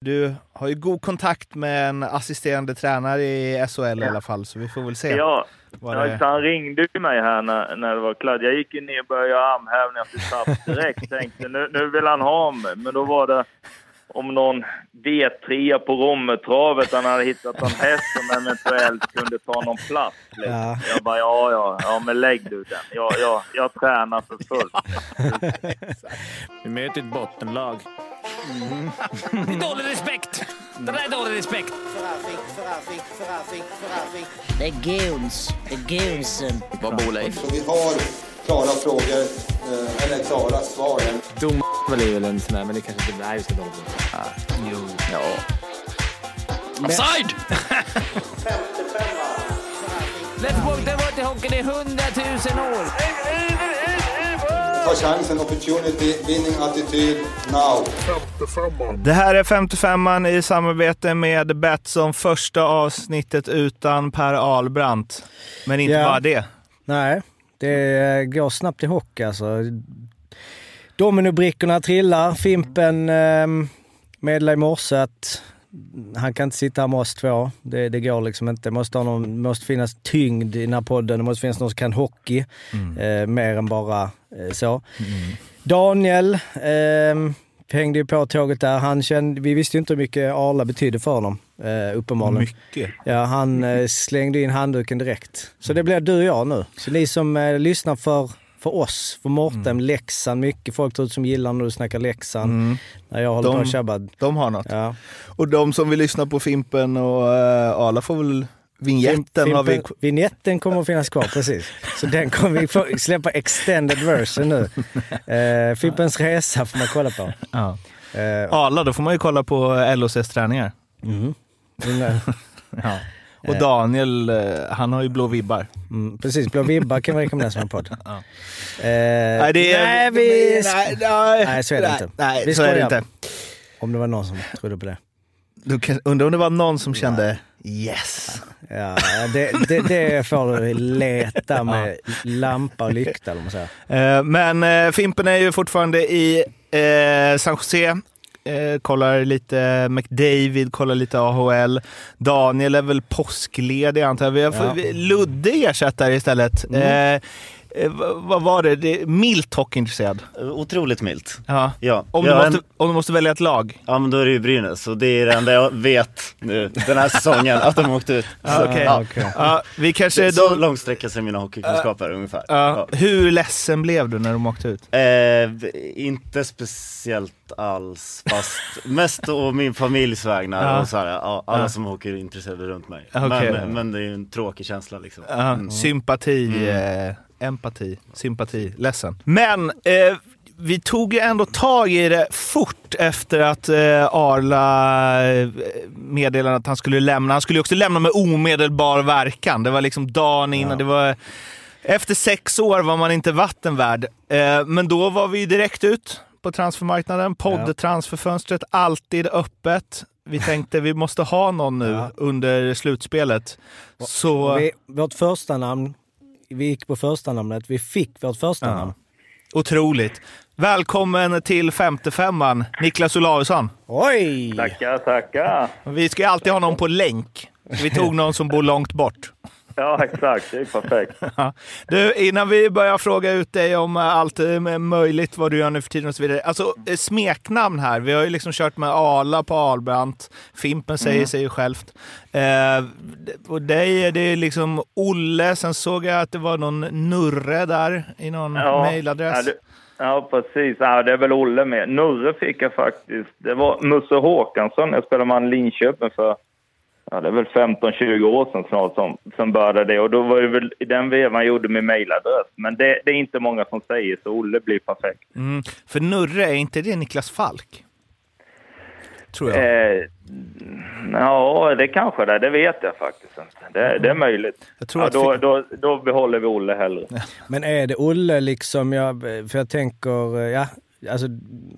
Du har ju god kontakt med en assisterande tränare i SHL ja. i alla fall, så vi får väl se. Ja, ja han ringde ju mig här när, när det var klart. Jag gick ner och började göra armhävningar till SAF direkt. Tänkte nu, nu vill han ha mig, men då var det om någon V3 på Rommetravet. Han hade hittat en häst som eventuellt kunde ta någon plats. Liksom. Ja. Jag bara, ja, ja, ja, men lägg du den. Jag, jag, jag tränar för fullt. Vi möter ett bottenlag. Mm. Det är dålig respekt! Det där är dålig respekt. Det är guns. Det är gunsen. Vad bor Leif? Vi har klara frågor, eh, eller klara svar. Dom är väl en sån där, men det kanske inte... Vi ska dra ah, Jo. Ja. Offside! Let's walk the water hockey i hundratusen år. Ta chansen, opportunity, winning attityd, now. Det här är 55an i samarbete med Betsson. Första avsnittet utan Per Albrandt. Men inte yeah. bara det. Nej, det går snabbt i hockey alltså. Dominobrickorna trillar. Fimpen eh, meddelade i morse att han kan inte sitta här med oss två. Det, det går liksom inte. Det måste, ha någon, måste finnas tyngd i den här podden. Det måste finnas någon som kan hockey. Mm. Eh, mer än bara eh, så. Mm. Daniel eh, hängde ju på tåget där. Han kände, vi visste ju inte hur mycket Arla betydde för honom. Eh, uppenbarligen. Mycket. Ja, han eh, slängde in handduken direkt. Så det blir du och jag nu. Så ni som eh, lyssnar för för oss, för Mårten, mm. Leksand, mycket folk där som gillar när du snackar Leksand. Mm. När jag håller de, på och tjabbar. De har något. Ja. Och de som vill lyssna på Fimpen och uh, Arla får väl Vinjetten Fimpen, har vi... Vignetten kommer att finnas kvar, precis. Så den kommer vi få släppa extended version nu. Uh, Fimpens resa får man kolla på. Ja. Uh, Arla, då får man ju kolla på LOCs träningar. Mm. ja. Och eh. Daniel, eh, han har ju blå vibbar. Mm, precis, blå vibbar kan vi rekommendera som en podd. ja. eh, nej, det är, nej, vi... Nej, nej, nej, så är det nej, inte. Nej, vi så är det inte. Om det var någon som trodde på det. Du kan, undrar om det var någon som kände yes. Ja, det, det, det får du leta med lampa och lykta, man. Eh, men eh, Fimpen är ju fortfarande i eh, San Jose eh, kollar lite McDavid, kollar lite AHL. Daniel är väl påskledig antar jag. Vi har ja. Ludde ersättare istället. Mm. Eh, vad var det? det milt hockeyintresserad? Otroligt milt. Ja. ja. Om, du måste, en... om du måste välja ett lag? Ja, men då är det ju Brynäs. Och det är det enda jag vet nu den här säsongen, att de åkte ut. Ah, okay. ja. Okay. Ja, vi kanske så då... långt sträcker sig mina hockeykunskaper uh, ungefär. Uh, hur ledsen blev du när de åkte ut? Eh, inte speciellt alls, fast mest å min familjs vägnar uh. och så här, ja, alla uh. som åker intresserade runt mig. Okay. Men, men, det är ju en tråkig känsla liksom. Mm. Sympati. Mm. Empati, sympati, ledsen. Men eh, vi tog ju ändå tag i det fort efter att eh, Arla eh, meddelade att han skulle lämna. Han skulle också lämna med omedelbar verkan. Det var liksom dagen innan. Ja. Det var, efter sex år var man inte vattenvärd. Eh, men då var vi direkt ut på transfermarknaden. Poddtransferfönstret alltid öppet. Vi tänkte vi måste ha någon nu ja. under slutspelet. Så... Vi, vårt första namn vi gick på första namnet. Vi fick vårt första ja. namn. Otroligt. Välkommen till femte femman, Niklas Olausson. Oj! Tackar, tackar. Vi ska alltid ha någon på länk. Vi tog någon som bor långt bort. Ja, exakt. Det är perfekt. Du, innan vi börjar fråga ut dig om allt möjligt, vad du gör nu för tiden och så vidare. Alltså eh, smeknamn här. Vi har ju liksom kört med Ala på Albrandt. Fimpen säger mm. sig ju självt. Eh, och dig är det liksom Olle. Sen såg jag att det var någon Nurre där i någon ja, mejladress. Ja, Ja, precis. Ja, det är väl Olle med. Nurre fick jag faktiskt. Det var Musse Håkansson. Jag spelade man Linköping för ja, det är väl 15-20 år sedan snart som, som började det. Och då var det väl i den vevan gjorde min mejladress. Men det, det, är inte många som säger så Olle blir perfekt. Mm. För Nurre, är inte det Niklas Falk? Tror jag. Eh, ja, det kanske det Det vet jag faktiskt inte. Det, det är möjligt. Jag tror ja, då, då, då behåller vi Olle hellre. Men är det Olle liksom, jag, för jag tänker, ja Alltså,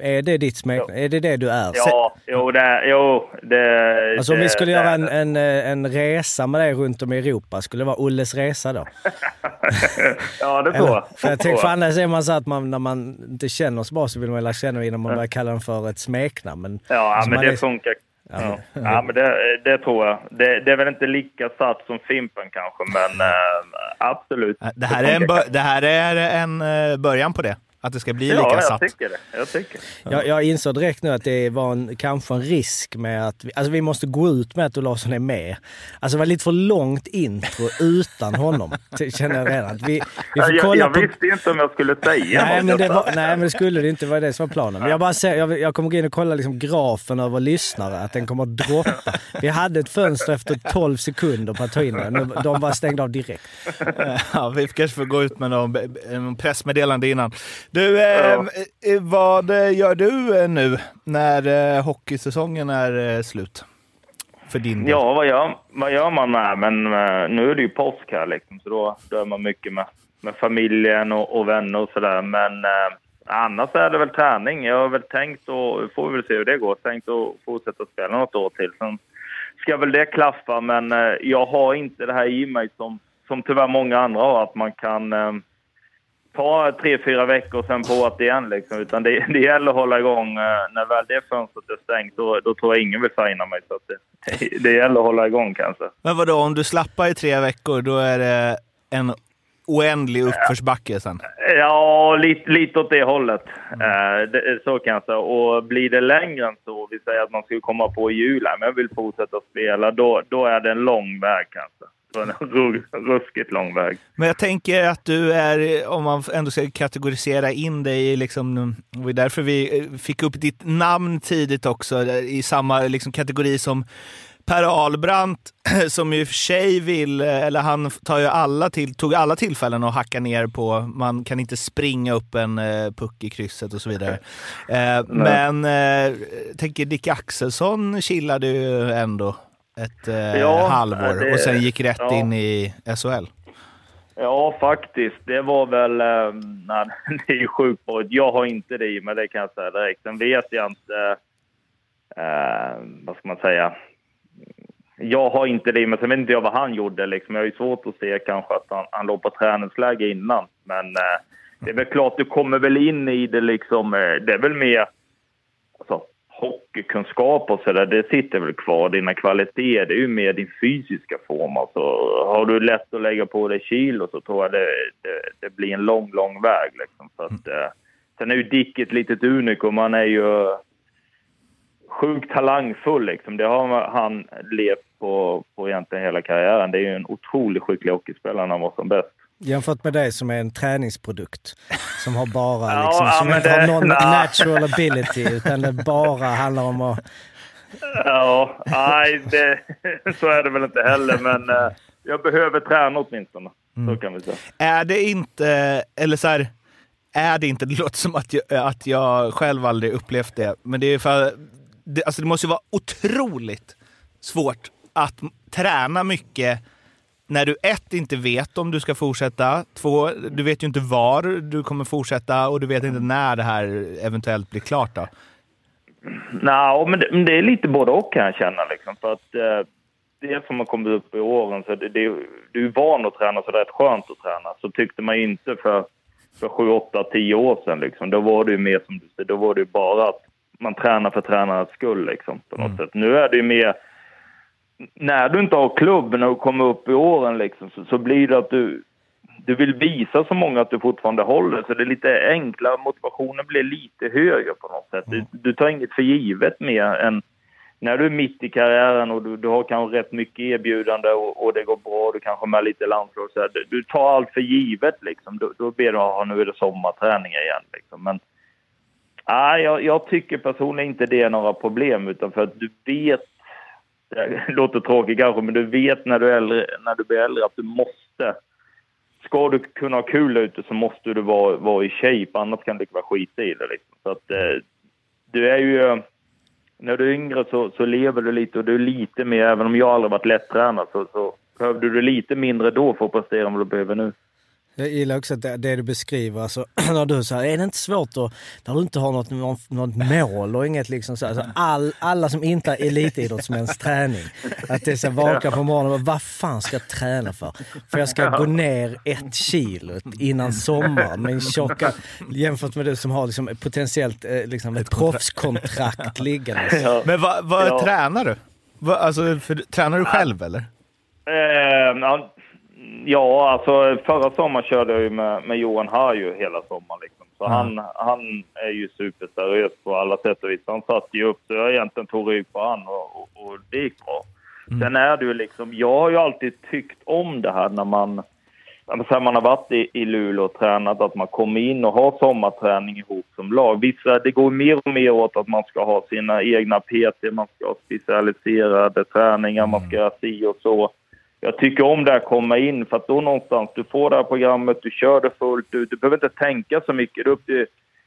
är det ditt smeknamn? Är det det du är? Ja, jo, det, jo, det... Alltså om vi skulle det, göra en, en, en resa med dig runt om i Europa, skulle det vara Olles resa då? ja, det tror jag. För jag tänker, för annars är man så att man, när man inte känner så bra så vill man lära känna innan man börjar kalla den för ett smeknamn. Men, ja, alltså men det är... funkar Ja, ja men det, det tror jag. Det, det, är väl inte lika satt som Fimpen kanske, men äh, absolut. Det här, är en, det här är en eh, början på det. Att det ska bli lika ja, satt. jag tycker det. Jag, tycker. Jag, jag insåg direkt nu att det var en, kanske en risk med att vi, alltså vi måste gå ut med att Olausson är med. Alltså det var lite för långt intro utan honom, känner jag redan. Vi, vi får kolla jag, jag visste inte om jag skulle säga nej, men det var, Nej, men det skulle det inte. vara det som var planen. Men jag, bara ser, jag, jag kommer gå in och kolla liksom grafen över lyssnare, att den kommer att droppa. Vi hade ett fönster efter 12 sekunder på att ta in den. De var stängda av direkt. Ja, vi kanske får gå ut med någon pressmeddelande innan. Du, eh, ja. Eh, vad gör du eh, nu när eh, hockeysäsongen är eh, slut? För din del. Ja, vad gör, vad gör man med? Men eh, nu är det ju påsk här liksom, så då, då är man mycket med, med familjen och, och vänner och sådär. Men annars är det väl träning. Jag har väl tänkt, och får vi väl se hur det går, tänkt att fortsätta spela något år till. Sen ska väl det klaffa, men jag har inte det här i mig som, som tyvärr många andra har, att man kan ta tre, fyra veckor sen på att igen. Liksom. Utan det, det gäller att hålla igång. Eh, när väl det fönstret är stängt, då, då tror jag ingen vill signa mig. Så det, det gäller att hålla igång kanske. Men vadå, om du slappar i tre veckor, då är det en oändlig uppförsbacke sen? Ja, lite, lite åt det hållet. Mm. Eh, det, så kan jag säga. Och blir det längre än så, vi säger att man skulle komma på i jul, men jag vill fortsätta spela, då, då är det en lång väg kanske en ruskigt lång väg. Men jag tänker att du är, om man ändå ska kategorisera in dig, liksom, det var därför vi eh, fick upp ditt namn tidigt också, i samma liksom, kategori som Per Ahlbrandt, som och för sig vill, eh, eller han tar ju alla till, tog alla tillfällen att hacka ner på, man kan inte springa upp en uh, puck i krysset och så vidare. Men tänker Dick Axelsson chillade ju ändå ett eh, ja, halvår det, och sen gick rätt ja. in i SHL. Ja, faktiskt. Det var väl... Eh, nej, det är ju sjukt bra. Jag har inte det i mig, det kan jag säga direkt. Sen vet jag inte... Eh, vad ska man säga? Jag har inte det i mig. Sen vet inte jag vad han gjorde. Liksom. Jag har ju svårt att se kanske att han, han låg på träningsläge innan. Men eh, det är väl klart, du kommer väl in i det liksom. Eh, det är väl mer... Alltså, hockeykunskap och sådär, det sitter väl kvar. Dina kvaliteter, det är ju mer din fysiska form. Alltså, har du lätt att lägga på dig kilo så tror jag det, det, det blir en lång, lång väg. Liksom. Så att, eh, sen är ju Dick ett litet unikum. Han är ju sjukt talangfull. Liksom. Det har han levt på, på egentligen hela karriären. Det är ju en otroligt skicklig hockeyspelare när han var som bäst. Jämfört med dig som är en träningsprodukt. Som har bara liksom, ja, som inte det, har någon na. natural ability utan det bara handlar om att... Ja, nej, det, så är det väl inte heller. Men uh, jag behöver träna åtminstone. Mm. Så kan vi säga. Är det inte, eller så här, är det inte, det låter som att jag, att jag själv aldrig upplevt det, men det är för det, alltså det måste vara otroligt svårt att träna mycket när du ett, inte vet om du ska fortsätta, två, du vet ju inte var du kommer fortsätta och du vet inte när det här eventuellt blir klart då? Nej, men det, det är lite både och kan jag känna liksom. För att eh, det som har kommit upp i åren, så det, det, du är van att träna så det är rätt skönt att träna. Så tyckte man inte för, för 7, 8, 10 år sedan liksom. Då var det ju mer som du säger, då var det ju bara att man tränar för tränarens skull liksom på något mm. sätt. Nu är det ju mer när du inte har klubben och kommer upp i åren liksom, så, så, blir det att du, du vill visa så många att du fortfarande håller. Så det är lite enklare, motivationen blir lite högre på något sätt. Du, du tar inget för givet mer än när du är mitt i karriären och du, du har kanske rätt mycket erbjudande och, och det går bra, du kanske med lite landslag så här, du, du, tar allt för givet liksom. Då, då ber du, att nu är det sommarträningar igen liksom. Men nej, jag, jag tycker personligen inte det är några problem utan för att du vet det låter tråkigt kanske, men du vet när du, är äldre, när du blir äldre att du måste... Ska du kunna ha kul ute så måste du vara, vara i shape, annars kan du vara skit i det. Liksom. Så att, eh, du är ju... När du är yngre så, så lever du lite och du är lite mer, även om jag aldrig varit lättränad, så, så behövde du lite mindre då för att prestera än vad du behöver nu. Jag gillar också att det, det du beskriver, alltså, när du säger är det inte svårt att, när du inte har något, något, något mål och inget liksom så, alltså, all, alla som inte är elitidrottsmäns träning. Att det är så vakna på morgonen och vad fan ska jag träna för? För jag ska gå ner ett kilo innan sommaren med en tjocka, jämfört med du som har liksom potentiellt eh, liksom ett proffskontrakt liggande. Men vad, vad ja. tränar du? Va, alltså, för, tränar du själv eller? Ja, alltså förra sommaren körde jag ju med, med Johan Harju hela sommaren. Liksom. Så mm. han, han är ju superseriös på alla sätt och vis. Han satt ju upp så jag egentligen tog rygg på han och, och, och det gick bra. Mm. Sen är det ju liksom, jag har ju alltid tyckt om det här när man, när man har varit i, i Luleå och tränat, att man kommer in och har sommarträning ihop som lag. Vissa, det går mer och mer åt att man ska ha sina egna PT, man ska ha specialiserade träningar, man ska göra si och så jag tycker om det här komma in för att då någonstans, du får det här programmet, du kör det fullt ut, du behöver inte tänka så mycket. Det är upp till,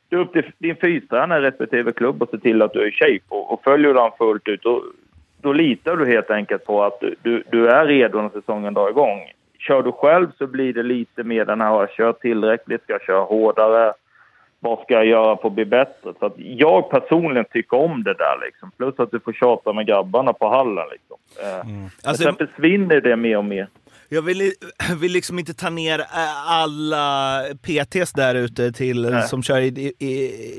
det är upp till din fystränare respektive klubb att se till att du är i shape och, och följer du den fullt ut, då, då litar du helt enkelt på att du, du, du är redo när säsongen drar igång. Kör du själv så blir det lite mer den här, kör tillräckligt, ska jag köra hårdare, vad ska jag göra för att bli bättre? Så jag personligen tycker om det där liksom. Plus att du får tjata med grabbarna på hallen liksom. Eh, mm. Alltså, sen försvinner det mer och mer. Jag vill, vill liksom inte ta ner eh, alla PTs där ute till Nej. som kör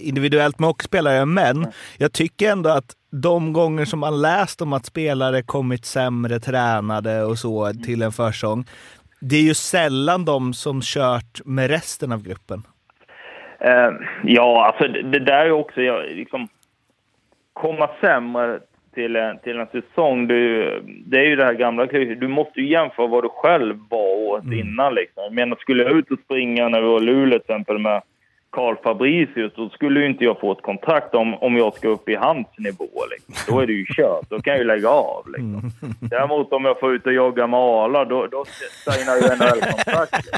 individuellt med hockeyspelare, men Nej. jag tycker ändå att de gånger som man läst om att spelare kommit sämre tränade och så till en försång, det är ju sällan de som kört med resten av gruppen. Uh, ja, alltså det, där är också, jag, liksom, komma sämre till en, till en säsong, du, det är ju det här gamla Du måste ju jämföra vad du själv var åt mm. innan liksom. Jag menar, skulle jag ut och springa när vi var i Luleå till exempel med Carl Fabricius, då skulle ju inte jag få ett kontrakt om, om jag ska upp i hans nivå. Liksom. Då är det ju kört. Då kan jag ju lägga av. Liksom. Mm. Däremot om jag får ut och jogga med Arla, då, då signar ju NHL-kontrakt.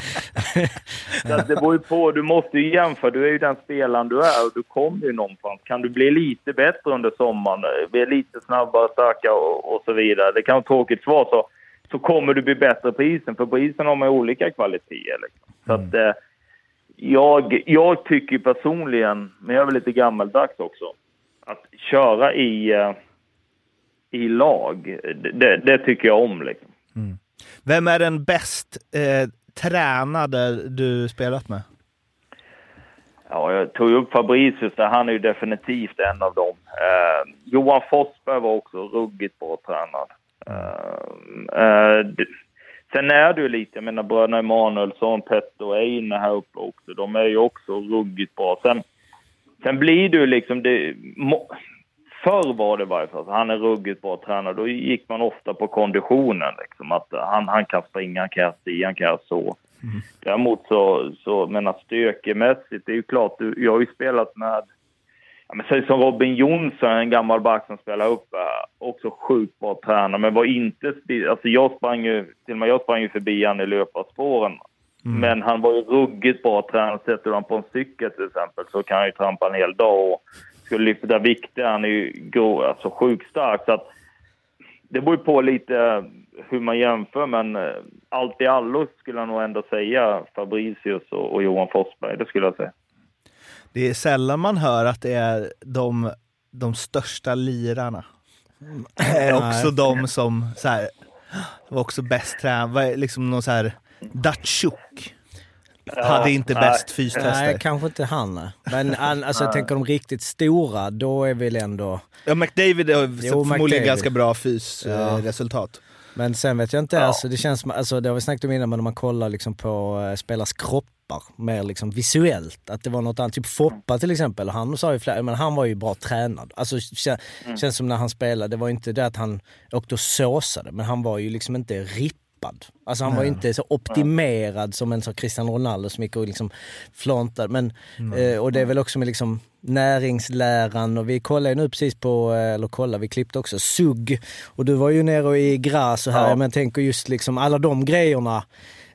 det beror ju på. Du måste ju jämföra. Du är ju den spelaren du är och du kommer ju någonstans. Kan du bli lite bättre under sommaren, bli lite snabbare, starkare och, och så vidare. Det kan vara tråkigt svar så, så kommer du bli bättre på isen. För på isen har man olika kvaliteter. Liksom. Så att, mm. eh, jag, jag tycker personligen, men jag är väl lite gammaldags också, att köra i, uh, i lag, det, det, tycker jag om. Liksom. Mm. Vem är den bäst eh, tränade du spelat med? Ja, jag tog upp Fabricius där, han är ju definitivt en av dem. Eh, Johan Forsberg var också ruggigt bra tränad. Eh, eh, Sen är det ju lite, jag menar bröderna Emanuelsson, Petter och Einar här uppe också, de är ju också ruggigt bra. Sen, sen blir det ju liksom, det, förr var det i varje fall, han är ruggigt bra tränare, då gick man ofta på konditionen liksom, att han, han kan springa, han kan göra si, han kan göra så. Mm. Däremot så, så menar stökemässigt, det är ju klart, jag har ju spelat med Ja, men säg som Robin Jonsson, en gammal back som spelar upp, också sjukt bra tränare, men var inte... Alltså jag sprang ju, till och med jag sprang ju förbi han i löparspåren. Mm. Men han var ju ruggigt bra tränare. Sätter honom på en cykel till exempel så kan han ju trampa en hel dag och skulle lyfta vikter. Han är ju grå, alltså sjukt stark. Så att det beror ju på lite hur man jämför, men eh, allt i allo skulle jag nog ändå säga Fabricius och, och Johan Forsberg, det skulle jag säga det är sällan man hör att det är de, de största lirarna. Mm. också de som så här, var också bäst tränade, liksom någon så här Datsjuk. Ja, hade inte nej. bäst fystester. Nej, kanske inte han. Men alltså, jag tänker de riktigt stora, då är väl ändå... Ja, McDavid har jo, förmodligen McDavid. ganska bra fysresultat. Ja. Men sen vet jag inte, ja. alltså, det känns som, alltså, det har vi snackat om innan, men om man kollar liksom på uh, spelars kroppar mer liksom visuellt, att det var något annat. Typ Foppa till exempel, han sa ju flera, men han var ju bra tränad. Alltså kän, mm. känns som när han spelade, det var inte det att han åkte och såsade, men han var ju liksom inte ripp Alltså han var inte så optimerad som en så Cristiano Ronaldo som gick och liksom flantade. Men, mm. eh, och det är väl också med liksom näringsläran och vi kollade nu precis på, eh, eller kollade, vi klippte också SUG och du var ju nere i Gras och här, ja. men tänker just liksom alla de grejerna,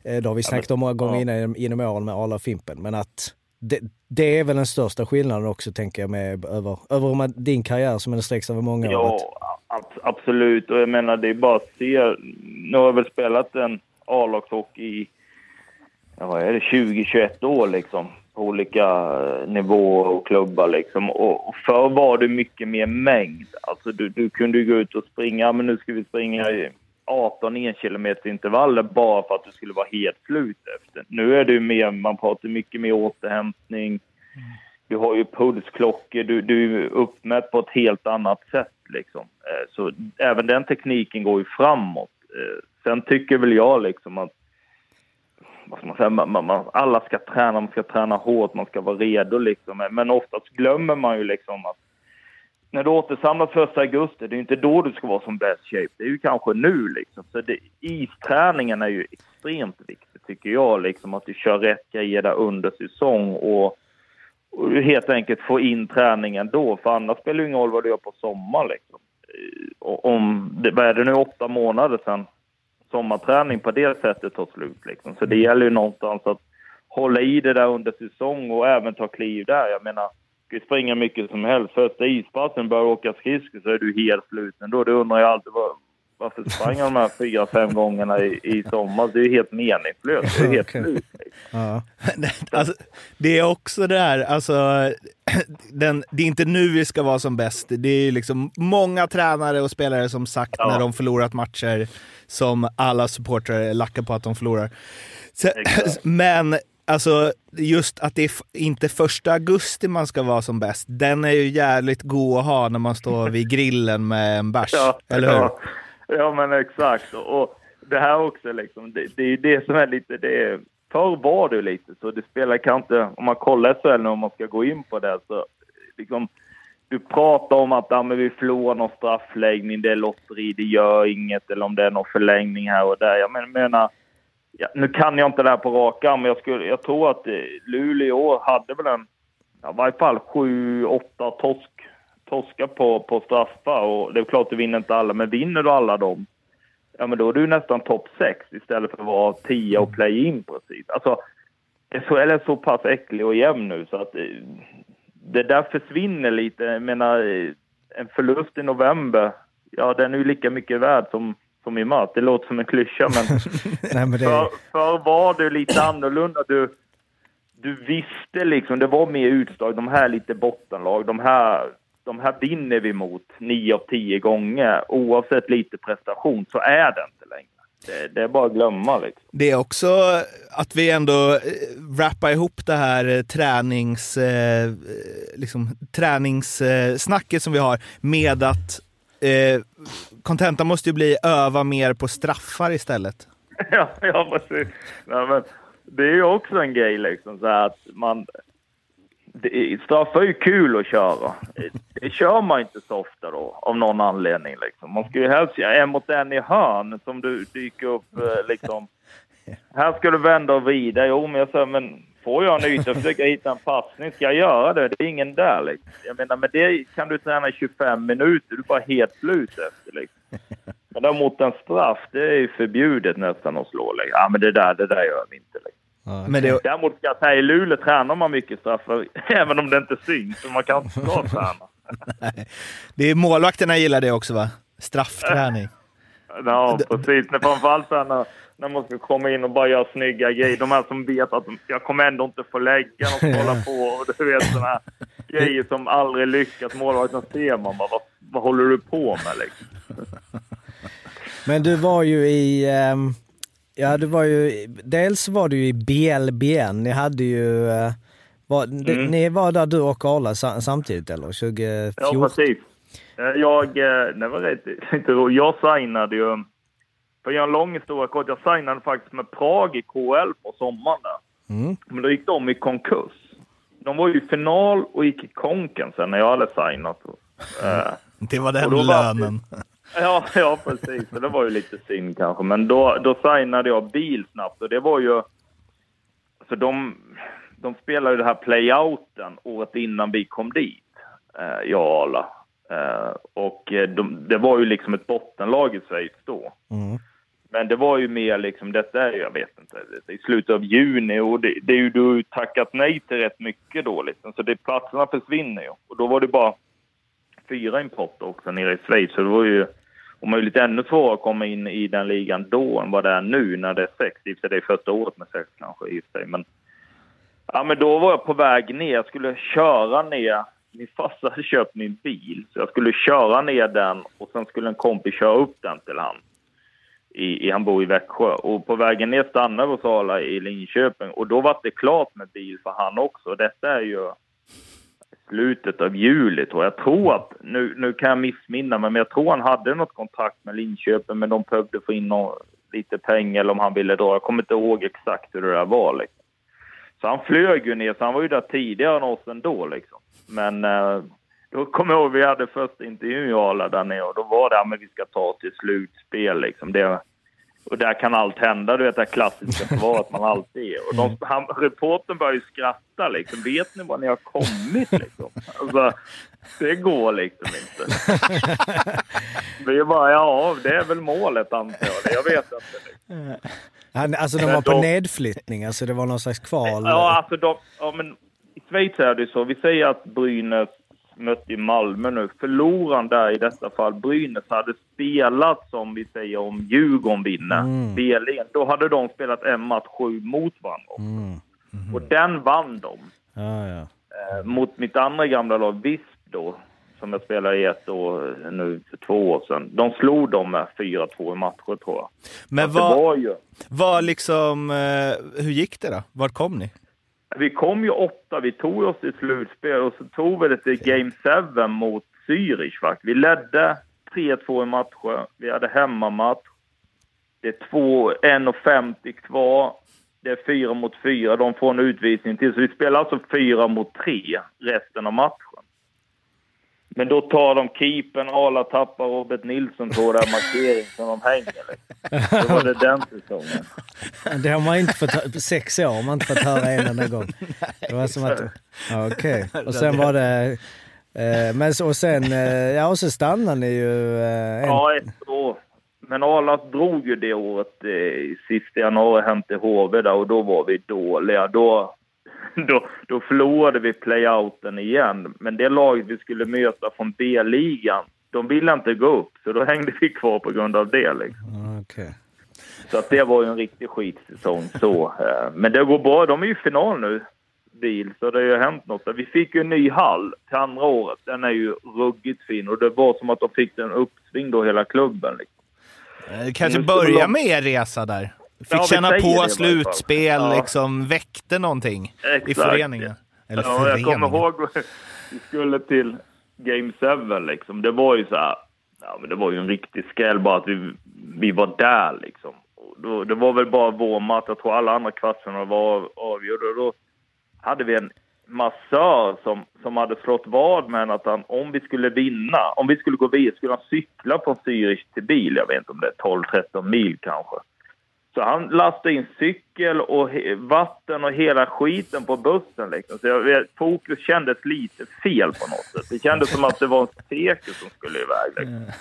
det har vi snackat om många gånger ja. innan, inom åren med Arla och Fimpen, men att det, det, är väl den största skillnaden också tänker jag med över, över din karriär som ändå sträcks över många år. Ja, absolut. Och jag menar det är bara att se. Nu har jag väl spelat en A-lagshockey i ja, vad är det, 20-21 år liksom. På olika eh, nivåer och klubbar liksom. Och, förr var det mycket mer mängd. Alltså du, du kunde gå ut och springa, men nu ska vi springa i 18 enkilometer intervaller bara för att du skulle vara helt slut efter. Nu är det ju mer, man pratar mycket mer återhämtning. Du har ju pulsklockor, du, du är uppmätt på ett helt annat sätt liksom. Eh, så även den tekniken går ju framåt. Eh, sen tycker väl jag liksom att man säga, man, man, alla ska träna, man ska träna hårt, man ska vara redo liksom. Eh, men oftast glömmer man ju liksom att när du återsamlas första augusti, det är inte då du ska vara som bäst shape. Det är ju kanske nu liksom. Så det, isträningen är ju extremt viktig tycker jag liksom. Att du kör rätt grejer där under säsong och, och helt enkelt får in träningen då. För annars spelar det ingen roll vad du gör på sommaren liksom. Eh, om, det, vad är det nu, åtta månader sedan sommarträning på det sättet tar slut liksom. Så det gäller ju någonstans att hålla i det där under säsong och även ta kliv där. Jag menar, du springa mycket som helst. Första ispassen börjar åka skridskor så är du helt slut ändå. Det undrar jag alltid var, varför sprang jag de här fyra, fem gångerna i, i sommar? Det är ju helt meningslöst. Det är helt okay. slut. Ja. Alltså, det är också det här, alltså, den, det är inte nu vi ska vara som bäst. Det är liksom många tränare och spelare som sagt ja. när de förlorat matcher som alla supportrar lackar på att de förlorar. Så, men Alltså just att det är inte första augusti man ska vara som bäst, den är ju jävligt god att ha när man står vid grillen med en bärs, ja, eller hur? Ja. ja, men exakt. Och det här också liksom, det, det är ju det som är lite, det förr var det lite så, det spelar kanske inte, om man kollar SHL nu om man ska gå in på det så, liksom, du pratar om att ja, men vi förlorar någon straffläggning, det är lotteri, det gör inget, eller om det är någon förlängning här och där. Jag menar, ja, nu kan jag inte det här på rak arm, men jag, skulle, jag tror att eh, Luleå i år hade väl en, ja, i varje fall sju, åtta torsk, torskar på, på straffar. Och det är klart, du vinner inte alla, men vinner du alla dem, ja men då är du nästan topp sex istället för att vara tio och play-in precis. Alltså, SHL är så pass äcklig och jämn nu så att eh, det där försvinner lite. Jag menar, eh, en förlust i november, ja den är ju lika mycket värd som som i mat. Det låter som en klyscha, men, Nej, men det... för, för var det lite annorlunda. Du, du visste liksom, det var mer utslag. De här lite bottenlag, de här, de här vinner vi mot nio av tio gånger. Oavsett lite prestation så är det inte längre. Det, det, är bara att glömma. Liksom. Det är också att vi ändå wrappar eh, ihop det här eh, tränings, eh, liksom, träningssnacket som vi har med att kontentan måste ju bli öva mer på straffar istället. ja, ja precis. Men det är ju också en grej liksom så att man... Det, straffar är ju kul att köra. Det kör man inte så ofta då, av någon anledning. Liksom. Man ska ju helst göra en mot en i hörn som du dyker upp eh, liksom. Här ska du vända och vrida. Jo, men jag säger, men får jag en yta och försöker hitta en passning, ska jag göra det? Det är ingen där liksom. Jag menar, men det kan du träna i 25 minuter. Du är bara helt slut efter liksom. Men däremot en straff, det är ju förbjudet nästan att slå. Liksom. Ja, men det där, det där gör vi inte. Liksom. Ja, men det... Däremot ska jag säga, i Luleå tränar man mycket straffar, även om det inte syns. Så man kan inte träna. det är målvakterna gillar det också va? Straffträning. Ja, precis. Framförallt när när man ska komma in och bara göra snygga grejer. De här som vet att jag kommer ändå inte få lägga och hålla på och du vet sådana här grejer som aldrig lyckas. Målvakten ser man bara, vad, vad håller du på med liksom? Men du var ju i, ehm, ja du var ju, dels var du i BLBN, ni hade ju, eh, var, mm. ni var där du och Arla samtidigt eller? 2014? Ja precis. Eh, jag, eh, det var rätt, inte roligt. Jag signade ju för att göra en lång historia kort, jag signade faktiskt med Prag i KL på sommaren där. Mm. Men då gick de i konkurs. De var ju i final och gick i konken sen när jag hade signat. Uh, det var den lönen. Var, ja, ja, precis. det var ju lite synd kanske. Men då, då signade jag bil snabbt och det var ju... Alltså de, de spelade ju det här playouten året innan vi kom dit, jag och Arla. Uh, och de, det var ju liksom ett bottenlag i Schweiz då. Mm. Men det var ju mer liksom, detta är, jag vet inte, i slutet av juni och det, det är ju du tackat nej till rätt mycket då liksom. Så det, platserna försvinner ju. Och då var det bara fyra importer också nere i Schweiz. Så det var ju Och lite ännu svårare att komma in i den ligan då än vad det är nu när det är sex. I det är första året med sex kanske i sig. Men, ja, men då var jag på väg ner. Jag skulle köra ner. Min farsa hade köpt min bil. Så jag skulle köra ner den och sen skulle en kompis köra upp den till han. I, i, han bor i Växjö. Och på vägen ner stannade vi hos Arla i Linköping. Och då var det klart med bil för han också. Detta är ju slutet av juli tror jag. Jag tror att, nu, nu kan jag missminna mig, men jag tror han hade något kontakt med Linköping men de behövde få in någon, lite pengar eller om han ville dra. Jag kommer inte ihåg exakt hur det där var liksom. Så han flög ju ner, så han var ju där tidigare än oss ändå liksom. Men eh, då kommer jag ihåg, vi hade första intervjun i Arla där nere och då var det, men vi ska ta till slutspel liksom. Det, och där kan allt hända, du vet det klassiska svaret man alltid är. Och de, han, reporten börjar ju skratta liksom. Vet ni var ni har kommit liksom? Alltså, det går liksom inte. Vi är bara, ja det är väl målet antar jag. Jag vet inte. Liksom. Han, alltså de var på de, nedflyttning, alltså det var någon slags kval? Ja, alltså de, ja men Schweiz är det så. Vi säger att Brynäs mötte i Malmö nu. Förloraren där i detta fall, Brynäs, hade spelat som vi säger om Djurgården vinner, mm. Belén. Då hade de spelat en match sju mot varandra. Mm. Mm. Och den vann de. Ah, ja. eh, mot mitt andra gamla lag, Visp då, som jag spelade i ett år nu för två år sedan. De slog dem med 4-2 i matcher tror jag. Men vad, var ju... vad liksom, eh, hur gick det då? Vart kom ni? Vi kom ju åtta, vi tog oss till slutspel och så tog vi det till Game 7 mot Zürich faktiskt. Vi ledde 3-2 i matcher, vi hade hemmamatch. Det är 1.50 kvar. Det är fyra mot fyra, de får en utvisning till. Så vi spelar alltså fyra mot tre resten av matchen. Men då tar de keepern, Arla tappar Robert Nilsson på den markering som de hänger. Liksom. Då var det den säsongen. Det har man inte fått, på sex år har man inte fått höra en enda gång. Det var som att, ja, okej. Okay. Och sen var det, eh, men och sen, eh, ja och så stannade ni ju. Eh, en... Ja, ett år. Men Arla drog ju det året, eh, sista januari hem till HV där och då var vi dåliga. Då då, då förlorade vi playouten igen. Men det laget vi skulle möta från B-ligan, de ville inte gå upp, så då hängde vi kvar på grund av det. Liksom. Okay. Så att det var ju en riktig skitsäsong så. Eh, men det går bra. De är ju i final nu, bil, så det har ju hänt något. Vi fick ju en ny hall till andra året. Den är ju ruggigt fin och det var som att de fick en uppsving då, hela klubben. Liksom. Eh, kanske börja med er resa där? Fick känna på slutspel, ja. liksom väckte någonting Exakt. i föreningen. Eller ja, föreningen. Jag kommer ihåg vi skulle till Game 7 liksom. Det var ju så här, ja men det var ju en riktig skräll bara att vi, vi var där liksom. Då, det var väl bara vår match, jag tror alla andra klasserna var avgjorda. Då hade vi en massör som, som hade slått vad med att han, om vi skulle vinna, om vi skulle gå vidare, skulle han cykla från Zürich till bil. Jag vet inte om det är 12-13 mil kanske. Så han lastade in cykel och vatten och hela skiten på bussen. Liksom. Så jag, fokus kändes lite fel på något sätt. Det kändes som att det var en cirkus som skulle iväg. Liksom.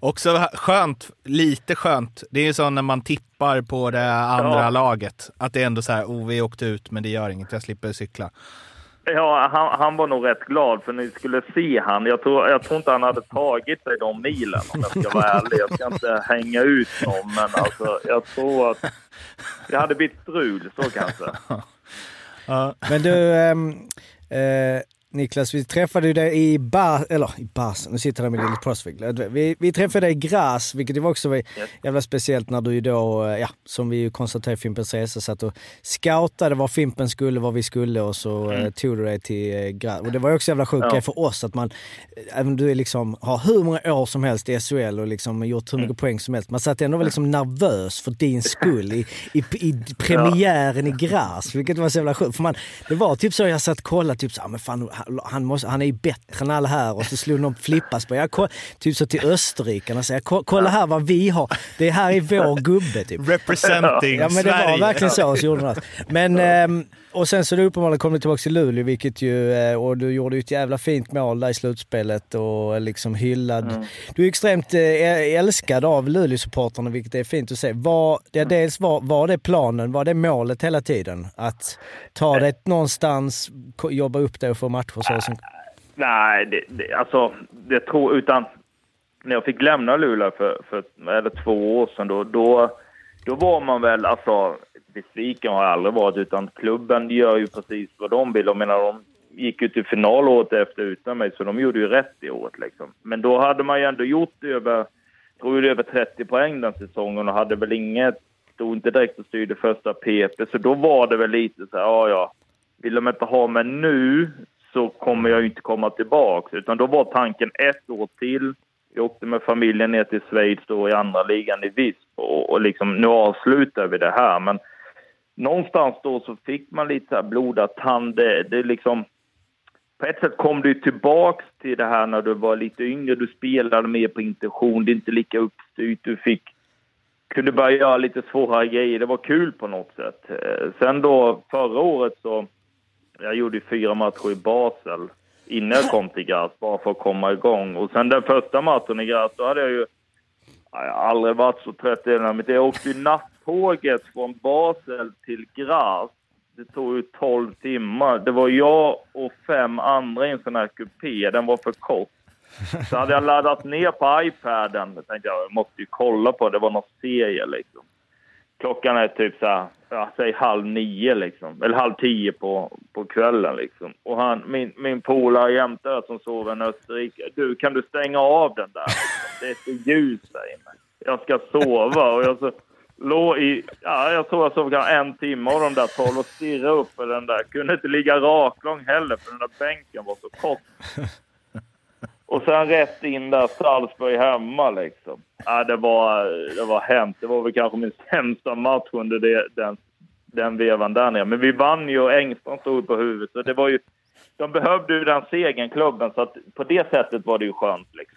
Också skönt, lite skönt. Det är ju så när man tippar på det andra ja. laget. Att det är ändå så här, oh vi åkte ut men det gör inget, jag slipper cykla. Ja, han, han, var nog rätt glad för ni skulle se han. Jag tror, jag tror inte han hade tagit sig de milen om jag ska vara ärlig. Jag ska inte hänga ut någon, men alltså, jag tror att det hade blivit strul, så kanske. Men du, ehm, eh, eh, Niklas, vi träffade dig i Bar, eller i Bas, nu sitter jag med Lille Prosvig. Vi, vi träffade dig i Gras, vilket var också yes. jävla speciellt när du ju då, ja, som vi ju konstaterade i Fimpens Resa, satt och scoutade var Fimpen skulle, var vi skulle och så mm. tog du dig till eh, Gras. Och det var ju också jävla sjukt ja. för oss att man, även du liksom, har hur många år som helst i SHL och liksom gjort hur mycket mm. poäng som helst, man satt ändå var liksom nervös för din skull i, i, i premiären ja. i Gras, vilket var så jävla sjukt. För man, det var typ så jag satt och kollade, typ så, men fan, han, måste, han är ju bättre än alla här och så slog de flippas på. Jag, typ så till österrikarna och säger kolla här vad vi har. Det här är vår gubbe typ. Representing Ja men det var verkligen så. så gjorde Men, ehm, och sen så du uppenbarligen kom du tillbaka till Luleå, vilket ju, eh, och du gjorde ju ett jävla fint mål där i slutspelet och liksom hyllad. Mm. Du är extremt eh, älskad av Luleå-supportrarna, vilket är fint att se. Var, ja, dels var, var det planen, var det målet hela tiden? Att ta det någonstans, jobba upp det och få matcher så? Som... Nej, det, det, alltså det tror utan när jag fick lämna Luleå för, för eller två år sedan, då, då, då var man väl, alltså besviken har jag aldrig varit, utan klubben gör ju precis vad de vill. Jag menar, de gick ju till final året efter utan mig, så de gjorde ju rätt i året liksom. Men då hade man ju ändå gjort över, tror jag, över 30 poäng den säsongen och hade väl inget, stod inte direkt och styrde första PP, så då var det väl lite så här, ja ja, vill de inte ha mig nu så kommer jag ju inte komma tillbaka. Utan då var tanken ett år till. Jag åkte med familjen ner till Schweiz då i andra ligan i Visp och, och liksom nu avslutar vi det här. Men någonstans då så fick man lite så här blodad tand. Det, det liksom, på ett sätt kom du tillbaks till det här när du var lite yngre. Du spelade mer på intention, det är inte lika uppstyrt. Du fick, kunde börja göra lite svårare grejer. Det var kul på något sätt. Eh, sen då förra året så jag gjorde fyra matcher i Basel innan jag kom till Graz, bara för att komma igång. Och sen den första matchen i Graz, då hade jag ju... Jag har aldrig varit så trött i hela mitt Jag åkte ju natt nattåget från Basel till Graz. Det tog ju 12 timmar. Det var jag och fem andra i en sån här kupé. Den var för kort. Så hade jag laddat ner på iPaden. Jag tänkte jag, jag måste ju kolla på det. Det var någon serie liksom. Klockan är typ så här, ja, säg halv nio liksom. Eller halv tio på, på kvällen liksom. Och han, min, min polare jämte som sover i Österrike. Du, kan du stänga av den där? Det är så ljus där inne. Jag ska sova och jag så låg i, ja jag tror jag sov kanske en timme av de där tolv och stirrade upp på den där. Kunde inte ligga raklång heller för den där bänken var så kort. Och sen rätt in där, Salzburg hemma liksom. Ja, det var, det var hemskt. Det var väl kanske min sämsta match under det, den, den vevan där nere. Men vi vann ju och Engström stod på huvudet. Så det var ju, de behövde ju den segern, klubben. Så att på det sättet var det ju skönt liksom.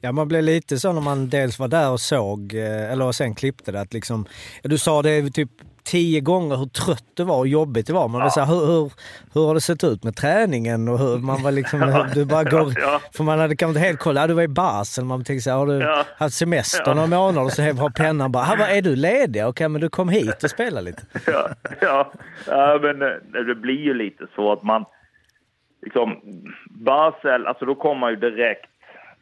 Ja, man blev lite så när man dels var där och såg, eh, eller sen klippte det, att liksom... Du sa det typ tio gånger hur trött det var och jobbigt det var. Man ja. så hur, hur, hur har det sett ut med träningen? Och hur, man var liksom, du bara går, ja. För man hade kanske inte helt koll. Ja, du var i Basel. Man tänkte så här, har du ja. haft semester ja. några månader? Och så har pennan bara, är du ledig? Okej, men du kom hit och spela lite. Ja, ja. ja men eh, det blir ju lite så att man... Liksom, Basel, alltså då kommer man ju direkt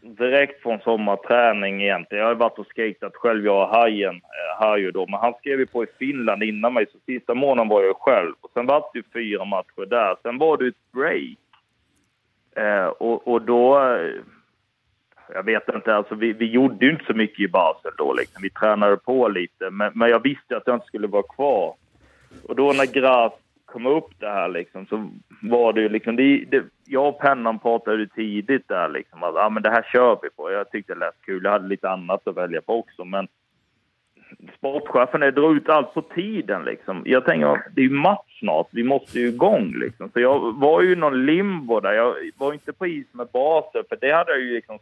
direkt från sommarträning egentligen. Jag har varit och skejtat själv, jag och Hajen eh, här ju då. Men han skrev ju på i Finland innan mig, så sista månaden var jag själv. Och sen var det ju fyra matcher där. Sen var det ett break. Eh, och, och då... Eh, jag vet inte, alltså vi, vi gjorde ju inte så mycket i Basel då liksom. Vi tränade på lite, men, men jag visste att jag inte skulle vara kvar. Och då när Gras kom upp det här liksom, så var det ju liksom, det, det, jag och Pennan pratade tidigt där liksom, att ja, men det här kör vi på. Jag tyckte det lät kul, jag hade lite annat att välja på också, men sportchefen drar ut allt på tiden liksom. Jag tänker det är ju match snart, vi måste ju igång liksom. Så jag var ju någon limbo där, jag var inte på is med baser, för det hade jag ju liksom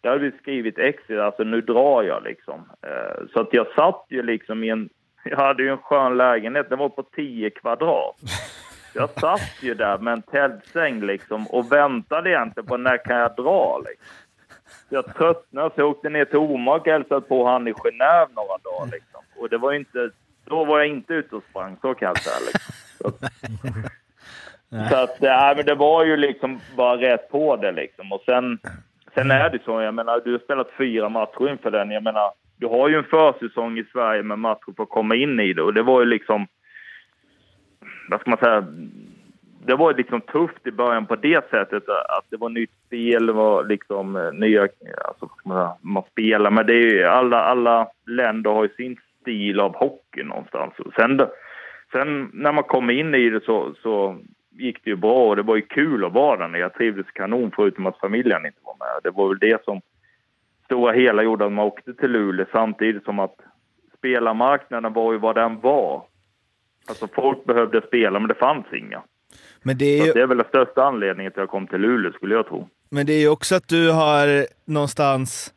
där hade vi skrivit exit. alltså nu drar jag liksom. Eh, så att jag satt ju liksom i en jag hade ju en skön lägenhet, den var på 10 kvadrat. Jag satt ju där med en tältsäng liksom och väntade egentligen på när kan jag dra liksom. Jag tröttnade så jag åkte ner till Omak och hälsade på han i Genève några dagar liksom. Och det var inte, då var jag inte ute och sprang, så kan jag säga liksom. Så, så att, ja, men det var ju liksom bara rätt på det liksom. Och sen, sen är det så, jag menar, du har spelat fyra matcher inför den. Jag menar, du har ju en försäsong i Sverige med matcher för att komma in i det och det var ju liksom, vad ska man säga, det var liksom tufft i början på det sättet att det var nytt spel, det var liksom eh, nya, alltså man, säga, man spelar, men det är ju alla, alla länder har ju sin stil av hockey någonstans. Och sen, sen när man kom in i det så, så gick det ju bra och det var ju kul att vara där Jag trivdes kanon förutom att familjen inte var med. Det var väl det som stora hela gjorde att man åkte till Luleå samtidigt som att spelarmarknaden var ju vad den var. Alltså folk behövde spela men det fanns inga. Men det är, ju... det är väl den största anledningen till att jag kom till Luleå skulle jag tro. Men det är ju också att du har någonstans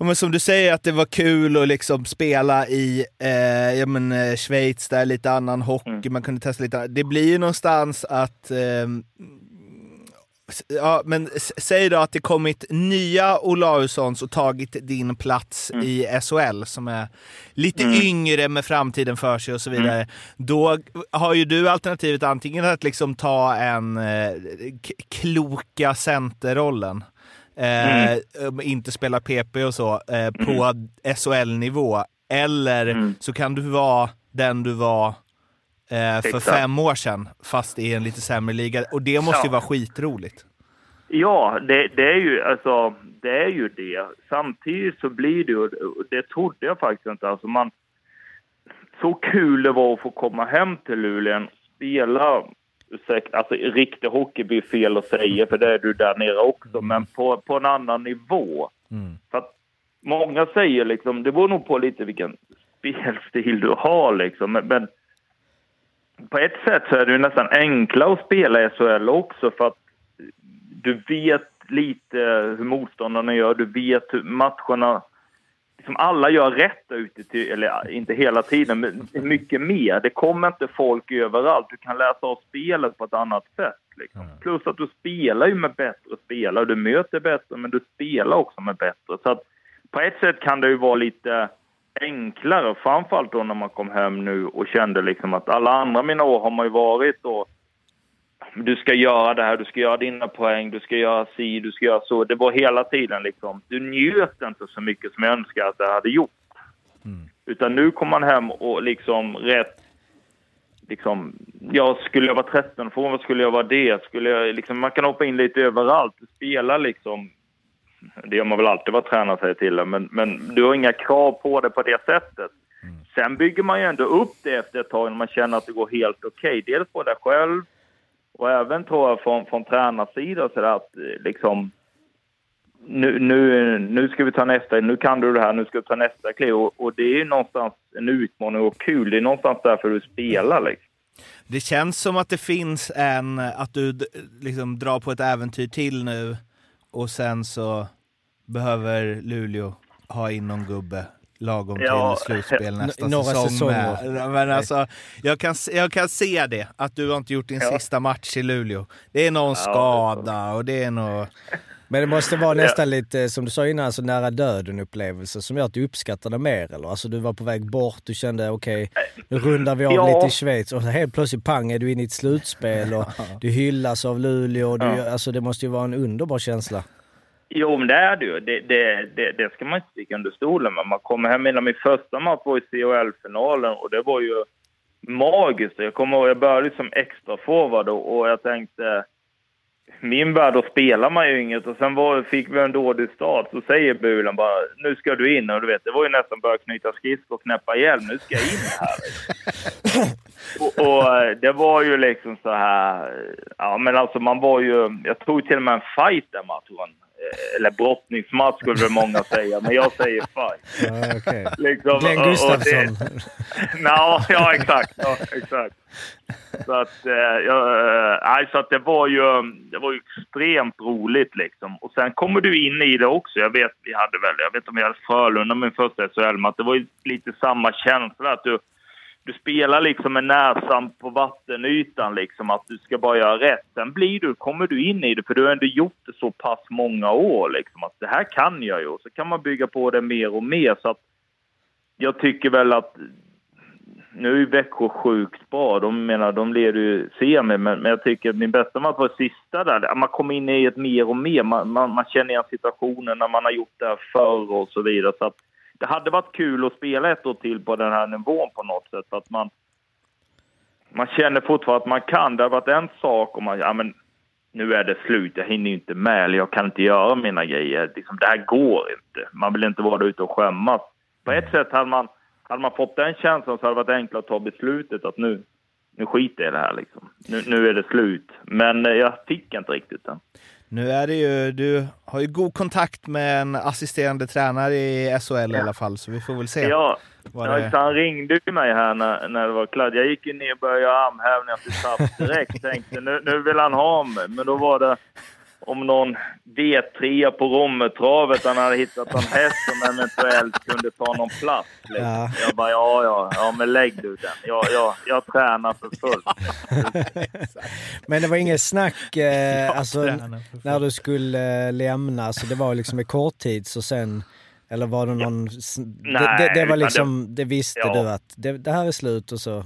men som du säger att det var kul att liksom spela i eh, ja, men, eh, Schweiz, där lite annan hockey, mm. man kunde testa lite Det blir ju någonstans att eh, Ja, men säg då att det kommit nya Olaussons och tagit din plats mm. i SHL som är lite mm. yngre med framtiden för sig och så vidare. Mm. Då har ju du alternativet antingen att liksom ta en eh, kloka centerrollen eh, mm. inte spela PP och så, eh, på mm. SHL-nivå. Eller mm. så kan du vara den du var eh, för fem år sedan, fast i en lite sämre liga. Och det måste ju vara skitroligt. Ja, det, det, är ju alltså, det är ju det. Samtidigt så blir det ju, det trodde jag faktiskt inte, alltså man, så kul det var att få komma hem till Luleå och spela, alltså riktig hockey blir fel att säga för det är du där nere också, men på, på en annan nivå. Mm. För att många säger liksom, det beror nog på lite vilken spelstil du har liksom, men, men på ett sätt så är det ju nästan enklare att spela i SHL också för att du vet lite hur motståndarna gör, du vet hur matcherna... Liksom alla gör rätt ute till, eller inte hela tiden, men mycket mer. Det kommer inte folk överallt. Du kan läsa av spelet på ett annat sätt. Liksom. Mm. Plus att du spelar ju med bättre spelare. Du möter bättre, men du spelar också med bättre. Så att på ett sätt kan det ju vara lite enklare, framförallt då när man kom hem nu och kände liksom att alla andra mina år har man ju varit och du ska göra det här, du ska göra dina poäng, du ska göra si, du ska göra så. Det var hela tiden liksom, du njöt inte så mycket som jag önskar att jag hade gjort. Mm. Utan nu kom man hem och liksom rätt, liksom, ja, skulle jag vara 13 från vad skulle jag vara det? Skulle jag liksom, man kan hoppa in lite överallt, spela liksom, det gör man väl alltid vad tränare säger till men, men du har inga krav på det på det sättet. Mm. Sen bygger man ju ändå upp det efter ett tag när man känner att det går helt okej. Okay. Dels på dig själv, och även tror jag från, från tränarsidan så att eh, liksom nu, nu, nu ska vi ta nästa, nu kan du det här, nu ska du ta nästa kliv. Och, och, det är ju någonstans en utmaning och kul. Det är någonstans därför du spelar liksom. Det känns som att det finns en, att du liksom drar på ett äventyr till nu och sen så behöver Luleå ha in någon gubbe lagom ja. till slutspel nästa Några säsong. Säsonger. Men alltså, jag, kan, jag kan se det, att du har inte gjort din ja. sista match i Luleå. Det är någon ja, skada och det är något... Men det måste vara nästan lite, som du sa innan, alltså nära döden-upplevelse som gör att du uppskattar det mer eller? Alltså du var på väg bort, du kände okej, okay, nu rundar vi av ja. lite i Schweiz och helt plötsligt pang är du inne i ett slutspel och du hyllas av Luleå. Du, ja. Alltså det måste ju vara en underbar känsla. Jo, men det är det ju. Det, det, det, det ska man inte sticka under stolen med. Man kommer hem innan min första match var i CHL-finalen och det var ju magiskt. Jag kommer ihåg, jag började som extra forward och, och jag tänkte min värld, då spelar man ju inget. Och sen var, fick vi en dålig start. Så säger Bulen bara, nu ska du in. Och du vet, det var ju nästan börja knyta skridskor och knäppa hjälm. Nu ska jag in här. och, och, det var ju liksom så här, ja men alltså man var ju, jag tog till och med en fight den matchen. Eh, eller brottningsmatch skulle väl många säga, men jag säger fight. Okay. liksom, Glenn Gustafsson. no, ja, exakt. Ja, exakt. Så att, eh, ja, eh, så att det var ju det var ju extremt roligt liksom. Och sen kommer du in i det också. Jag vet, vi hade väl, jag vet om vi hade Frölunda min första SHL-match. Det var ju lite samma känsla att du du spelar liksom med näsan på vattenytan, liksom, att du ska bara göra rätt. Sen blir du, kommer du in i det, för du har ändå gjort det så pass många år, liksom, att det här kan jag ju. Så kan man bygga på det mer och mer. Så att jag tycker väl att nu är ju Växjö sjukt bra. De, menar, de leder ju semi, men, men jag tycker att min bästa match var sista där. Man kommer in i ett mer och mer. Man, man, man känner igen situationen när man har gjort det här förr och så vidare. Så att det hade varit kul att spela ett år till på den här nivån på något sätt. Att man, man känner fortfarande att man kan. Det har varit en sak om man, ja men nu är det slut, jag hinner inte med, eller jag kan inte göra mina grejer. Liksom, det här går inte. Man vill inte vara där ute och skämmas. På ett sätt hade man, hade man fått den känslan så hade det varit enklare att ta beslutet att nu, nu skiter jag i det här liksom. Nu, nu är det slut. Men eh, jag fick inte riktigt den. Nu är det ju, du har ju god kontakt med en assisterande tränare i SHL ja. i alla fall, så vi får väl se. Ja, ja han ringde ju mig här när, när det var klart. Jag gick ju ner och började göra armhävningar till direkt. Tänkte nu, nu vill han ha mig, men då var det om någon V3 på Rommetravet. Han hade hittat en häst som eventuellt kunde ta någon plats. Liksom. Ja. Jag bara, ja, ja, ja, men lägg du den. Jag, jag, jag tränar för fullt. men det var inget snack eh, alltså, när du skulle eh, lämna, så det var liksom i kort tid så sen eller var det någon... Ja. Nej, det, det, det, var liksom, det, visste ja. du att det, det, här är slut och så...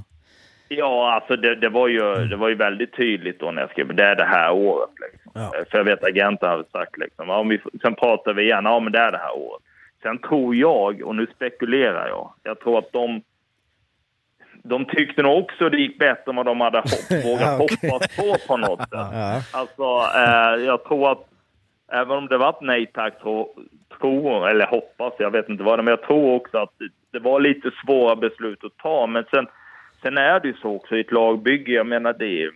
Ja, alltså det, det, var ju, det var ju väldigt tydligt då när jag skrev det är det här året. Liksom. Ja. För jag vet agenten hade sagt liksom, ja, vi, sen pratar vi igen, ja men det är det här året. Sen tror jag, och nu spekulerar jag, jag tror att de de tyckte nog också det gick bättre än vad de hade hopp, vågat okay. hoppas på på något sätt. Ja. Alltså, eh, jag tror att även om det var ett nej tack, tror, tror, eller hoppas, jag vet inte vad det men jag tror också att det var lite svåra beslut att ta. Men sen, sen är det ju så också i ett lagbygge, jag menar det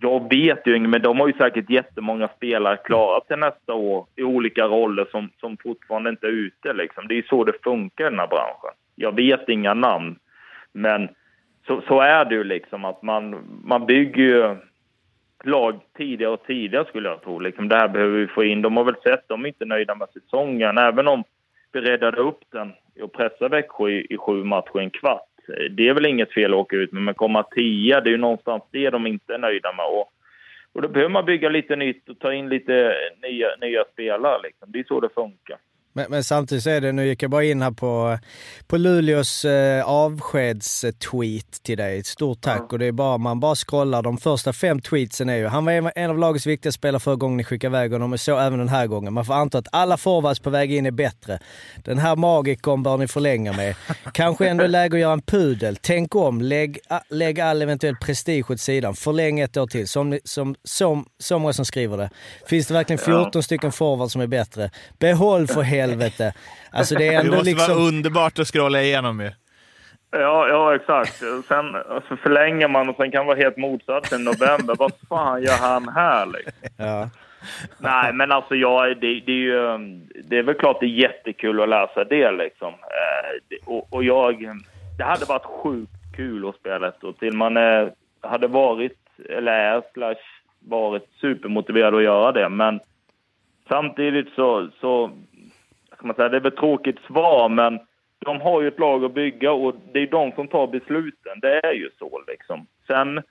jag vet ju inget, men de har ju säkert jättemånga spelare klara till nästa år i olika roller som, som fortfarande inte är ute. Liksom. Det är ju så det funkar i den här branschen. Jag vet inga namn, men så, så är det ju liksom att man, man bygger ju lag tidigare och tidigare skulle jag tro. Liksom, det här behöver vi få in. De har väl sett, de är inte nöjda med säsongen, även om vi räddade upp den och pressade Växjö i, i sju matcher en kvart. Det är väl inget fel att åka ut med, men komma tia, det är ju någonstans det de inte är nöjda med. Och, och då behöver man bygga lite nytt och ta in lite nya, nya spelare. Liksom. Det är så det funkar. Men, men, samtidigt så är det, nu gick jag bara in här på, på Luleås eh, avskedstweet till dig. Stort tack. Ja. Och det är bara, man bara scrollar. De första fem tweetsen är ju, han var en av lagets viktigaste spelare förra gången ni skickade iväg honom och så även den här gången. Man får anta att alla forwards på väg in är bättre. Den här magikern bör ni förlänga med. Kanske ändå läge att göra en pudel. Tänk om, lägg, lägg all eventuell prestige åt sidan. Förläng ett år till. Som, som, som, så många som skriver det. Finns det verkligen 14 ja. stycken forwards som är bättre? Behåll för helvete. Alltså det är ändå det måste liksom... vara underbart att scrolla igenom ju. Ja, ja exakt. Sen alltså, förlänger man och sen kan vara helt motsatt i november. Vad fan gör han här liksom? Ja. Nej, men alltså ja, det, det, är ju, det är väl klart det är jättekul att läsa det liksom. Eh, och, och jag, det hade varit sjukt kul att spela ett år till. Man är, hade varit, eller är, slash varit supermotiverad att göra det. Men samtidigt så, så ska man säga, det är väl ett tråkigt svar, men de har ju ett lag att bygga och det är de som tar besluten. Det är ju så liksom. Sen,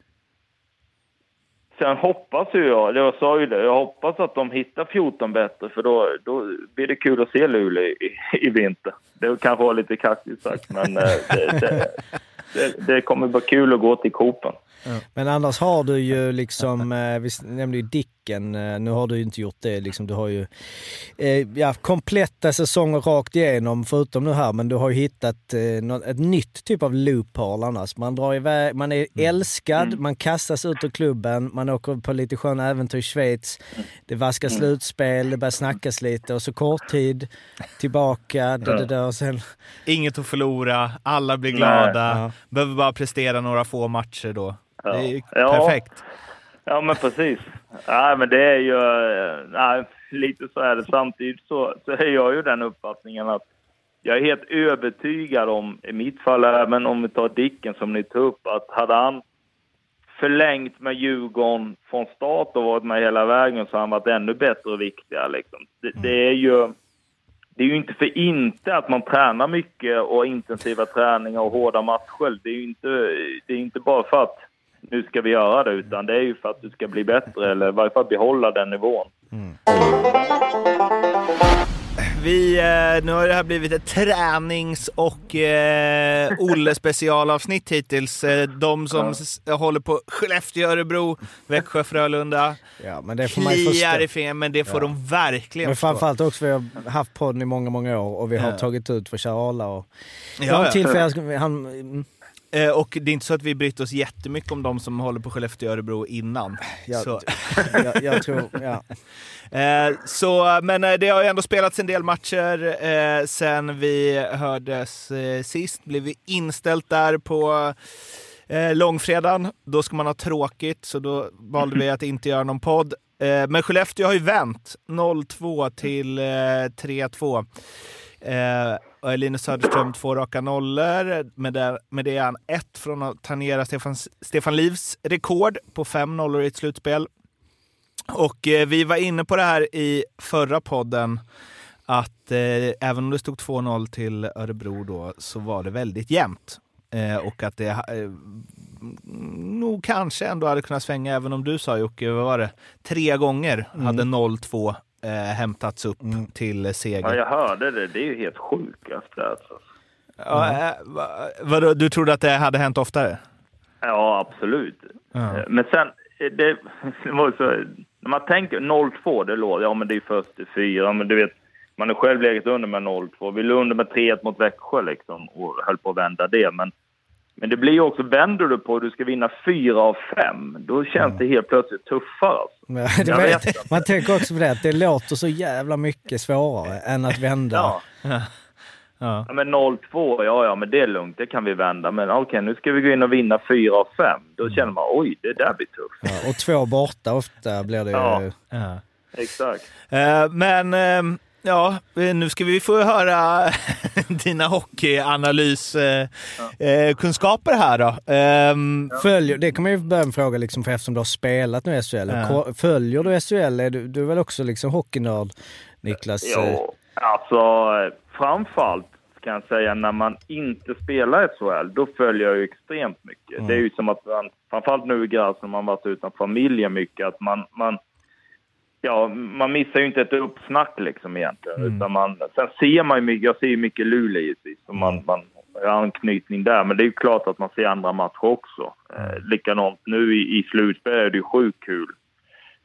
sen hoppas ju jag, jag sa ju det, jag hoppas att de hittar 14 bättre för då, då blir det kul att se Luleå i, i vinter. Det kanske var lite kaxigt sagt, men eh, det, det, det, det kommer vara kul att gå till Copen. Men annars har du ju liksom, eh, vi nämnde ju Dick, eh, nu har du ju inte gjort det liksom. Du har ju eh, ja, kompletta säsonger rakt igenom, förutom nu här, men du har ju hittat ett nytt typ av loophole annars. Man drar iväg, man är mm. älskad, mm. man kastas ut ur klubben, man åker på lite sköna äventyr i Schweiz. Det vaskas mm. slutspel, det börjar snackas lite och så kort tid tillbaka, det, det, och sen... Inget att förlora, alla blir glada, Nej. behöver bara prestera några få matcher då. Ja. Det är ju ja. perfekt. Ja, men precis. Nej, men det är ju... Nej, lite så är det. Samtidigt så, så är jag ju den uppfattningen att jag är helt övertygad om, i mitt fall även om vi tar Dicken som ni tog upp, att hade han förlängt med Djurgården från start och varit med hela vägen så hade han varit ännu bättre och viktigare. Liksom. Det, det, är ju, det är ju inte för inte att man tränar mycket och intensiva träningar och hårda matcher. Det är ju inte, det är inte bara för att nu ska vi göra det, utan det är ju för att du ska bli bättre eller i varje fall behålla den nivån. Mm. Vi, eh, nu har det här blivit ett tränings och eh, Olle specialavsnitt hittills. Eh, de som ja. håller på Skellefteå, Örebro, Växjö, Frölunda. Ja, men det får man kliar i fingret, men det får ja. de verkligen Men framförallt också, vi har haft podden i många, många år och vi har ja. tagit ut för kära Arla. Och... Ja, ja. han. Eh, och det är inte så att vi brytt oss jättemycket om de som håller på Skellefteå och Örebro innan. Jag, så. jag, jag tror, ja. Eh, så, men eh, det har ju ändå spelats en del matcher eh, sen vi hördes eh, sist. Blev vi inställt där på eh, långfredagen. Då ska man ha tråkigt, så då valde vi att inte göra någon podd. Eh, men Skellefteå har ju vänt 0-2 till 3-2. Eh, Linus Söderström två raka nollor. Med det, med det är han ett från att tangera Stefan, Stefan Livs rekord på fem nollor i ett slutspel. Och eh, vi var inne på det här i förra podden att eh, även om det stod 2-0 till Örebro då så var det väldigt jämnt. Eh, och att det eh, nog kanske ändå hade kunnat svänga även om du sa Jocke, vad var det? Tre gånger mm. hade 0-2 eh, hämtats upp mm. till seger. Ja, jag hörde det. Det är ju helt sjukt. Alltså. Ja, mm. vadå, du trodde att det hade hänt oftare? Ja, absolut. Ja. Eh, Men sen, eh, det, det var så, när man tänker 0-2, det låter, ja men det är först till fyra, men du vet, man är själv legat under med 0-2. Vi låg under med 3-1 mot Växjö liksom och höll på att vända det. Men, men det blir ju också, vänder du på att du ska vinna fyra av fem, då känns det helt plötsligt tuffare. Alltså. Vet, man tänker också på det, att det låter så jävla mycket svårare än att vända. Ja. Ja. Ja, men 0-2, ja, ja, men det är lugnt, det kan vi vända. Men okej, nu ska vi gå in och vinna fyra av fem. Då känner man, oj, det där blir tufft. Ja, och två borta ofta blir det ju. Ja. Ja. Exakt. Eh, Men ehm, ja, eh, nu ska vi få höra dina hockeyanalysekunskaper här då. Ehm, Följer, det kan man ju börja med fråga liksom, för eftersom du har spelat nu i SHL. Ja. Följer du SHL? Är du, du är väl också liksom hockeynörd, Niklas? Jo, alltså eh, framförallt kan jag säga när man inte spelar SHL, då följer jag ju extremt mycket. Det är ju som att man, framförallt nu i Graz när man varit utan familjen mycket, att man, man Ja, man missar ju inte ett uppsnack liksom egentligen. Utan man, sen ser man ju mycket, jag ser ju mycket Luleå givetvis, så man, man har anknytning där. Men det är ju klart att man ser andra matcher också. Eh, likadant nu i, i slutspel är det ju sjukt kul.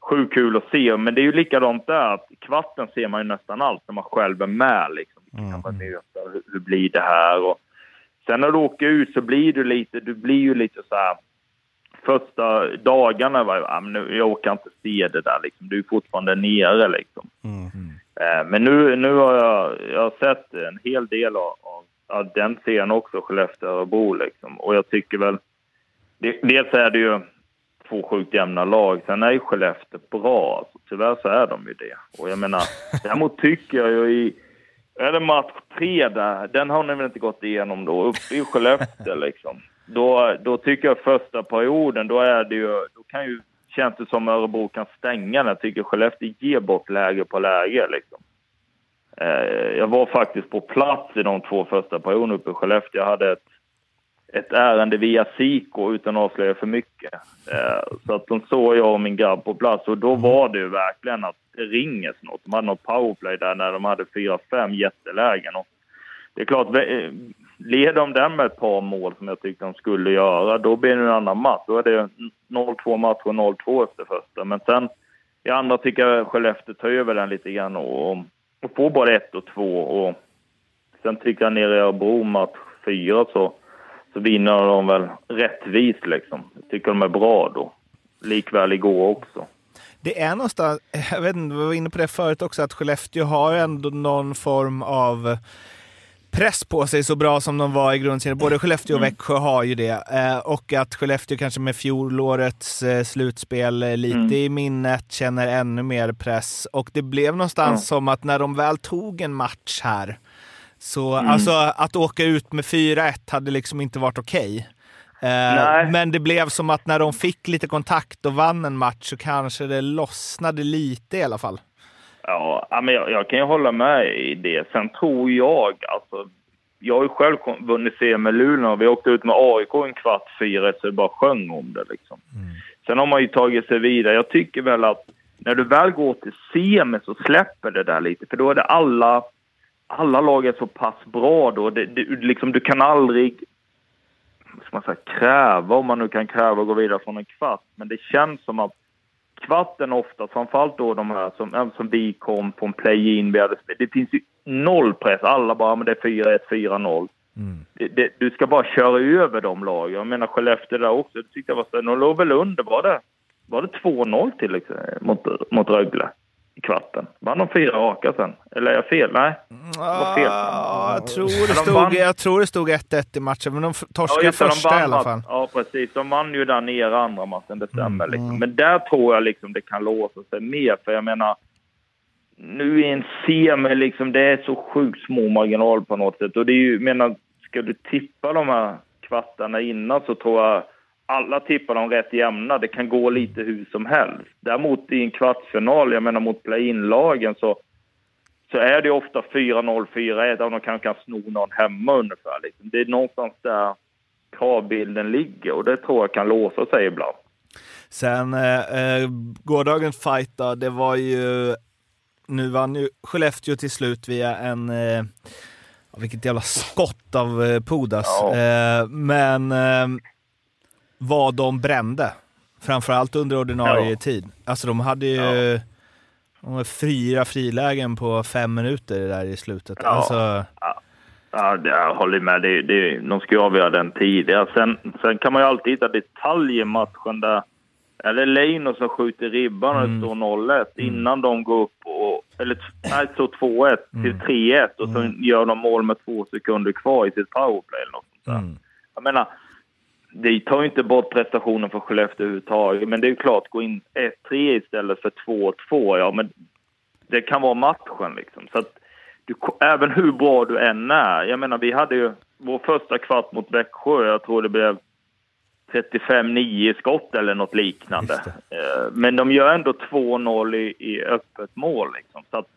Sjukt kul att se, men det är ju likadant där att i kvarten ser man ju nästan allt när man själv är med liksom. Vilka kan man möta, hur, hur blir det här och sen när du åker ut så blir du lite, du blir ju lite så här första dagarna var jag, ah, men nu, jag orkar inte se det där liksom. Du är fortfarande nere liksom. Eh, men nu, nu har jag, jag har sett en hel del av, av, den serien också, Skellefteå-Örebro liksom. Och jag tycker väl, det, dels är det ju två sjukt jämna lag. Sen är ju Skellefteå bra. Alltså, tyvärr så är de ju det. Och jag menar, däremot tycker jag ju i... Är det match tre där, den har ni väl inte gått igenom då, uppe i Skellefteå liksom. Då, då tycker jag första perioden, då är det ju, då kan ju, känns det som Örebro kan stänga den. Jag tycker Skellefteå ger bort läge på läge liksom. Eh, jag var faktiskt på plats i de två första perioderna uppe i Skellefteå. Jag hade ett, ett ärende via Siko utan att avslöja för mycket. Eh, så att de såg jag och min grabb på plats och då var det ju verkligen att det ringer snart. De hade något powerplay där när de hade fyra, fem jättelägen. Och det är klart, eh, leder de den med ett par mål som jag tyckte de skulle göra, då blir det en annan match. Då är det 0-2 match och 0-2 efter första. Men sen i andra tycker jag Skellefteå tar över den lite grann och, och får både 1 och 2. Och sen tycker jag nere i Örebro match 4 så, så vinner de väl rättvist liksom. Jag tycker de är bra då. Likväl igår också. Det är någonstans, jag vet inte, vi var inne på det förut också, att Skellefteå har ändå någon form av press på sig så bra som de var i grundserien. Både Skellefteå och Växjö har ju det. Eh, och att Skellefteå kanske med fjolårets eh, slutspel eh, lite i minnet känner ännu mer press. Och det blev någonstans som att när de väl tog en match här, så alltså att åka ut med 4-1 hade liksom inte varit okej. Eh, Nej. men det blev som att när de fick lite kontakt och vann en match så kanske det lossnade lite i alla fall. Ja, men jag, jag kan ju hålla med i det. Sen tror jag, alltså, jag har ju själv vunnit CM med Luleå och vi åkte ut med AIK en kvart fyra så det bara sjöng om det liksom. Sen har man ju tagit sig vidare. Jag tycker väl att när du väl går till semi så släpper det där lite, för då är det alla, alla lag är så pass bra då. Det, det, liksom, du kan aldrig ska man säga, kräva, om man nu kan kräva att gå vidare från en kvart, men det känns som att kvarten ofta, framförallt då de här som, som vi kom på en play-in, vi hade spe- det finns ju noll press. Alla bara, men det är 4-1, 4-0. Det, det, du ska bara köra över de lagen. Jag menar Skellefteå där också, det tyckte jag var så, de låg väl under, var det, var det 2-0 till exempel, mot, mot Rögle i kvarten? Vann de fyra raka sen? Eller är jag fel? Nej, det var fel. Ah, jag, tror det de stod, jag tror det stod 1-1 i matchen, men de torskade just det, de första vann i alla match- fall. Ja, precis. De vann ju där nere andra matchen, det stämmer. Liksom. Men där tror jag liksom det kan låsa sig mer, för jag menar, nu i en semi, liksom, det är så sjukt små marginal på något sätt. Och det är ju, menar, ska du tippa de här kvartarna innan så tror jag alla tippar dem rätt jämna. Det kan gå lite hur som helst. Däremot i en kvartsfinal, jag menar mot play-in-lagen så, så är det ofta 4-0, 4-1 och de kanske kan sno någon hemma ungefär. Liksom. Det är någonstans där kravbilden ligger och det tror jag kan låsa sig ibland. Sen eh, eh, gårdagens fight då, det var ju... Nu vann ju Skellefteå till slut via en... Eh, vilket jävla skott av eh, Pudas. Ja. Eh, men... Vad de brände. Framförallt under ordinarie ja. tid. Alltså de hade ju ja. de fyra frilägen på fem minuter där i slutet. Ja. Alltså... Ja. Ja, jag håller med. Det, det, de ska ju avgöra den tidigare. Sen, sen kan man ju alltid hitta detaljer i matchen där eller Leino som skjuter ribban och mm. det står 0-1 mm. innan de går upp och... Eller nej, står 2-1 mm. till 3-1 och så mm. gör de mål med två sekunder kvar i sitt powerplay eller något sånt mm. Jag menar, det tar ju inte bort prestationen för Skellefteå överhuvudtaget, men det är ju klart, gå in 1-3 istället för 2-2, ja men det kan vara matchen liksom. Så att du, även hur bra du än är, jag menar vi hade ju vår första kvart mot Växjö, jag tror det blev 35-9 skott eller något liknande. Eh, men de gör ändå 2-0 i, i öppet mål. Liksom. Så att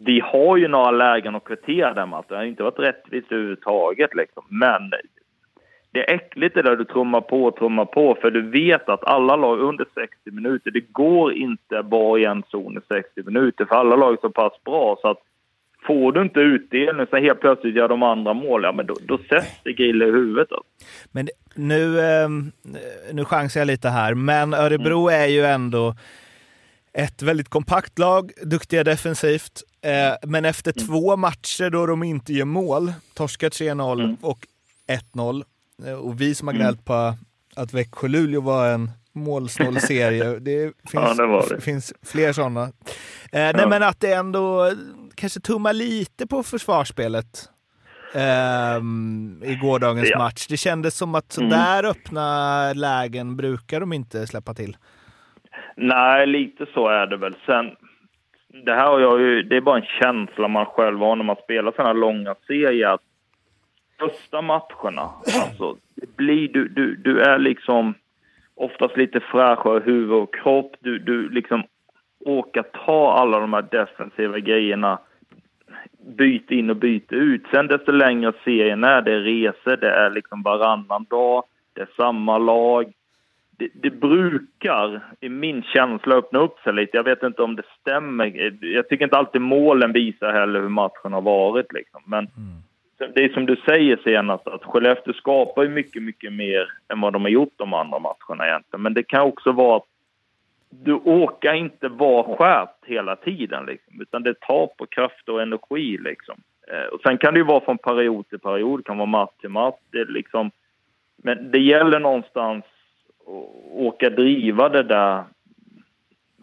vi har ju några lägen att kvittera den matchen. Det har inte varit rättvist överhuvudtaget. Liksom. Men det är äckligt det där du trummar på och trummar på för du vet att alla lag under 60 minuter, det går inte bara i en zon i 60 minuter för alla lag är så pass bra så att Får du inte utdelning så helt plötsligt gör de andra mål, ja men då, då sätts det grill i huvudet. Alltså. Men nu, eh, nu chansar jag lite här, men Örebro mm. är ju ändå ett väldigt kompakt lag, duktiga defensivt. Eh, men efter mm. två matcher då de inte gör mål, torskar 3-0 mm. och 1-0, eh, och vi som har mm. gnällt på att Växjö-Luleå var en målsnål serie. Det finns, ja, det det. finns fler sådana. Eh, ja. Nej, men att det ändå kanske tummar lite på försvarsspelet eh, i gårdagens ja. match. Det kändes som att sådär mm. öppna lägen brukar de inte släppa till. Nej, lite så är det väl. Sen, det här har jag ju, det är bara en känsla man själv har när man spelar sådana här långa serier. Att första matcherna, alltså, det blir, du, du, du är liksom oftast lite fräschare huvud och kropp. Du, du liksom orkar ta alla de här defensiva grejerna byta in och byta ut. Sen desto längre serien är, det är resor, det är liksom varannan dag, det är samma lag. Det, det, brukar, i min känsla, öppna upp sig lite. Jag vet inte om det stämmer. Jag tycker inte alltid målen visar heller hur matchen har varit. Liksom. Men mm det är som du säger senast, att Skellefteå skapar ju mycket, mycket mer än vad de har gjort de andra matcherna egentligen. Men det kan också vara att du åker inte vara skärpt hela tiden, liksom, utan det tar på kraft och energi. Liksom. Eh, och sen kan det ju vara från period till period, det kan vara match till match. Det liksom, men det gäller någonstans att åka driva det där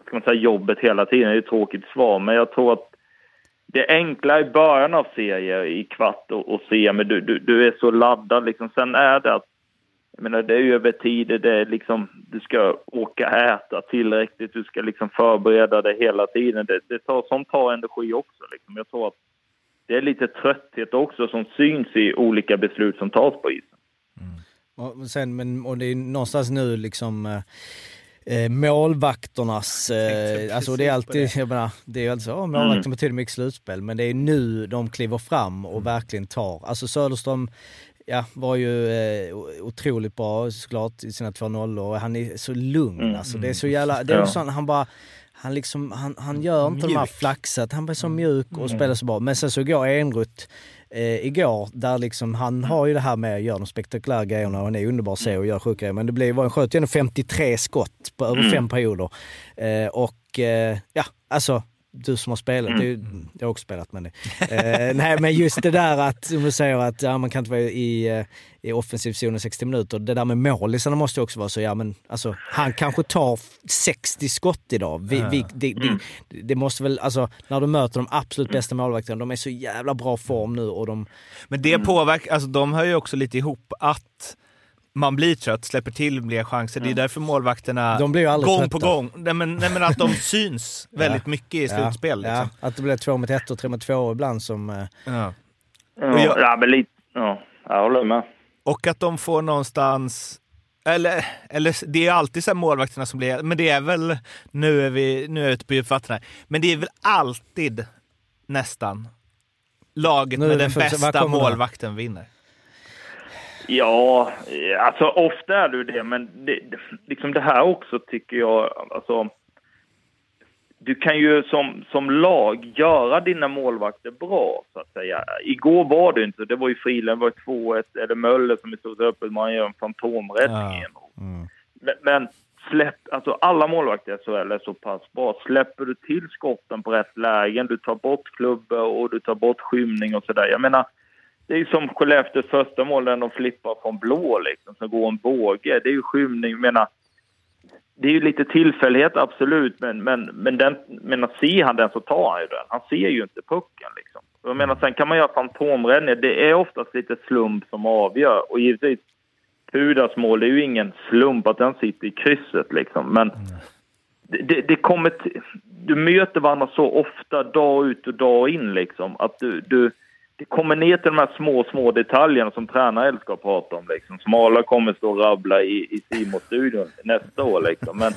ska man säga, jobbet hela tiden. Det är ett tråkigt svar, men jag tror att det är enklare i början av serier i kvart och, och se, men du, du, du är så laddad. Liksom. Sen är det att jag menar, det är över tid, det är liksom, du ska åka äta tillräckligt, du ska liksom förbereda dig hela tiden. Det, det tar, sånt tar energi också. Liksom. Jag tror att det är lite trötthet också som syns i olika beslut som tas på isen. Mm. Och, sen, men, och det är någonstans nu liksom eh, eh, målvakternas, eh, alltså det är alltid, det. jag menar, det är alltså, oh, målvakten mm. betyder mycket slutspel, men det är nu de kliver fram och mm. verkligen tar. Alltså Söderström ja, var ju eh, otroligt bra såklart i sina två nollor och han är så lugn mm. alltså. Det är så jävla, det är ja. sån, han bara, han liksom, han, han gör inte mjuk. de här flaxet, han blir så mjuk och mm. spelar så bra. Men sen så går Enrutt eh, igår, där liksom, han har ju det här med att göra de spektakulära grejerna och han är underbar se och gör sjuka grejer. Men det blev, han sköt ju ändå 53 skott på över mm. fem perioder. Eh, och eh, ja, alltså du som har spelat, mm. det, jag har också spelat men det. Eh, nej men just det där att, som du säger att ja, man kan inte vara i, eh, i offensiv zon i 60 minuter. Det där med målisarna måste också vara så, ja men alltså han kanske tar 60 skott idag. Vi, vi, det, det, mm. det, måste väl, alltså när du möter de absolut bästa målvakterna, de är så jävla bra form nu och de... Men det påverkar, alltså de hör ju också lite ihop att man blir trött, släpper till fler chanser. Det är därför målvakterna de blir gång trötta. på gång, nej men, nej men att de syns väldigt mycket i slutspel. Ja. Liksom. Ja. Att det blir två mot ett och tre mot två ibland som... Eh, ja, ja, ja men lite... Ja, jag håller med. Och att de får någonstans... Eller, eller det är alltid så målvakterna som blir... Men det är väl... Nu är vi nu är jag ute på djupt vatten här. Men det är väl alltid, nästan, laget med den bästa målvakten vinner. Ja, alltså ofta är det ju det, men det, liksom det här också tycker jag, alltså du kan ju som, som lag göra dina målvakter bra, så att säga. Igår var det inte, det var ju Frilän, var 2-1, eller Möller som är stort öppet, man gör en fantomräddning. Ja. Mm. Men, men släpp, alltså alla målvakter i SHL är så pass bra. Släpper du till skotten på rätt lägen, du tar bort klubbor och du tar bort skymning och sådär. Jag menar, det är ju som Skellefteås första mål när de flippar från blå liksom, som går en båge. Det är ju skymning, jag menar. Det är ju lite tillfällighet, absolut, men, men, men den, menar, ser han den så tar han ju den. Han ser ju inte pucken liksom. Jag menar, sen kan man göra fantomräddningar. Det är oftast lite slump som avgör. Och givetvis, Pudas mål, det är ju ingen slump att den sitter i krysset liksom. Men det, det, det kommer... Du möter varandra så ofta, dag ut och dag in liksom, att du, du det kommer ner till de här små, små detaljerna som tränare älskar att prata om. Liksom. Som alla kommer stå och rabbla i, i Simon-studion nästa år. Liksom. Men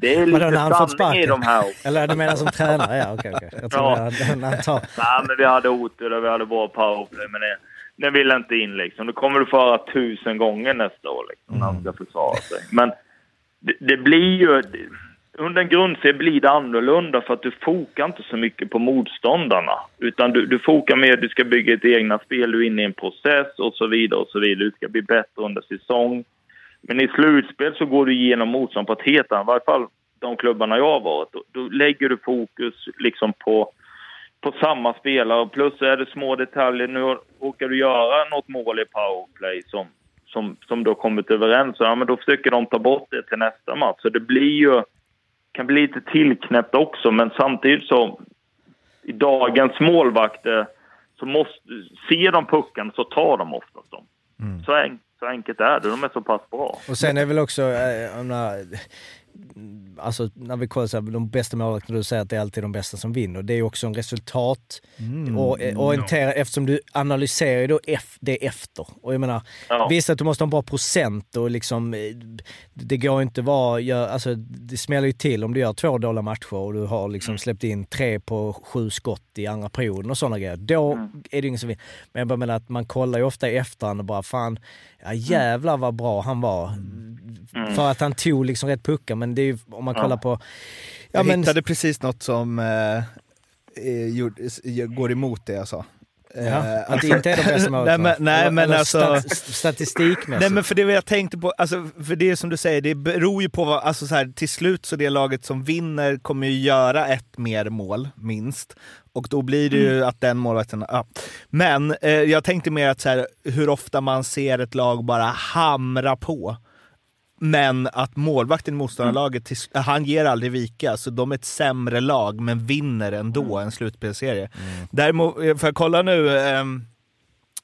det är lite sanning i de här också. Eller du menar som tränare? Ja, okej. Okay, okay. Jag tror ja. han tar... Nej, men vi hade otur och vi hade bra powerplay. Men det, den vill inte in liksom. Då kommer du få höra tusen gånger nästa år liksom, när han ska försvara sig. Men det, det blir ju under en grundserie blir det annorlunda för att du fokar inte så mycket på motståndarna. Utan du, du fokar mer, du ska bygga ett egna spel, du är inne i en process och så vidare och så vidare. Du ska bli bättre under säsong. Men i slutspel så går du igenom motstånd på ett helt annat, i varje fall de klubbarna jag har varit. Då, då lägger du fokus liksom på, på samma spelare. Plus är det små detaljer. Nu råkar du göra något mål i powerplay som, som, som du har kommit överens om. Ja, men då försöker de ta bort det till nästa match. Så det blir ju kan bli lite tillknäppt också, men samtidigt så i dagens målvakter så måste, ser de pucken så tar de oftast dem. Mm. Så, en, så enkelt är det, de är så pass bra. Och sen är väl också, äh, alltså när vi kollar så här, de bästa målvakterna, du säger att det är alltid de bästa som vinner. Det är också en resultat mm, och, eh, orienterad, ja. eftersom du analyserar ju då det efter. Och jag menar, ja. visst att du måste ha en bra procent och liksom, eh, det går inte vara, gör, alltså det smäller ju till om du gör två dåliga matcher och du har liksom mm. släppt in tre på sju skott i andra perioden och sådana grejer. Då mm. är det ingen som vinner. Men jag bara menar att man kollar ju ofta i efterhand och bara fan, ja jävlar vad bra han var. Mm. För att han tog liksom rätt puckar, men det är ju, om man kollar på... Ja, jag men... hittade precis något som eh, är, går emot det jag sa. Ja, eh, att det inte är de bästa målen? nej, men, nej, men alltså... Statistikmässigt? Nej men för det jag tänkte på, alltså, för det som du säger, det beror ju på vad, alltså så här, till slut så det laget som vinner kommer ju göra ett mer mål, minst. Och då blir det ju mm. att den målvakten... Ja. Men eh, jag tänkte mer att så här, hur ofta man ser ett lag bara hamra på. Men att målvakten i motståndarlaget, mm. han ger aldrig vika, så de är ett sämre lag men vinner ändå mm. en slutspelserie. Mm. Däremot, eh, får jag kolla nu, eh,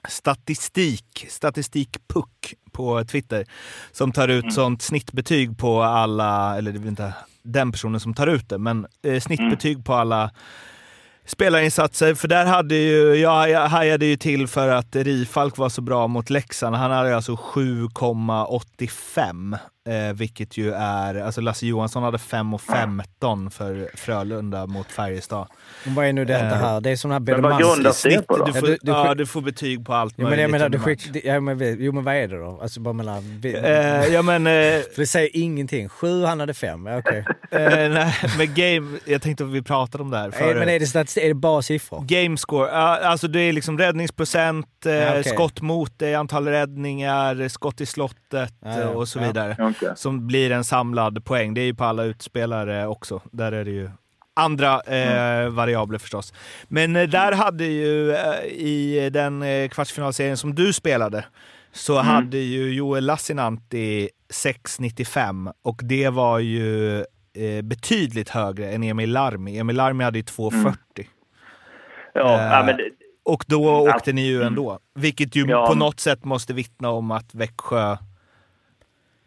statistik, statistikpuck på Twitter, som tar ut mm. sånt snittbetyg på alla, eller det är inte den personen som tar ut det, men eh, snittbetyg mm. på alla spelarinsatser, för där hade ju, jag, jag hajade ju till för att Rifalk var så bra mot Leksand. Han hade alltså 7,85 Eh, vilket ju är, alltså Lasse Johansson hade 5 och 15 för Frölunda mot Färjestad. Vad är nu detta eh, här? Det är här grundas det på då? Du får, ja, du, du, ja, du får betyg på allt jo, men jag menar, du skick, ja, men, Jo men vad är det då? Alltså bara mellan... Eh, ja, men, eh, för det säger ingenting. 7, han hade 5. Ja, okay. eh, nej, men game, jag tänkte att vi pratade om det här förut. men är det, statistik, är det bara siffror? Gamescore, alltså det är liksom räddningsprocent, ja, okay. skott mot dig, antal räddningar, skott i slottet och så vidare okay. som blir en samlad poäng. Det är ju på alla utspelare också. Där är det ju andra eh, mm. variabler förstås. Men eh, där hade ju eh, i den eh, kvartsfinalserien som du spelade så mm. hade ju Joel Lassinantti 6,95 och det var ju eh, betydligt högre än Emil Larmi. Emil Larmi hade ju 2,40. Mm. Ja, äh, men och då åkte ni ju mm. ändå, vilket ju ja. på något sätt måste vittna om att Växjö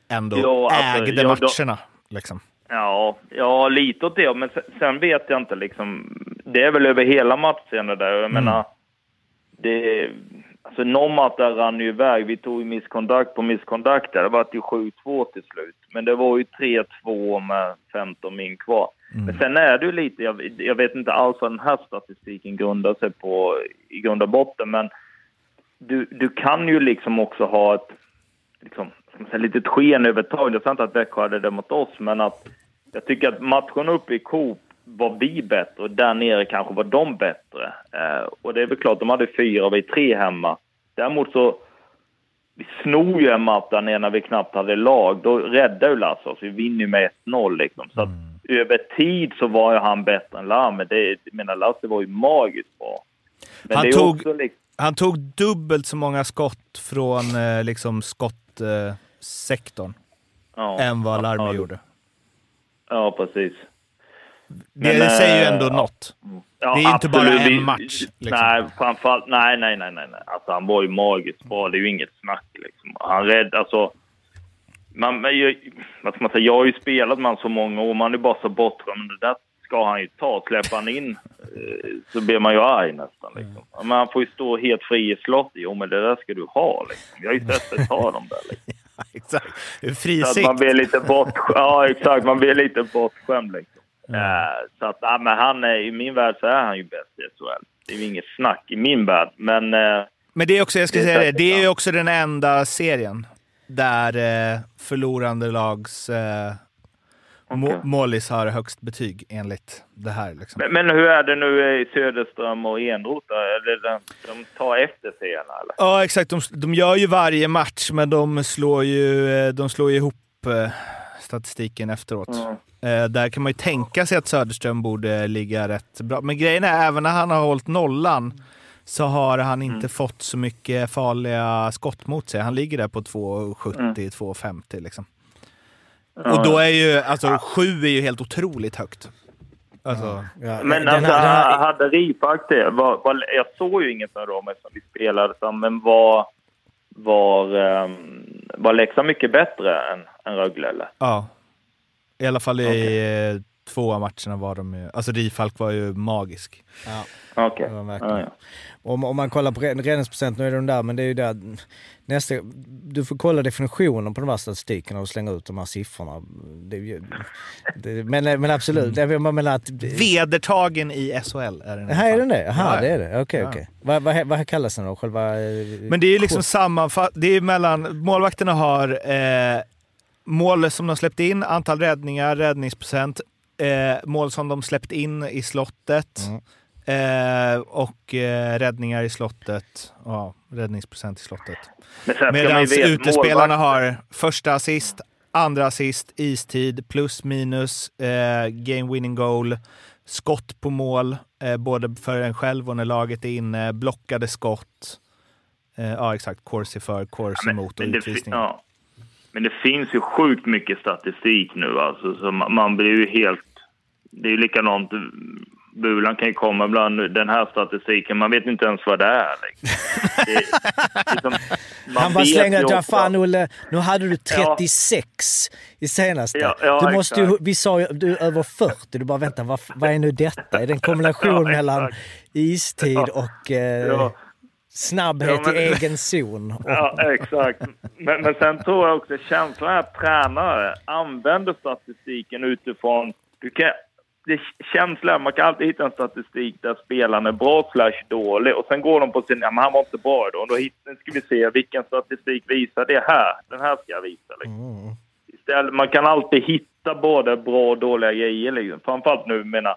ändå ja, alltså, ägde ja, matcherna. Då, liksom. Ja, ja, lite åt det. Men sen vet jag inte liksom. Det är väl över hela matchen det där. Jag mm. menar, det... Alltså någon match där rann ju iväg. Vi tog ju misskontakt på misskontakt. Det var ju 7-2 till slut. Men det var ju 3-2 med 15 min kvar. Mm. Men sen är det ju lite, jag, jag, vet inte alls vad den här statistiken grundar sig på i grund och botten, men du, du kan ju liksom också ha ett, liksom, ett litet skenövertag. Jag sa inte att Växjö hade det mot oss, men att jag tycker att matchen uppe i Coop var vi bättre och där nere kanske var de bättre. Eh, och det är väl klart, de hade fyra och vi tre hemma. Däremot så vi snor ju en match där nere när vi knappt hade lag. Då räddade ju Lasse oss. Vi vinner ju med 1-0 liksom. Så att Mm. över tid så var ju han bättre än Lamme. Det, menar, Lasse var ju magiskt bra. Men Han tog- liksom, Han tog dubbelt så många skott från eh, liksom skottsektorn eh, sektorn ja, än vad Larmi ja, gjorde. Ja, precis. Det Men, eh, säger ju ändå ja. något. Ja, Det är ju inte bara en match, liksom. Nej, framförallt, nej, nej, nej, nej. Alltså han var ju magiskt bra. Det är ju inget snack liksom. Han rädd, alltså. Man, jag, vad ska man säga, jag har ju spelat med honom så många år. Man är bara så bortskämd. Men det där ska han ju ta. Släpper han in eh, så blir man ju arg nästan. Liksom. Men han får ju stå helt fri i slott. Jo, men det där ska du ha. Liksom. Jag har ju sett dig ta dem där. Liksom. Exakt. Fri Så att sikt. man blir lite bortskämd. Ja, exakt. Man blir lite bortskämd liksom. Eh, så att, ja, men han är, i min värld så är han ju bäst i SHL. Det är ju inget snack i min värld. Men eh, Men det är också, jag ska Det säga det, det är ju också den enda serien där eh, förlorande lags eh, Okej. målis har högst betyg enligt det här. Liksom. Men, men hur är det nu i Söderström och Enroth? Eller de, de tar efter serierna eller? Ja, exakt. De, de gör ju varje match, men de slår ju, eh, de slår ju ihop eh, statistiken efteråt. Mm. Eh, där kan man ju tänka sig att Söderström borde ligga rätt bra. Men grejen är, även när han har hållit nollan så har han inte Mm. fått så mycket farliga skott mot sig. Han ligger där på 2,70-2,50 liksom. Och då är ju, alltså sju är ju helt otroligt högt. Alltså, Ja, Men den alltså, här- den här- hade Ripak det? Var, var, jag såg ju inget med dem eftersom vi spelade men var, var, um, var Leksand mycket bättre än, än Rögle eller? ja. I alla fall i eh, två av matcherna var de ju... Alltså Rifalk var ju magisk. Var verkligen. Ja, ja. Om, om man kollar på räddningsprocent, nu är de där, men det är ju där nästa, du får kolla definitionen på de här statistikerna och slänga ut de här siffrorna. Det, det, men, men absolut, jag menar att... Vedertagen i SHL är den. Här är den det? Jaha, Ja. det är det. Okej, Ja. okej. Vad, vad, vad kallas den då? Själva... eh, Men det är ju liksom sammanfatt... Det är mellan... Målvakterna har eh, mål som de släppt in, antal räddningar, räddningsprocent, eh, mål som de släppt in i slottet eh, och eh, räddningar i slottet. Ja, räddningsprocent i slottet. Medan utespelarna har första assist, andra assist, istid, plus minus, eh, game winning goal, skott på mål, eh, både för en själv och när laget är inne, blockade skott. Eh, ja, exakt. Corsi för, Corsi men, mot och utvisning. ja. men det finns ju sjukt mycket statistik nu alltså, så man, man blir ju helt... Det är ju likadant, Bulan kan ju komma ibland, nu, den här statistiken, man vet inte ens vad det är. Liksom. Det, liksom, man Han bara slänger ut, ja, fan Olle, nu hade du Ja. 36 i senaste. Ja, ja, du måste ju, vi sa ju du över 40, du bara vänta, vad, vad är nu detta? Är det en kombination Ja, mellan istid Ja. och eh, Ja. snabbhet Ja, men- i egen zon? Ja, exakt. Men, men sen tror jag också känslan är att tränare använder statistiken utifrån... Du kan, det känslan, man kan alltid hitta en statistik där spelaren är bra slash dålig och sen går de på sin... Ja, men han var inte bra då. Då hit, nu ska vi se vilken statistik visar det här. Den här ska jag visa. Liksom. Istället, man kan alltid hitta både bra och dåliga grejer. Liksom. Framförallt nu, menar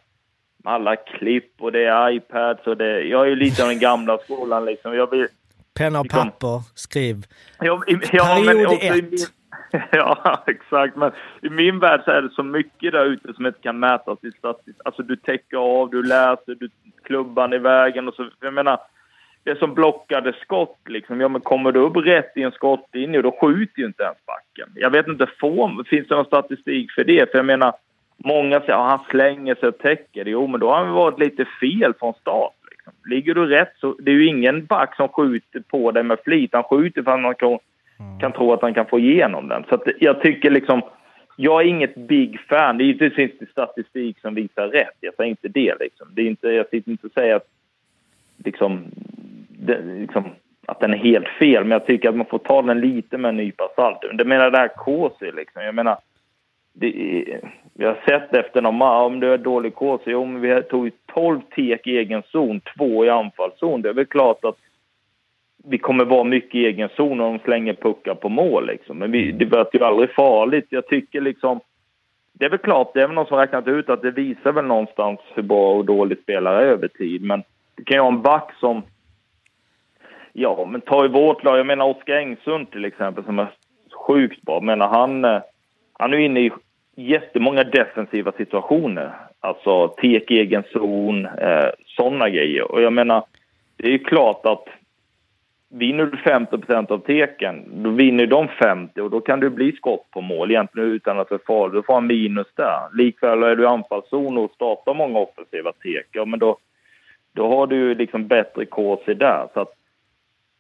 med alla klipp och det är iPads och det... Jag är ju lite av den gamla skolan liksom. Jag vill, penna och liksom- papper, skriv. Ja, ja men Period också i ett. Ja, exakt. Men i min värld så är det så mycket där ute som inte kan mätas i statistik. Alltså du täcker av, du läser, du klubban i vägen och så. Jag menar, det är som blockade skott liksom. Ja, men kommer du upp rätt i en skottlinje, då skjuter ju inte ens backen. Jag vet inte, får, finns det någon statistik för det? För jag menar, många säger att han slänger sig och täcker. Jo, men då har han varit lite fel från start. Liksom. Ligger du rätt så det är ju ingen back som skjuter på dig med flit. Han skjuter för att man kan, Mm. kan tro att han kan få igenom den. Så att jag tycker liksom, jag är inget big fan. Det är inte statistik som visar rätt. Jag säger inte det liksom. Det är inte, jag sitter inte och säger att liksom, det, liksom, att den är helt fel, men jag tycker att man får ta den lite med en nypa salt. Det menar det här KC liksom. Jag menar, det vi har sett efter någon match, om du är dålig KC, jo men vi tog ju 12 tek i egen zon, två i anfallszon. Det är väl klart att vi kommer vara mycket i egen zon om de slänger puckar på mål liksom. Men vi, det blir ju aldrig farligt. Jag tycker liksom det är väl klart, det är väl någon som räknat ut att det visar väl någonstans hur bra och dålig spelare är över tid. Men du kan ju ha en back som... Ja, men ta i vårt lag. Jag menar Oskar Engsund till exempel som är sjukt bra. Jag menar han, eh, han är inne i jättemånga defensiva situationer. Alltså tek egen zon, eh, sådana grejer. Och jag menar, det är ju klart att vinner du 50% av teken, då vinner de 50 och då kan det bli skott på mål egentligen utan att det är farligt. Då får han minus där. Likväl är du i anfallszon och startar många offensiva tek, ja men då, då har du liksom bättre KC där. Så att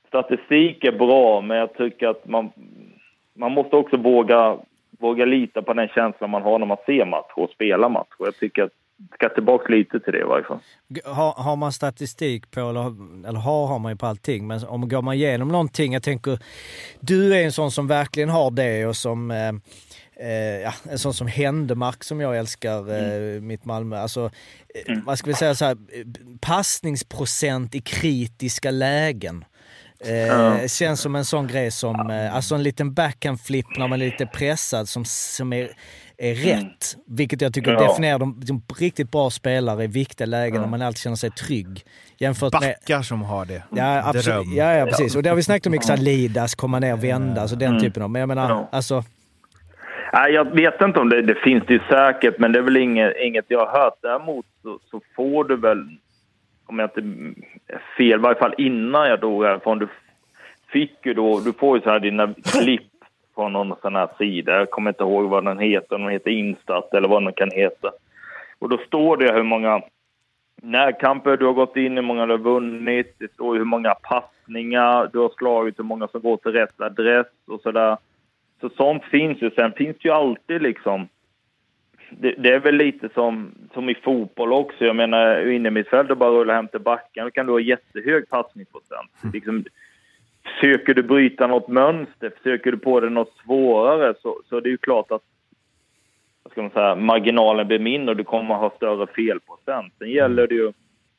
statistik är bra, men jag tycker att man, man måste också våga, våga lita på den känslan man har när man ser matcher och spelar matcher. Jag tycker att ska tillbaka lite till det i varje fall. Har, har man statistik på, eller, eller har, har man ju på allting, men om går man igenom någonting, jag tänker, du är en sån som verkligen har det och som eh, eh, ja, en sån som Händemark som jag älskar, eh, mm. mitt Malmö. Alltså, eh, mm. vad ska vi säga så här, passningsprocent i kritiska lägen. Eh, Känns som en sån grej som, eh, alltså en liten backhand-flip när man är lite pressad som, som är är mm. rätt. Mm. Vilket jag tycker ja. definierar dem som riktigt bra spelare i viktiga lägen mm. när man alltid känner sig trygg. Jämfört Backar med, som har det. Ja, absolut. Ja, ja, precis. Och det har vi snackat om mycket, mm. Lidas, komma ner vända, alltså den mm. typen av. Men jag menar, ja. alltså... Nej, jag vet inte om det, det finns det ju säkert, men det är väl inget, inget jag har hört. Däremot så, så får du väl, om jag inte är fel, i varje fall innan jag drog härifrån, du fick ju då, du får ju så här dina klipp på någon sån här sida. Jag kommer inte ihåg vad den heter. Den heter Instat eller vad den kan heta. Och då står det hur många närkamper du har gått in, hur många du har vunnit. Det står hur många passningar du har slagit, hur många som går till rätt adress och sådär. Så sånt finns ju. Sen finns det ju alltid liksom det, det, är väl lite som, som i fotboll också. Jag menar, inne i mitt fält och bara rulla hem till backen, då kan du ha jättehög passningsprocent. Liksom, Försöker du bryta något mönster, försöker du på det något svårare så, så det är ju klart att vad ska man säga, marginalen blir mindre och du kommer att ha större felprocent. Sen gäller det ju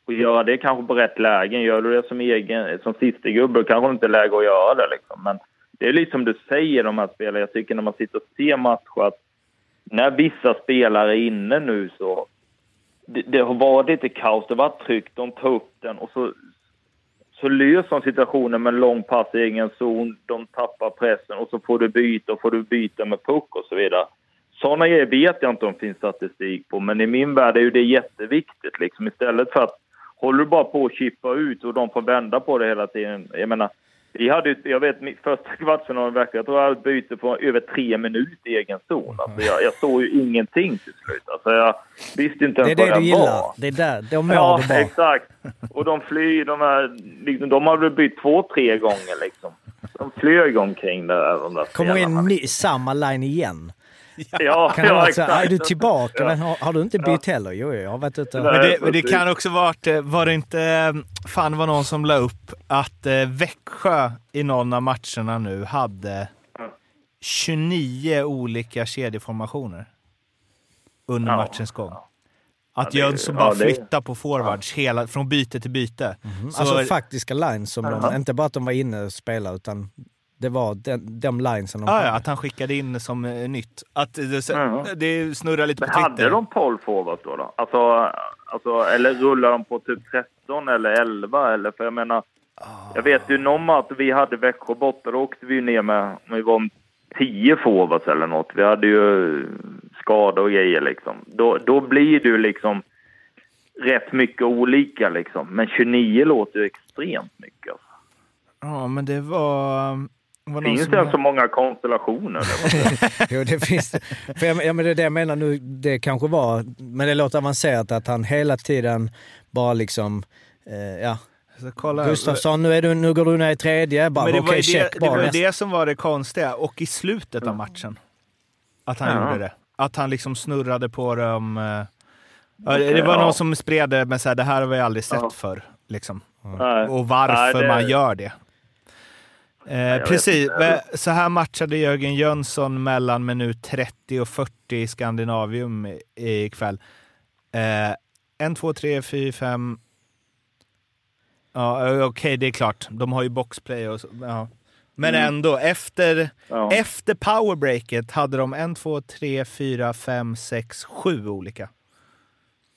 att göra det kanske på rätt lägen. Gör du det som egen, som sista gubbe kanske det inte är läge att göra det liksom. Men det är lite som du säger de här spelarna. Jag tycker när man sitter och ser matcher att när vissa spelare är inne nu så det, det har varit lite kaos, det har varit tryck, de tar upp den och så så löser de situationen med en lång pass i egen zon, de tappar pressen och så får du byta och får du byta med puck och så vidare. Sådana grejer vet jag inte om det finns statistik på, men i min värld är ju det jätteviktigt liksom. Istället för att håller du bara på att chippa ut och de får vända på det hela tiden. Jag menar, vi hade, jag vet, första kvartsfinalen verkar, jag tror jag hade byte på över tre minuter i egen zon. Alltså jag, jag såg ju ingenting till slut. Alltså jag visste inte ens vad det du gillar. Var. Det är där, de mår ja, du exakt. Och de flyr, de här, liksom, de har väl bytt två, tre gånger liksom. De flög omkring där, de där Kommer in ny, samma line igen. Ja, kan ja, exakt. Är du tillbaka? Ja. Men har, har, du inte bytt heller? Jo, jag har varit ute Men det, men det kan också varit, eh, var det inte, eh, fan var någon som la upp att eh, Växjö i någon av matcherna nu hade 29 olika kedjeformationer under ja. matchens gång. Att ja, Jönsson bara ja, flyttar på forwards ja. hela, från byte till byte. Mm. Så, alltså faktiska lines som de, inte bara att de var inne och spelade utan det var den, de linesen de ah, ja, att han skickade in som uh, nytt. Att det, mm. det snurrar lite Men på Twitter. Hade de 12 forwards då? då? Alltså, alltså, eller rullar de på typ 13 eller 11? Eller, för jag menar, oh. jag vet ju någon match vi hade Växjö borta, då åkte vi ner med, vi var 10 forwards eller något. Vi hade ju skador och grejer liksom. Då, då blir du liksom rätt mycket olika liksom. Men 29 låter ju extremt mycket. Alltså. Ja, men det var finns det har... så många konstellationer? jo, det finns För jag, ja, men det är det jag menar nu, det kanske var, men det låter avancerat att han hela tiden bara liksom, eh, ja. Gustafsson, nu, är du, nu går du ner i tredje. Bara, men det, okay, var check, det, det var det som var det konstiga. Och i slutet av matchen, att han ja. gjorde det. Att han liksom snurrade på dem. Eh, det var ja. någon som spred det med så här, det här har vi aldrig sett ja. förr. Liksom. Och varför Nej, det... man gör det. Eh, precis, så här matchade Jörgen Jönsson mellan minut 30 och 40 i Skandinavium ikväll. Eh, en, två, tre, fyra, fem... Ja, okej, okay, det är klart. De har ju boxplay och så. Ja. Men Mm. ändå, efter, Ja. efter powerbreaket hade de en, två, tre, fyra, fem, sex, sju olika.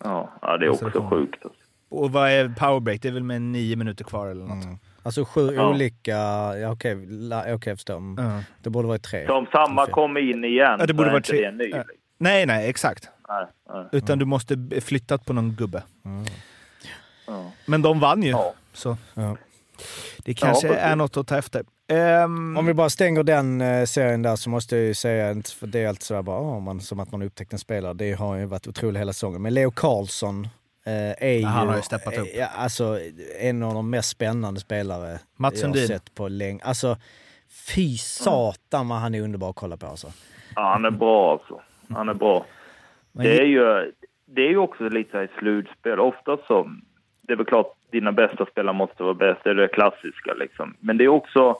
Ja, ja det är också sjukt. Och vad är powerbreak? Det är väl med nio minuter kvar eller något? Alltså sju Ja. olika, ja okej, okej jag förstår. Mm. Ja. Det borde vara tre. Så om samma kommer in igen Ja, det borde så är vara inte tre- det en ny. ja. liksom. Nej, nej, exakt. Nej, nej. Utan du måste flyttat på någon gubbe. Ja. Men de vann ju. Ja. Så Ja. det kanske precis. är något att ta efter. Ehm, Om vi bara stänger den eh, serien där så måste jag ju säga, för det är alltid sådär bara, oh, man, som att man upptäckt en spelare. Det har ju varit otroligt hela säsongen. Men Leo Karlsson ju... han har ju steppat upp. eh, Ja, alltså en av de mest spännande spelare Mats jag har Sundin. sett på länge. Alltså fy satan vad han är underbar att kolla på alltså. Ja, han är bra alltså. Han är bra. Det är ju, det är ju också lite här i slutspel. Ofta så, det är väl klart dina bästa spelare måste vara bäst, det är det klassiska liksom. Men det är också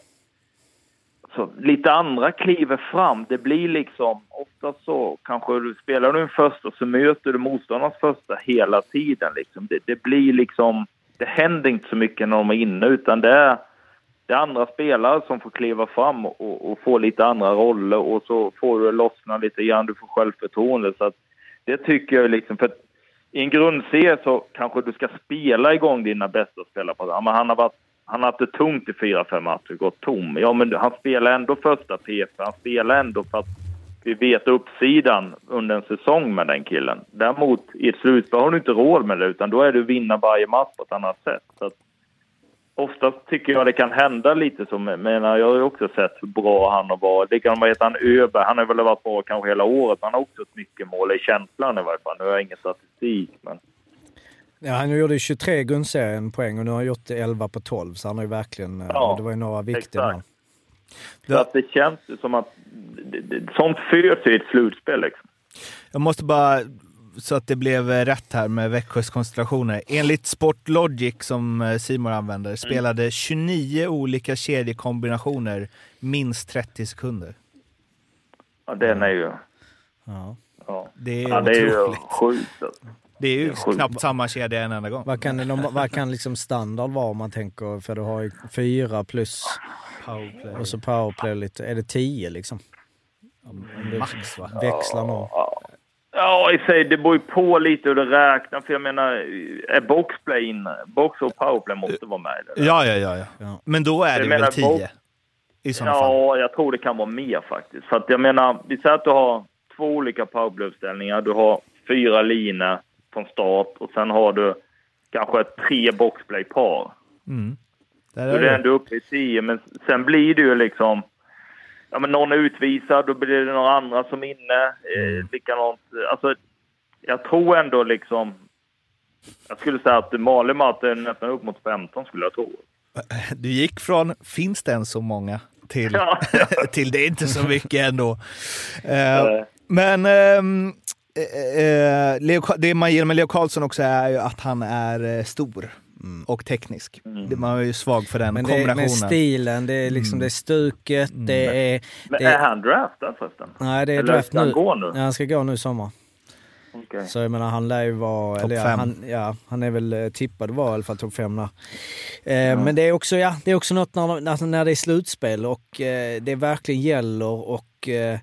så, lite andra kliver fram. Det blir liksom, ofta så kanske du spelar du en första så möter du motståndarnas första hela tiden liksom. Det, det blir liksom, det händer inte så mycket när de är inne utan det är det är andra spelare som får kliva fram och, och få lite andra roller och så får du lossna lite grann, du får självförtroende. Så att det tycker jag liksom, för att i en grundserie så kanske du ska spela igång dina bästa spelare. Men han har varit han har haft det tungt i fyra, fem matcher, gått tom. Ja, men han spelar ändå första PP, han spelar ändå för att vi vet uppsidan under en säsong med den killen. Däremot i ett slutspel har du inte råd med det, utan då är det att vinna varje match på ett annat sätt. Så att, oftast tycker jag det kan hända lite så, men jag har ju också sett hur bra han har varit. Det kan vara han Öberg, han har väl varit bra kanske hela året, men han har också ett mycket mål i känslan i varje fall. Nu har jag ingen statistik, men Ja, han gjorde ju 23 i grundserien poäng och nu har han gjort 11 på 12 så han har ju verkligen, eh, Ja, det var ju några viktiga. så att det känns som att sånt föds i ett slutspel liksom. Jag måste bara, så att det blev eh, rätt här med Växjös konstellationer. Enligt Sportlogic som eh, Simon använder spelade 29 olika kedjekombinationer minst 30 sekunder. Ja, den är ju... Ja. Ja, Det är ja, det är ju sjukt alltså. Det är ju det är knappt samma kedja en enda gång. Vad kan, vad kan liksom standard vara om man tänker, för du har ju fyra plus Powerplay. och så powerplay lite, är det 10 liksom? Om Max va? Växlar någon. Ja, i sig, det beror ju på lite hur det räknar. För jag menar, är boxplay inne? Box och powerplay måste vara med. i det. Ja, ja, ja, ja. Ja. Men då är Jag det menar, väl 10 box- i sådana fall. Ja, jag tror det kan vara mer faktiskt. För att jag menar, vi säger att du har två olika powerplay-uppställningar. Du har fyra linor från start och sen har du kanske tre boxplay-par. Mm. Där är är det ändå uppe i tio, men sen blir det ju liksom... Ja, men någon är utvisad, då blir det några andra som är inne. Eh, likadant. Alltså, jag tror ändå liksom... Jag skulle säga att matte är nästan upp mot 15 skulle jag tro. Du gick från finns det än så många till, Ja. till det är inte så mycket ändå. Eh, Eh, men eh, eh, Leo, det man gillar med Leo Karlsson också är ju att han är eh, stor och teknisk. Det, man är ju svag för den Mm. Men det, kombinationen. med stilen, det är liksom det är stuket, det är... men det är han draftad förresten? Nej, det är Eller draft ska han nu. gå nu? Ja, han ska gå nu i sommar. Okej. Så jag menar, han lär ju vara... Topp eller ja, fem. Han, ja, han är väl eh, tippad att vara i alla fall topp fem där. Eh, Men det är också, ja, det är också något när, när, när det är slutspel och eh, det verkligen gäller och eh, eh,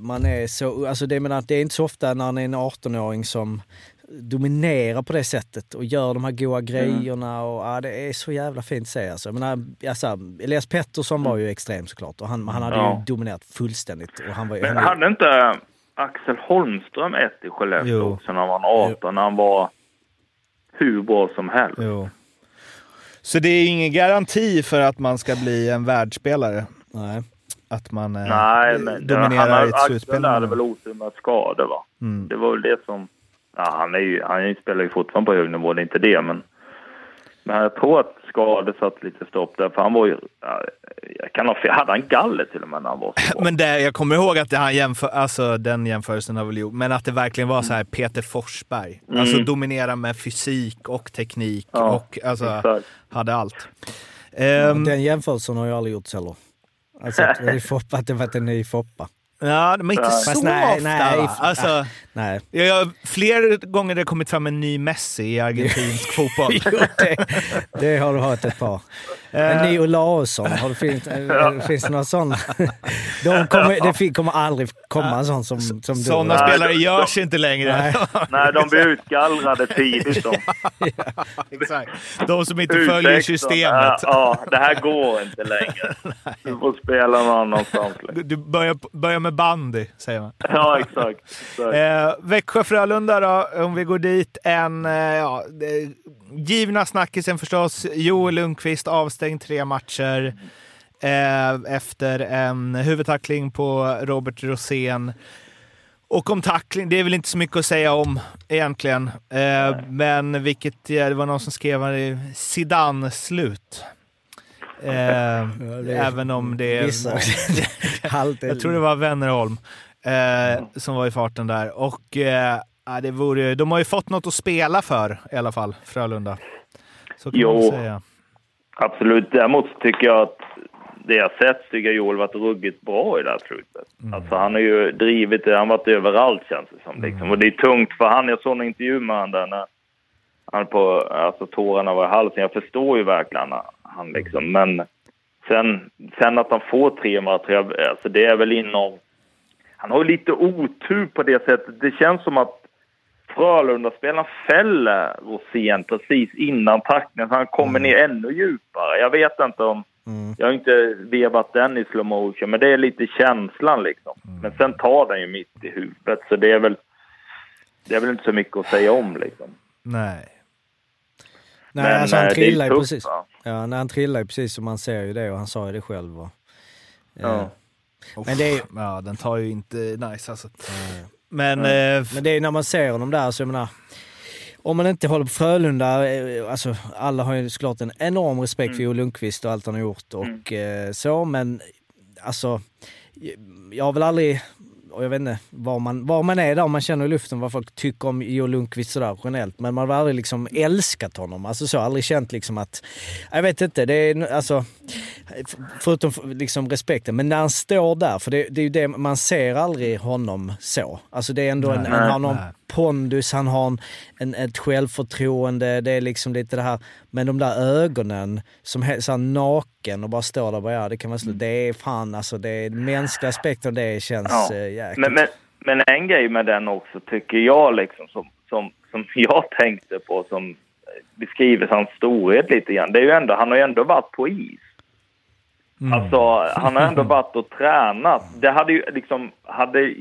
man är så... Alltså det, menar, det är inte så ofta när man är en 18-åring som dominerar på det sättet och gör de här goa grejerna och ja, det är så jävla fint att se alltså. Jag menar, alltså, Elias Pettersson var ju extrem såklart och han, han hade Ja. ju dominerat fullständigt. Och han var, Men han, hade inte Axel Holmström ett i Skellefteå Jo. också när han var 18, när han var hur bra som helst? Jo. Så det är ingen garanti för att man ska bli en världsspelare? nej. Att man eh, Nej, men dominerar han, i ett Axel slutspel? hade väl otur med skador, va? Mm. Det var väl det som... Ja, han, är ju, han spelar ju fortfarande på hög nivå, det är inte det, men... Men jag tror att skador satt lite stopp där, för han var ju... Ja, jag kan ha fel. Hade han galler till och med när han var så bra? Men det, jag kommer ihåg att det han jämför, alltså den jämförelsen har väl gjort, men att det verkligen var så här Peter Forsberg. Alltså dominera med fysik och teknik Mm. Ja, och alltså exakt. hade allt. Ehm, Den jämförelsen har jag aldrig gjort heller. Alltså att, det att det varit en ny Foppa. Ja, men inte så nej, ofta nej, va? Alltså, Nej. jag har fler gånger det kommit fram en ny Messi i argentinsk fotboll. Jo, det, det har du hört ett par. En ny Olausson, har du, finns, äh, finns det några sådana? De kommer, det kommer aldrig komma en sån som, som du. Sådana spelare de- görs inte längre. Nej. Nej, de blir utgallrade tidigt. De. Exakt. De som inte följer U16, systemet. Ja, det här går inte längre. Du får spela någon annanstans. Du, du börjar, börjar med bandy, säger man. Ja, exakt. exakt. Eh, Växjö-Frölunda då, om vi går dit. En, eh, ja, givna snackisen förstås. Joel Lundqvist avstängd tre matcher eh, efter en huvudtackling på Robert Rosén. Och om tackling, det är väl inte så mycket att säga om egentligen. Eh, men vilket, ja, det var någon som skrev här i Zidane-slut. Eh, även om det Vissa. Jag tror det var Wennerholm eh, som var i farten där. Och eh, det vore, de har ju fått något att spela för i alla fall, Frölunda. Så kan Jo. man säga. Absolut. Däremot tycker jag att det jag sett tycker jag Joel varit ruggigt bra i det här slutet. Alltså han har ju drivit det, han har varit överallt känns det som. Liksom. Och det är tungt för han, jag såg en intervju med honom där när han på, alltså tårarna var i halsen. Jag förstår ju verkligen han liksom, men sen, sen att han får tre matcher, alltså det är väl inom... Han har lite otur på det sättet. Det känns som att Frölunda-spelaren fäller Rosén precis innan tacklingen, så han kommer ner ännu djupare. Jag vet inte om... Jag har inte vevat den i slow motion, men det är lite känslan liksom. Men sen tar den ju mitt i huvudet, så det är väl... Det är väl inte så mycket att säga om liksom. Nej. Nej, Men, alltså han eh, är trillar ju precis. Ja, när han trillar ju precis som man ser ju det och han sa ju det själv. Och, Ja. Men det är ju- Ja, den tar ju inte nice alltså. Men... Eh, Men det är när man ser honom där, så jag menar, om man inte håller på Frölunda, eh, alltså alla har ju såklart en enorm respekt för Joel Lundqvist och allt han har gjort och eh, så, men alltså, jag har väl aldrig, och jag vet inte var man, var man är där, man känner i luften vad folk tycker om Joel Lundqvist sådär generellt, men man har aldrig liksom älskat honom, alltså så, aldrig känt liksom att, jag vet inte, det är alltså, förutom liksom respekten, men när han står där, för det, det är ju det, man ser aldrig honom så. Alltså det är ändå en, han har någon Nej. Pondus, han har en, en, ett självförtroende, det är liksom lite det här, men de där ögonen som är så naken och bara står där och bara, ja det kan vara slut. Det är fan alltså, det är mänskliga aspekter det känns Ja. ja. jäkligt. Men, men, men en grej med den också tycker jag liksom som, som, som jag tänkte på som beskriver hans storhet lite grann. Det är ju ändå, han har ju ändå varit på is. Alltså han har ändå varit och tränat. Det hade ju liksom, hade,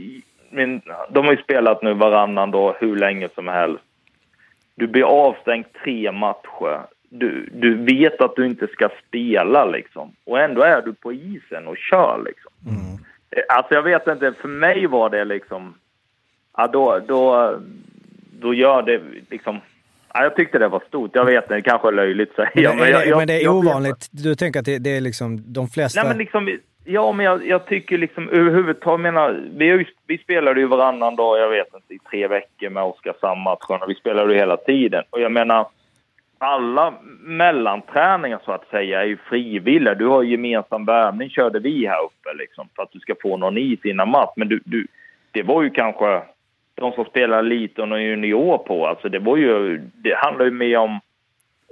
men, de har ju spelat nu varannan då hur länge som helst. Du blir avstängd tre matcher. Du, du vet att du inte ska spela liksom. Och ändå är du på isen och kör liksom. Eh, Alltså jag vet inte, för mig var det liksom... Ja, då, då, då gör det liksom... Ja, jag tyckte det var stort. Jag vet inte, det kanske är löjligt att säga. men, det, jag, jag, men det är ovanligt. Du tänker att det, det är liksom de flesta... Nej, men liksom, ja, men jag, jag tycker liksom överhuvudtaget, menar, vi, ju, vi spelade ju varannan dag, jag vet inte, i tre veckor med Oskarshamn-matcherna. Vi spelade ju hela tiden. Och jag menar, alla mellanträningar så att säga är ju frivilliga. Du har gemensam värvning körde vi här uppe liksom, för att du ska få någon is innan match. Men du, du, det var ju kanske de som spelar lite och någon junior på. Alltså det var ju, det handlar ju mer om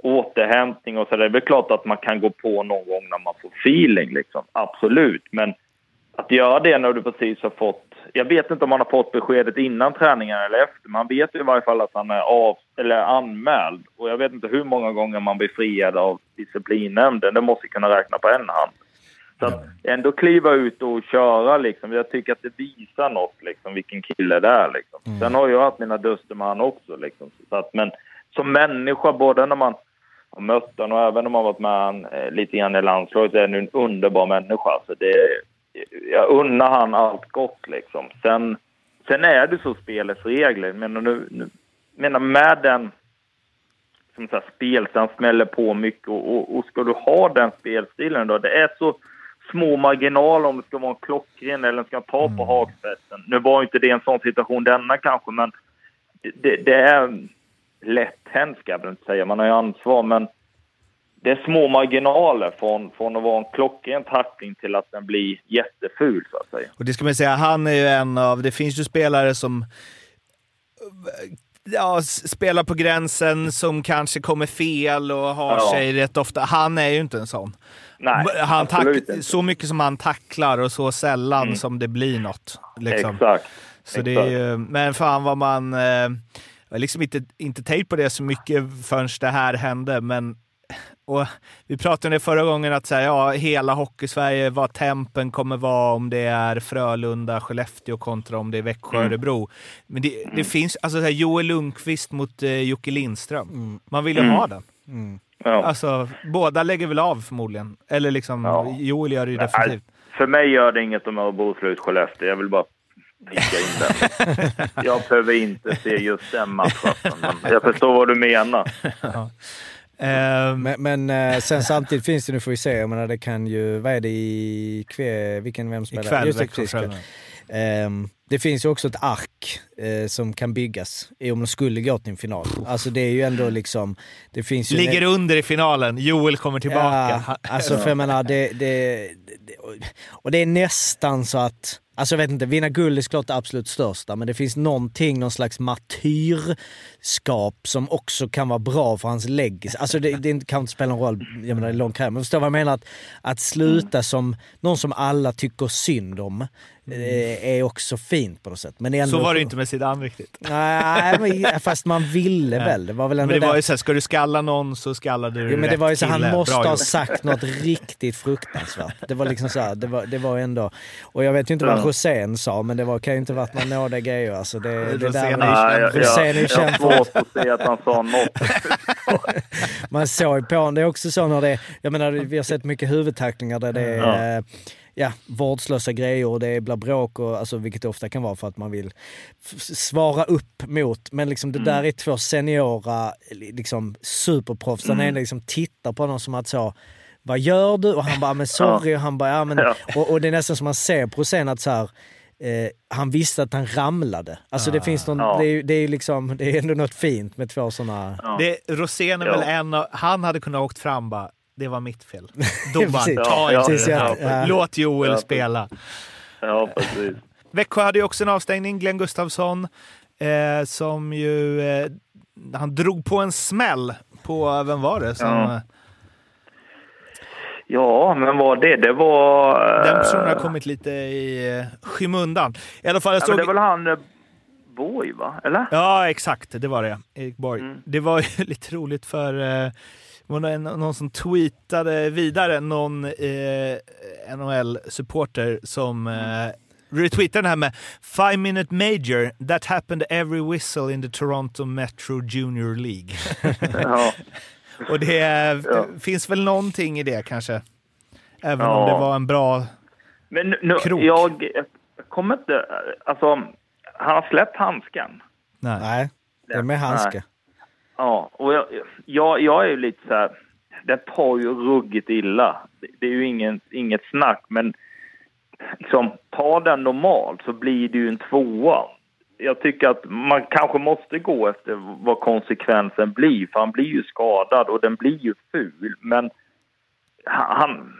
återhämtning och så. Det är väl klart att man kan gå på någon gång när man får feeling liksom. Absolut. Men att göra det när du precis har fått... Jag vet inte om man har fått beskedet innan träningen eller efter. Man vet i varje fall att han är av, eller anmäld. Och jag vet inte hur många gånger man blir friad av disciplinnämnden. Det måste kunna räkna på en hand. Så att ändå kliva ut och köra liksom. Jag tycker att det visar något liksom, vilken kille det är liksom. Sen har jag haft mina duster med han också liksom. Så att, men som människa, både när man har mött honom och även om man varit med han eh, lite grann i landslaget, är han en underbar människa. Alltså det, jag unnar han allt gott liksom. Sen, sen är det så spelets regler. Men nu, nu menar med den som så här, spelstilen smäller på mycket och, och, och ska du ha den spelstilen då, det är så små marginaler om det ska vara en klockren eller ska ta på hakspetsen. Nu var inte det en sån situation denna kanske, men det, det är lätt hänt ska jag väl inte säga, man har ju ansvar, men det är små marginaler från, från att vara en klockren tackling till att den blir jätteful så att säga. Och det ska man säga, han är ju en av, det finns ju spelare som ja, spelar på gränsen, som kanske kommer fel och har ja. sig rätt ofta. Han är ju inte en sån. Nej, han tack, så mycket som han tacklar och så sällan mm. som det blir något. Liksom. Exakt. Så Exakt. Det är ju, men fan vad man... Eh, jag har liksom inte, inte tänkt på det så mycket förrän det här hände, men och vi pratade om det förra gången, att så här, ja, hela Hockeysverige, vad tempen kommer vara om det är Frölunda, Skellefteå kontra om det är Växjö, mm. Örebro. Men det, det mm. finns, alltså så här, Joel Lundqvist mot eh, Jocke Lindström. Mm. Man vill ju mm. ha den. Mm. Ja. Alltså, båda lägger väl av förmodligen. Eller liksom, ja. Joel gör det ju definitivt. För mig gör det inget om Örebro slår ut Skellefteå. Jag vill bara pricka in den. jag behöver inte se just den matchen. Jag förstår vad du menar. Ja. Uh, men, men uh, sen samtidigt finns det, nu får vi se, jag menar det kan ju, vad är det i kväll, vilken, vem spelar? Ikväll, Just det, precis, um, det finns ju också ett ark uh, som kan byggas om de skulle gå till en final. Alltså det är ju ändå liksom... Det finns ju Ligger en... under i finalen, Joel kommer tillbaka. Ja, alltså för jag menar, det, det, det, och det är nästan så att Alltså jag vet inte, vinna guld är såklart det absolut största, men det finns någonting, någon slags martyr martyrskap som också kan vara bra för hans legacy. Alltså det, det kan inte spela någon roll, jag menar det är lång karriär, men förstår vad jag menar? Att, att sluta som någon som alla tycker synd om, Eh, är också fint på något sätt. Men ändå... Så var det inte med Zidane riktigt. Nej, men, fast man ville väl. Det var väl ändå men det var ju såhär, ska du skalla någon så skallade du ja, men det var ju så, Han måste ha sagt något riktigt fruktansvärt. Det var liksom så här, det var, det var ändå... Och jag vet ju inte vad Rosén sa, men det var, kan ju inte varit några nådiga grejer. Alltså det, det där, Rosén är ju känd för... Svårt att se att han sa något. man såg på honom. Det är också så när det... Jag menar, vi har sett mycket huvudtacklingar där det är... Ja ja, vårdslösa grejer och det blir bråk, och, alltså, vilket det ofta kan vara för att man vill svara upp mot. Men liksom, det mm. där är två seniora liksom, superproffs. Den mm. ena liksom tittar på honom som att så, vad gör du? Och han bara, men sorry. Och, han bara, ja, men, ja. och, och, det är nästan som man ser på scen att så här, eh, han visste att han ramlade. Alltså det finns någon, ja. det, är, det, är liksom, det är ändå något fint med två sådana... Ja. Rosén är väl en av, han hade kunnat åkt fram bara, det var mitt fel. Domaren, ta ja, inte ja, ja, Låt Joel ja, spela. Ja, precis. Växjö hade ju också en avstängning, Glenn Gustafsson, eh, som ju... Eh, han drog på en smäll på, vem var det? Som, ja. ja, men var det? Det var... Eh, Den personen har kommit lite i eh, skymundan. I alla fall, jag såg... det är väl han eh, Borg, va? Eller? Ja, exakt. Det var det. Erik Borg. Mm. Det var ju lite roligt för... Eh, det var någon, någon som tweetade vidare, någon eh, NHL-supporter som eh, retweetade den här med “Five minute major, that happened every whistle in the Toronto Metro Junior League”. ja. Och det ja. finns väl någonting i det kanske? Även ja. om det var en bra Men nu, krok. Jag, jag kommer inte... Alltså, han har släppt handsken. Nej, Nej det är med handske. Ja, och jag, jag, jag är ju lite så här, det tar ju ruggigt illa. Det är ju ingen, inget snack, men liksom, ta den normalt så blir det ju en tvåa. Jag tycker att man kanske måste gå efter vad konsekvensen blir, för han blir ju skadad och den blir ju ful. Men han,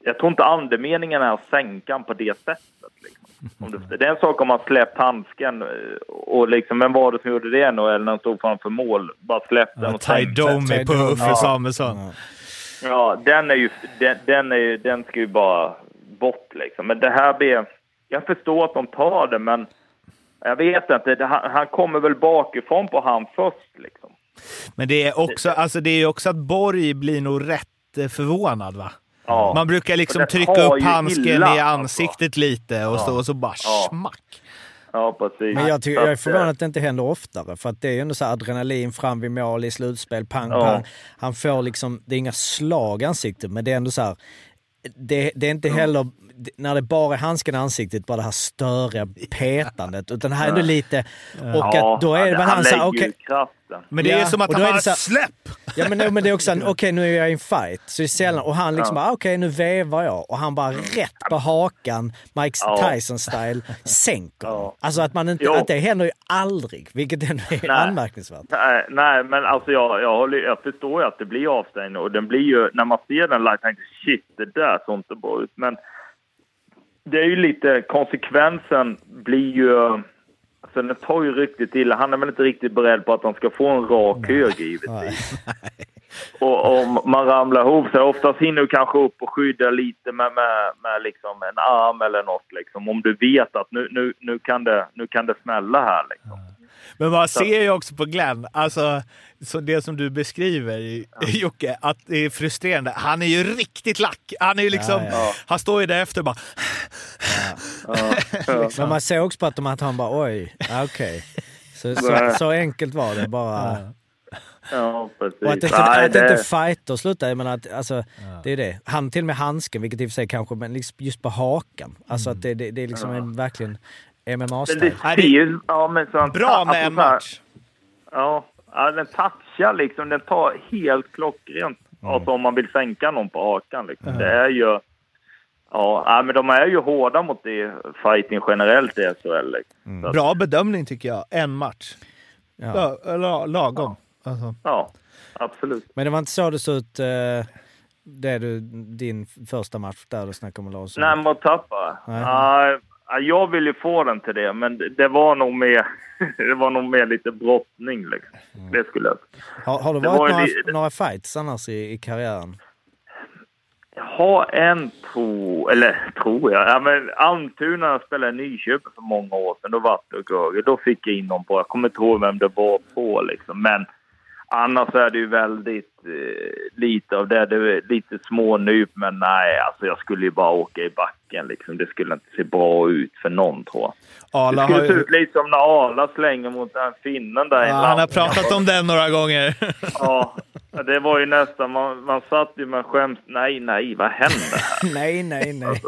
jag tror inte andemeningen är att sänka på det sättet. Liksom. Det är en sak om man släppt handsken eh, och liksom, vem var det som gjorde det nu? Eller när han stod framför mål, bara släppte den och Ty Domi på Uffe ja. Samuelsson. Ja, den är ju, den, den, är ju, den ska ju bara bort liksom. Men det här blir, jag förstår att de tar det, men jag vet inte, han, han kommer väl bakifrån på han först liksom. Men det är också, alltså det är också att Borg blir nog rätt eh, förvånad va? Ja. Man brukar liksom trycka upp handsken illa, i alltså. ansiktet alltså. lite och, ja. så, och så bara ja. smack. Ja, precis. Men jag, tycker, jag är förvånad att det inte händer oftare, för att det är ju ändå så adrenalin fram vid mål i slutspel, pang, ja. pang. Han får liksom, det är inga slag i ansiktet, men det är ändå så här, det, det, är inte heller, när det bara är handsken i ansiktet, bara det här störiga petandet. Utan det här är ändå lite... Och ja, att då är det väl han, han såhär, okej... Men det är som att han bara det så här- släpp! Ja men, men det är också en, okej nu är jag i en fight. Så det är sällan, och han liksom Ja. bara, okej nu vevar jag. Och han bara rätt på hakan, Mike. Tyson-style, sänker. Ja. Alltså att, man inte, att det händer ju aldrig, vilket ändå är Nej. anmärkningsvärt. Nej, nej, men alltså jag, jag, håller, jag förstår ju att det blir avstängning och den blir ju, när man ser den live, tänker shit, det där såg inte bra ut. Men det är ju lite, konsekvensen blir ju, alltså den tar ju riktigt illa. Han är väl inte riktigt beredd på att han ska få en rak höger givetvis. Och om man ramlar ihop så oftast hinner du kanske upp och skydda lite med, med, med liksom en arm eller något liksom. Om du vet att nu, nu, nu, kan, det, nu kan det smälla här liksom. Men man ser ju också på Glenn, alltså så det som du beskriver Jocke, att det är frustrerande. Han är ju riktigt lack. Han är ju liksom, Ja, han står ju där efter och bara... Men man ser också på att, de, att han bara, oj, ja, okej. Så, så, Nej. så enkelt var det bara. Ja, precis. Och att inte, Nej, att det- inte fighter slutar, jag menar att alltså, det är det. Han till och med handsken, vilket i och för sig kanske, men liksom just på hakan. Alltså att det, det, det är liksom en, verkligen Nej, ju... Ja, men så han Bra med en match. Ja, ja, den touchar liksom. Den tar helt klockrent. Alltså om man vill sänka någon på hakan liksom. Det är ju... Ja, ja, men de är ju hårda mot det fighting generellt i SHL. Liksom. Så att, Bra bedömning tycker jag. En match. Ja. Ja. la- lagom. Alltså. ja, absolut. Men det var inte så det såg ut, eh, det du, din första match där du snackade om Larsson? Nej, mot tappare. Nej. Ja, ja, jag vill ju få den till det, men det- det var nog mer, det var nog mer lite brottning. Liksom. Det skulle jag Har, har det det varit var några, li- några fights annars i, i karriären? Jag har en tro, eller tror jag. Ja, men Almtuna jag spelade i Nyköping för många år sedan. Då var det och Görge. Då fick jag in dem på, jag kommer inte ihåg vem det var på liksom. Men annars är det ju väldigt lite av det. Det lite smånyp, men nej, alltså jag skulle ju bara åka i backen liksom. Det skulle inte se bra ut för någon tror jag. Arla det har skulle se ju, ut lite som när Arla slänger mot den finnen där ja, han har pratat om den några gånger. Ja, det var ju nästan, man, man satt ju med skämt. Nej, nej, vad händer här? nej, nej, nej.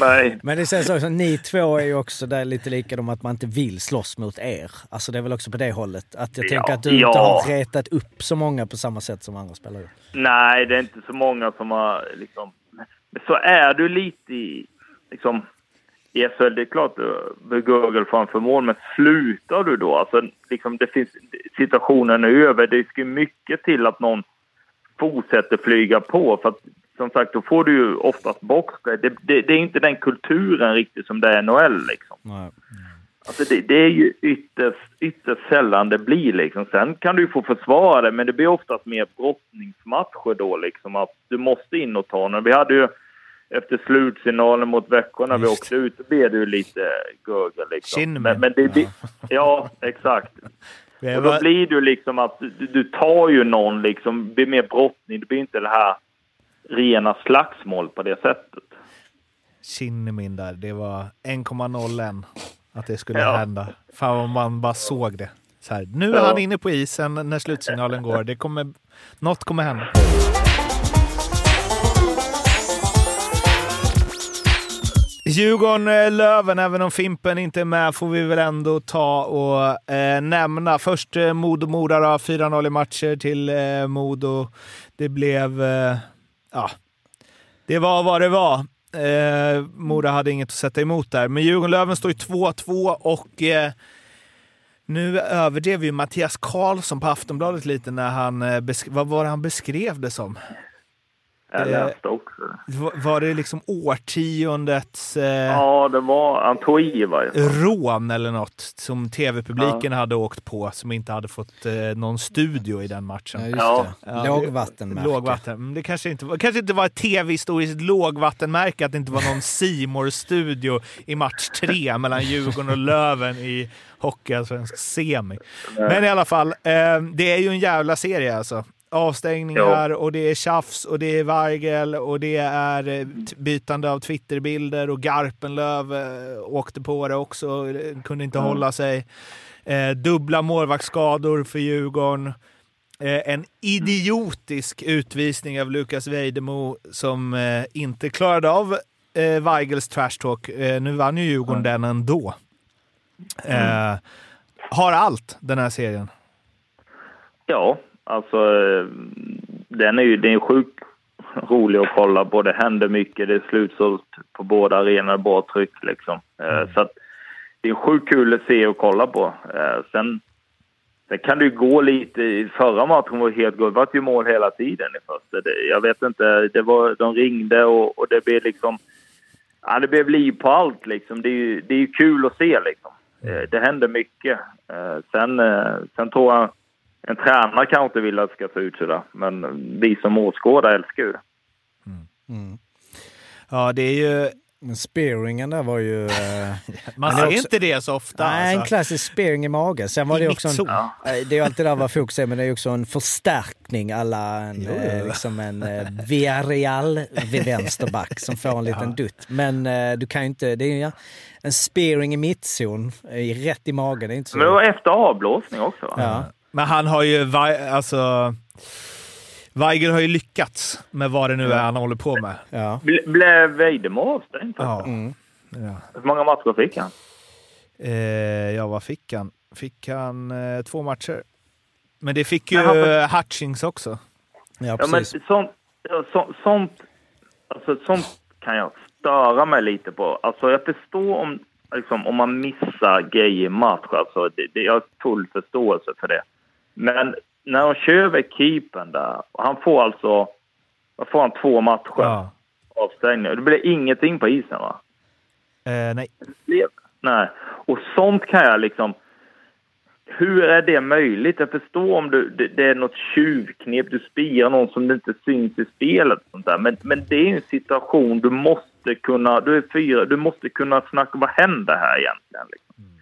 Nej. Men det känns också, ni två är ju också där lite lika om att man inte vill slåss mot er. Alltså det är väl också på det hållet. Att jag Ja, tänker att du inte ja. har retat upp så många på samma sätt som andra spelare. Nej, det är inte så många som har liksom... Så är du lite i... Liksom, i SHL, det är klart du Google framför mål, men slutar du då? Alltså, liksom, det finns, situationen är över. Det ska mycket till att någon fortsätter flyga på. För att, som sagt, då får du ju oftast boxplay. Det, det, det är inte den kulturen riktigt som det är i NHL. Liksom. Nej. Alltså det, det är ju ytterst, ytterst sällan det blir liksom. Sen kan du ju få försvara det, men det blir oftast mer brottningsmatcher då liksom. Att du måste in och ta den. Vi hade ju efter slutsignalen mot Växjö när vi åkte ut, då blev det ju lite gurgel liksom. Kinnaman. Men, men det, ja, exakt. Och då blir det ju liksom att du, du tar ju någon liksom, det blir mer brottning. Det blir inte det här rena slagsmål på det sättet. Kinnemin där, det var 1,01 att det skulle Ja. hända. Fan vad man bara såg det. Så här, nu är Ja. han inne på isen när slutsignalen går. Det kommer, något kommer hända. Djurgården-Löven, även om Fimpen inte är med, får vi väl ändå ta och eh, nämna. Först eh, Modo-Mora, då, 4-0 i matcher till eh, Modo. Det blev... Eh, ja, det var vad det var. Eh, Mora hade inget att sätta emot där. Men Djurgården-Löven står ju 2-2 och eh, nu överdrev ju Mattias Karlsson på Aftonbladet lite när han... Eh, vad var det han beskrev det som? Jag Eh, läste också. Var, var det liksom årtiondets eh, Ja, det var, han tog i i varje fall. rån eller något som tv-publiken hade åkt på som inte hade fått eh, någon studio i den matchen? Ja, just Ja. det. Ja, Lågvattenmärke. Lågvatten. Det kanske inte, kanske inte var ett tv-historiskt lågvattenmärke att det inte var någon simor studio i match tre mellan Djurgården och Löven i Hockeyallsvensk semi. Men i alla fall, eh, det är ju en jävla serie alltså. Avstängningar och det är tjafs och det är Weigel och det är eh, bytande av Twitterbilder och Garpenlöv eh, åkte på det också, kunde inte hålla sig. Eh, dubbla målvaktsskador för Djurgården. Eh, en idiotisk utvisning av Lukas Vejdemo som eh, inte klarade av eh, Weigels trash talk. Eh, nu vann ju Djurgården den ändå. Eh, har allt den här serien. Ja, alltså den är ju den är sjukt rolig att kolla på. Det händer mycket, det är slutsålt på båda arenorna, bra tryck liksom. Mm. Så att det är sjukt kul att se och kolla på. Sen, sen kan det ju gå lite, i förra matchen var helt gott, det var ju mål hela tiden i första. Jag vet inte, det var, de ringde och, och det blev liksom, ja det blev liv på allt liksom. Det är ju, det är ju kul att se liksom. Det händer mycket. Sen, sen tror jag en tränare kanske inte vill att det ska se ut sådär, men vi som åskådare älskar ju det. Mm. Mm. Ja, det är ju... Men spearingen där var ju... Eh, Man ser också, inte det så ofta. Nej, alltså. en klassisk spearing i magen. Sen var det också en, ja. Eh, det är ju alltid där vad fokus är, men det är också en förstärkning alla en, eh, liksom en eh, Villarreal vid vänsterback som får en liten ja. dutt. Men eh, du kan ju inte... Det är ju en spearing i mittzon, rätt i magen. Det är inte så... Men det var efter avblåsning också va? Ja. Men han har ju, alltså... Weigel har ju lyckats med vad det nu är han håller på med. Ja. Blev Weidemo avstängd? Ja. Mm. ja. Hur många matcher fick han? Eh, ja, vad fick han? Fick han eh, två matcher? Men det fick ju han... Hutchings också. Ja, precis. Ja, men sånt, så, sånt, alltså, sånt kan jag störa mig lite på. Alltså, jag förstår om, liksom, om man missar grejer i match. Alltså, det, det, jag har full förståelse för det. Men när de kör över keepern där, han får alltså, vad får han, två matcher ja. avstängning. Det blir ingenting på isen va? Eh, nej. Nej, och sånt kan jag liksom, hur är det möjligt? Jag förstår om du, det, det är något tjuvknep, du spirar någon som inte syns i spelet. Sånt där. Men, men det är en situation du måste kunna, du är fyra, du måste kunna snacka, vad händer här egentligen? Liksom. Mm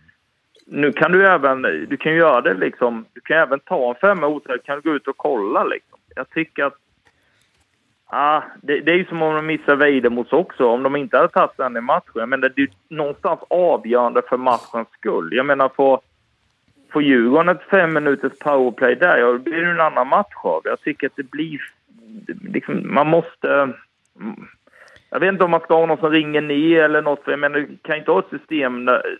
nu kan du även, du kan göra det liksom, du kan även ta en femma otäckt, kan du gå ut och kolla liksom. Jag tycker att, ah, det, det är ju som om de missar Weidemos också, om de inte hade tagit den i matchen. Men det är ju någonstans avgörande för matchens skull. Jag menar, på får Djurgården ett fem minuters powerplay där, ja, då blir det en annan match av Jag tycker att det blir, liksom, man måste, jag vet inte om man ska ha någon som ringer ner eller något, för jag menar, du kan inte ha ett system där,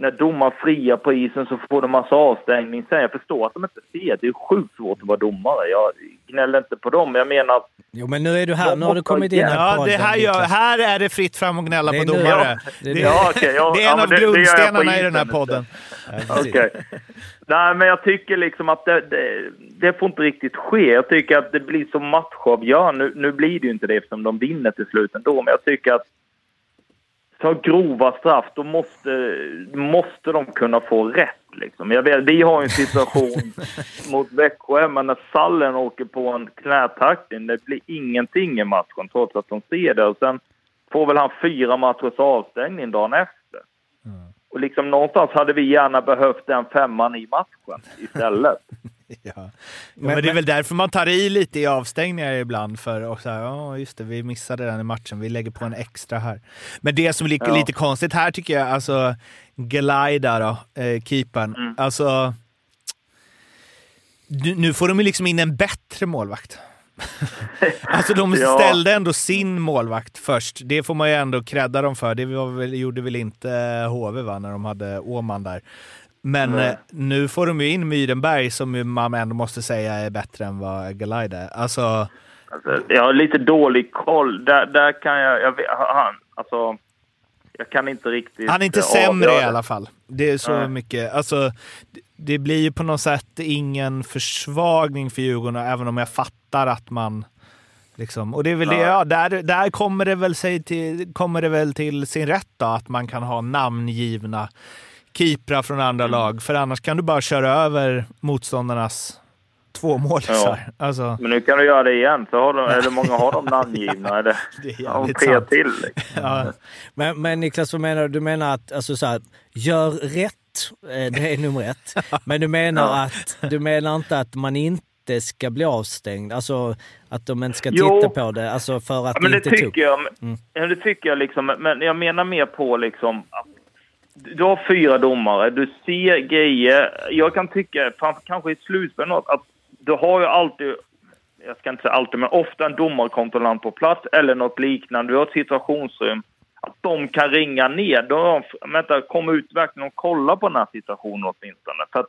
när domar fria på isen så får de massa avstängning. Sen jag förstår att de inte ser. Det är sjukt svårt att vara domare. Jag gnäller inte på dem. Jag menar... Jo, men nu är du här. Nu har du kommit in här Ja, det här, gör, här är det fritt fram att gnälla på domare. det, det, ja, okay, ja, det är en ja, av grundstenarna i den här podden. Okej. Okay. Nej, men jag tycker liksom att det, det, det, får inte riktigt ske. Jag tycker att det blir så matchavgörande. Nu, nu blir det ju inte det eftersom de vinner till slut ändå, men jag tycker att ta grova straff, då måste, måste de kunna få rätt. Liksom. Jag vet, vi har en situation mot Växjö, men när Sallen åker på en knätackling, det blir ingenting i matchen trots att de ser det. Och sen får väl han fyra matchers avstängning dagen efter. Och liksom någonstans hade vi gärna behövt den femman i matchen istället. ja. Men, men, det är väl därför man tar i lite i avstängningar ibland. För att säga, ja just det, vi missade den i matchen, vi lägger på en extra här. Men det som är lite, ja. lite konstigt här tycker jag, alltså Glida då, eh, keepern. Mm. Alltså, nu får de ju liksom in en bättre målvakt. alltså de ställde ändå sin målvakt först. Det får man ju ändå credda dem för. Det väl, gjorde väl inte HV va, när de hade Åman där. Men mm. nu får de ju in Myrenberg som man ändå måste säga är bättre än vad Galajda är. Alltså... alltså... jag har lite dålig koll. Där, där kan jag... jag vet, han, alltså, jag kan inte riktigt... Han är inte sämre i alla fall. Det är så mm. mycket. Alltså, det blir ju på något sätt ingen försvagning för Djurgården, även om jag fattar att man... Liksom, och det är väl det, ja, där, där kommer, det väl sig till, kommer det väl till sin rätt då, att man kan ha namngivna keeprar från andra mm. lag. För annars kan du bara köra över motståndarnas två målisar. Ja. Alltså. Men nu kan du göra det igen, så har de, eller många har de namngivna. Eller, det är tre till. Liksom. Ja. Men, men Niklas, vad menar du? Du menar att, alltså så här, gör rätt, eh, det är nummer ett. Men du menar, att, du menar inte att man inte ska bli avstängd? Alltså att de inte ska jo. titta på det? Alltså för att ja, men det, det tycker jag. Mm. Ja, det tycker jag liksom. Men jag menar mer på liksom att du har fyra domare, du ser grejer. Jag kan tycka, kanske i slutspel att du har ju alltid, jag ska inte säga alltid, men ofta en domarkontrollant på plats eller något liknande. Du har ett situationsrum. Att de kan ringa ner. De, vänta, kom ut verkligen och kolla på den här situationen åtminstone. För att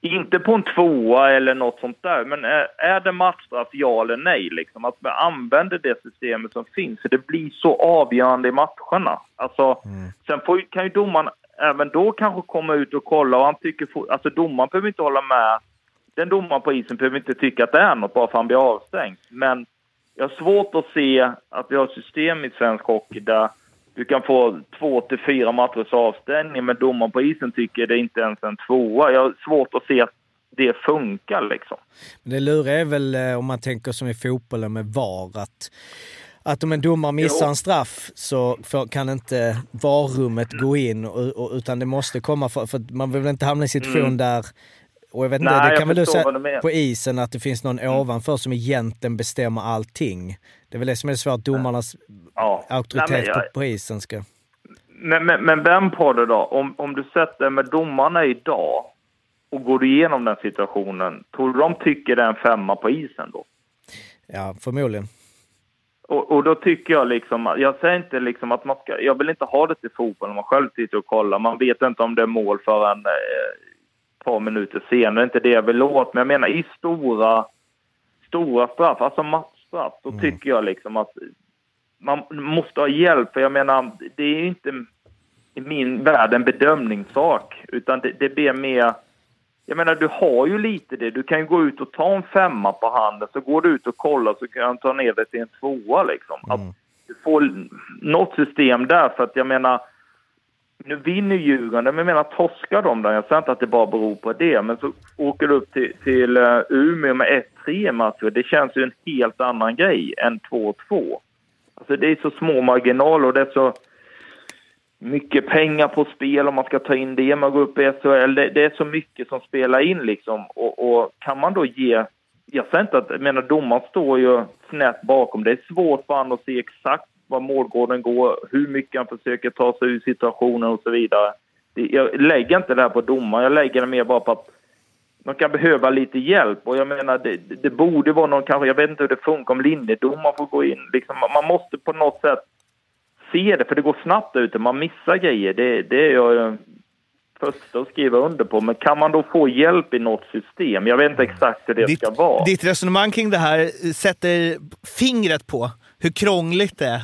inte på en tvåa eller något sånt där, men är, är det matchstraff, ja eller nej? Liksom? Att man använder det systemet som finns, för det blir så avgörande i matcherna. Alltså, mm. Sen får, kan ju domaren även då kanske komma ut och kolla och han tycker... Alltså domaren behöver inte hålla med. Den domaren på isen behöver inte tycka att det är något bara för att han blir avstängd. Men jag har svårt att se att vi har ett system i svensk hockey där du kan få två till fyra matchers avstängning, men domaren på isen tycker det inte ens en tvåa. Jag har svårt att se att det funkar liksom. Det luriga är väl eh, om man tänker som i fotbollen med VAR, att, att om en domare missar en straff så kan inte VAR-rummet gå in, utan det måste komma, för, för man vill inte hamna i en situation mm. där och jag vet inte, Nej, det kan väl du säga på isen att det finns någon mm. ovanför som egentligen bestämmer allting. Det är väl det som är svårt, domarnas ja. auktoritet Nej, jag... på, på isen ska... Men, men, men vem på det då? Om, om du sätter med domarna idag och går igenom den situationen, tror du de tycker det är en femma på isen då? Ja, förmodligen. Och, och, då tycker jag liksom, jag säger inte liksom att man ska, jag vill inte ha det till fotboll när man själv sitter och kollar. Man vet inte om det är mål förrän eh, par minuter senare. Det är inte det jag vill åt. Men jag menar i stora, stora straff, alltså matchstraff, då mm. tycker jag liksom att man måste ha hjälp. För jag menar, det är inte i min värld en bedömningssak, utan det, det blir mer... Jag menar, du har ju lite det. Du kan ju gå ut och ta en femma på handen, så går du ut och kollar så kan du ta ner det till en tvåa liksom. Mm. Att du får något system där, för att jag menar, nu vinner Djurgården, men jag menar torskar de där, jag säger inte att det bara beror på det, men så åker du upp till, till eh, Umeå med 1-3 matcher, det känns ju en helt annan grej än 2-2. Alltså det är så små marginaler och det är så mycket pengar på spel om man ska ta in det, man går upp i SHL, det, det är så mycket som spelar in liksom och, och kan man då ge jag säger inte att, jag menar domaren står ju snett bakom. Det är svårt för honom att se exakt var målgården går, hur mycket han försöker ta sig ur situationen och så vidare. Jag lägger inte det här på domaren, jag lägger det mer bara på att man kan behöva lite hjälp. Och jag menar, det, det borde vara någon kanske, jag vet inte hur det funkar om linjedomaren får gå in. Liksom, man måste på något sätt se det, för det går snabbt ute, man missar grejer. Det, det är jag första att skriva under på. Men kan man då få hjälp i något system? Jag vet inte exakt hur det ditt, ska vara. Ditt resonemang kring det här sätter fingret på hur krångligt det är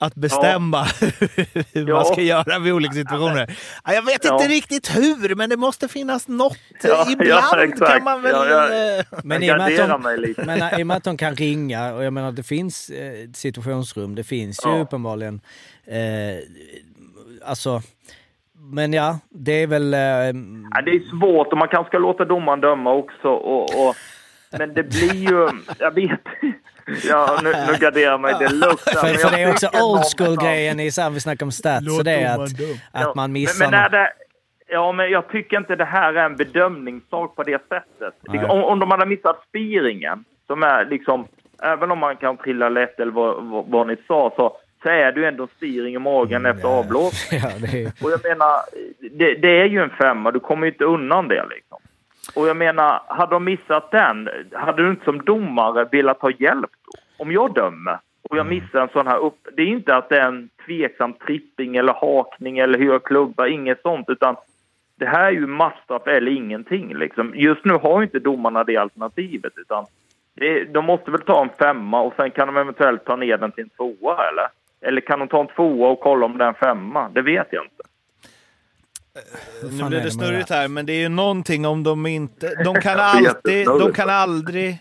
att bestämma ja. hur ja. man ska göra vid olika situationer. Jag vet inte riktigt hur, men det måste finnas något. Ibland kan man väl... Eh, men i och, med att de, men i och med att de kan ringa, och jag menar det finns eh, situationsrum, det finns ju uppenbarligen. Eh, alltså, men ja, det är väl... Eh, ja, det är svårt och man kanske ska låta domaren döma också. Och, och, men det blir ju... Jag vet Ja, nu, nu garderar mig det luktar. för, för det är också old school-grejen i så vi snackar om stats, Låt så det är att, att man missar... Men, men är det, ja, men jag tycker inte det här är en bedömningssak på det sättet. Om, om de hade missat spiringen, som är liksom... Även om man kan trilla lätt eller vad, vad, vad ni sa, så, så är det ju ändå spiring i magen mm, efter avblåsning. Ja, är... Och jag menar, det, det, är ju en femma, du kommer ju inte undan det liksom. Och jag menar, hade de missat den, hade du inte som domare velat ha hjälp då? Om jag dömer och jag mm. missar en sån här upp... Det är inte att det är en tveksam tripping eller hakning eller hur jag klubbar, inget sånt, utan det här är ju matchstraff eller ingenting liksom. Just nu har inte domarna det alternativet, utan det, de måste väl ta en femma och sen kan de eventuellt ta ner den till en tvåa, eller? Eller kan de ta en tvåa och kolla om det är en femma? Det vet jag inte. Nu blir det snurrigt här, men det är ju någonting om de inte... De kan alltid... De kan aldrig...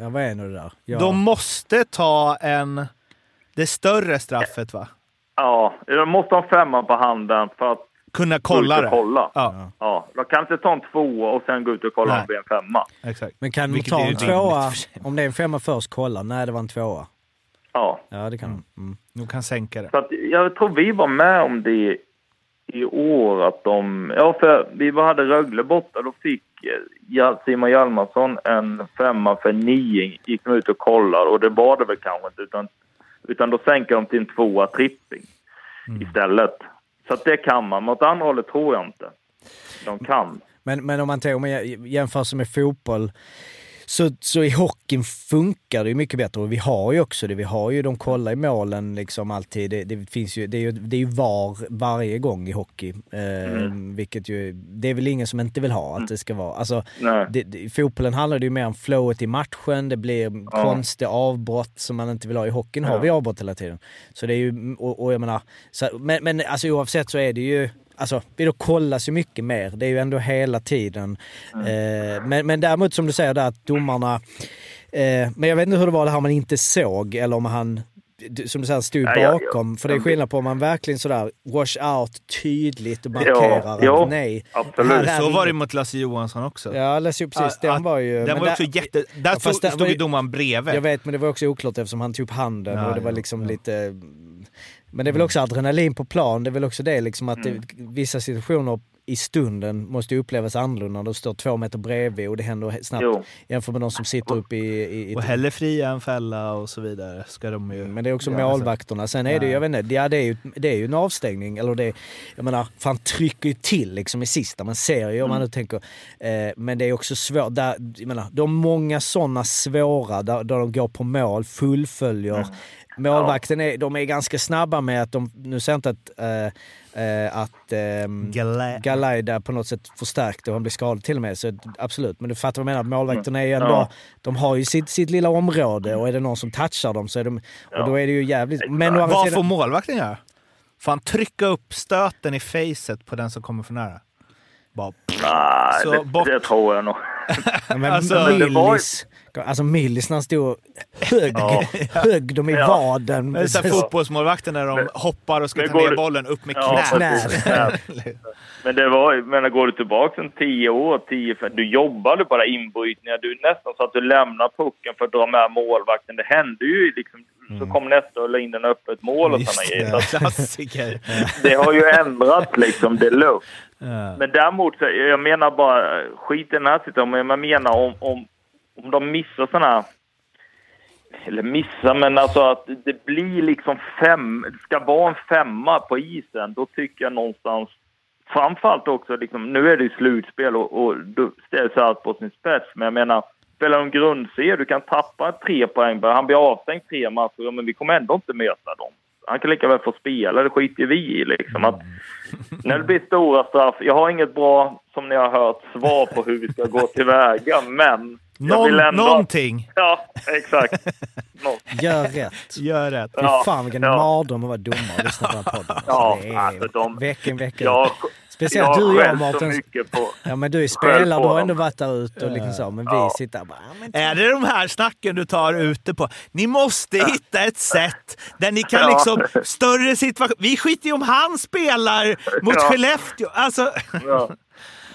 Ja, vad är nu det där? Ja. De måste ta en... Det större straffet, va? Ja, de måste ha en femma på handen för att kunna kolla det. Kolla. Ja. ja. De kan inte ta en tvåa och sen gå ut och kolla Nej. om det är en femma. Exakt. Men kan de ta en tvåa, om det är en femma först, kolla. Nej, det var en tvåa. Ja. Ja, det kan de. Mm. De kan sänka det. Så att, jag tror vi var med om det i år att de... Ja, för vi hade Rögle borta. Då fick eh, Simon Hjalmarsson en femma för nio. Gick de ut och kollade och det var det väl kanske inte. Utan, utan då sänker de till en tvåa tripping mm. istället. Så att det kan man. Men åt andra hållet tror jag inte. De kan. Men, men om man tar, om man jämför med fotboll Så, så i hockeyn funkar det ju mycket bättre och vi har ju också det. Vi har ju, de kollar i målen liksom alltid. Det, det finns ju, det är ju, det är ju VAR varje gång i hockey. Eh, mm. Vilket ju, det är väl ingen som inte vill ha att det ska vara. Alltså, det, det, I fotbollen handlar det ju mer om flowet i matchen, det blir ja. konstiga avbrott som man inte vill ha. I hockeyn ja. har vi avbrott hela tiden. Så det är ju, och, och jag menar, så, men, men alltså oavsett så är det ju Alltså, det kollas ju mycket mer. Det är ju ändå hela tiden. Mm. Eh, men, men däremot som du säger där att domarna... Eh, men jag vet inte hur det var det här man inte såg eller om han som du säger, stod bakom. Ja, ja. För det är skillnad på om man verkligen sådär wash out tydligt och markerar ja, att nej. Absolut. Så var det mot Lasse Johansson också. Ja, Lasse, precis. Den var ju... Den var där, också jätte... Där stod, stod ju domaren bredvid. Jag vet, men det var också oklart eftersom han tog upp handen och det var liksom lite men det är väl också adrenalin på plan, det är väl också det liksom att det, mm. vissa situationer i stunden måste upplevas annorlunda. Du står två meter bredvid och det händer snabbt jo. jämfört med de som sitter uppe i... i, i och hellre fria än fälla och så vidare. Ska de ju Men det är också målvakterna. Sen är det jag vet inte, ja, det, är ju, det är ju en avstängning. Eller det, jag menar, för han trycker ju till liksom i sista. Man ser ju om man mm. nu tänker. Eh, men det är också svårt. Där, jag menar, de har många sådana svåra där, där de går på mål, fullföljer mm Målvakten är, de är ganska snabba med att de, nu ser jag inte att, äh, att äh, Galay på något sätt förstärkte och han blev skadad till och med. Så absolut, men du fattar vad jag menar. Målvakterna är ju ändå, ja. de har ju sitt, sitt lilla område och är det någon som touchar dem så är de, och då är det ju jävligt... Men Vad får målvakten göra? Får han trycka upp stöten i facet på den som kommer för nära? Bara, Nej, så, det, det tror jag nog. men alltså, Millis, Alltså Millis när han stod högg, ja. högg dem i ja. vaden. Det är så fotbollsmålvakten när de men, hoppar och ska ta ner bollen upp med ja, knät. men det var, men går du tillbaka en tio år, tio, du jobbade bara inbrytningar. Du nästan så att du lämnar pucken för att dra med målvakten. Det hände ju liksom. Mm. Så kom nästa och la in den öppet mål och sådana grejer. Klassiker. det har ju ändrats liksom, det luft. Ja. Men däremot, jag menar bara, skit i den här situationen, jag menar om, om om de missar sådana eller missar, men alltså att det blir liksom fem, det ska vara en femma på isen, då tycker jag någonstans, framförallt också liksom, nu är det ju slutspel och, och då ställs allt på sin spets, men jag menar, spelar de grundserie, du kan tappa tre poäng, han blir avstängd tre matcher, men vi kommer ändå inte möta dem. Han kan lika väl få spela, det skiter vi i liksom. Att, när det blir stora straff, jag har inget bra, som ni har hört, svar på hur vi ska gå tillväga, men någon, ändå... Någonting. Ja, exakt. Gör rätt. Gör rätt. Fy ja, fan vilken ja. mardröm att vara domare och lyssna på den här podden. Ja, det är alltså de... veckan, veckan. Jag, Speciellt jag du och jag Mårten. Ja men du är spelare, du har ändå varit där ute och liksom så. Men vi sitter bara... Men... Är det de här snacken du tar ute på? Ni måste hitta ett sätt där ni kan liksom... Större situation. Vi skiter ju om han spelar mot ja. Skellefteå. Alltså... Ja.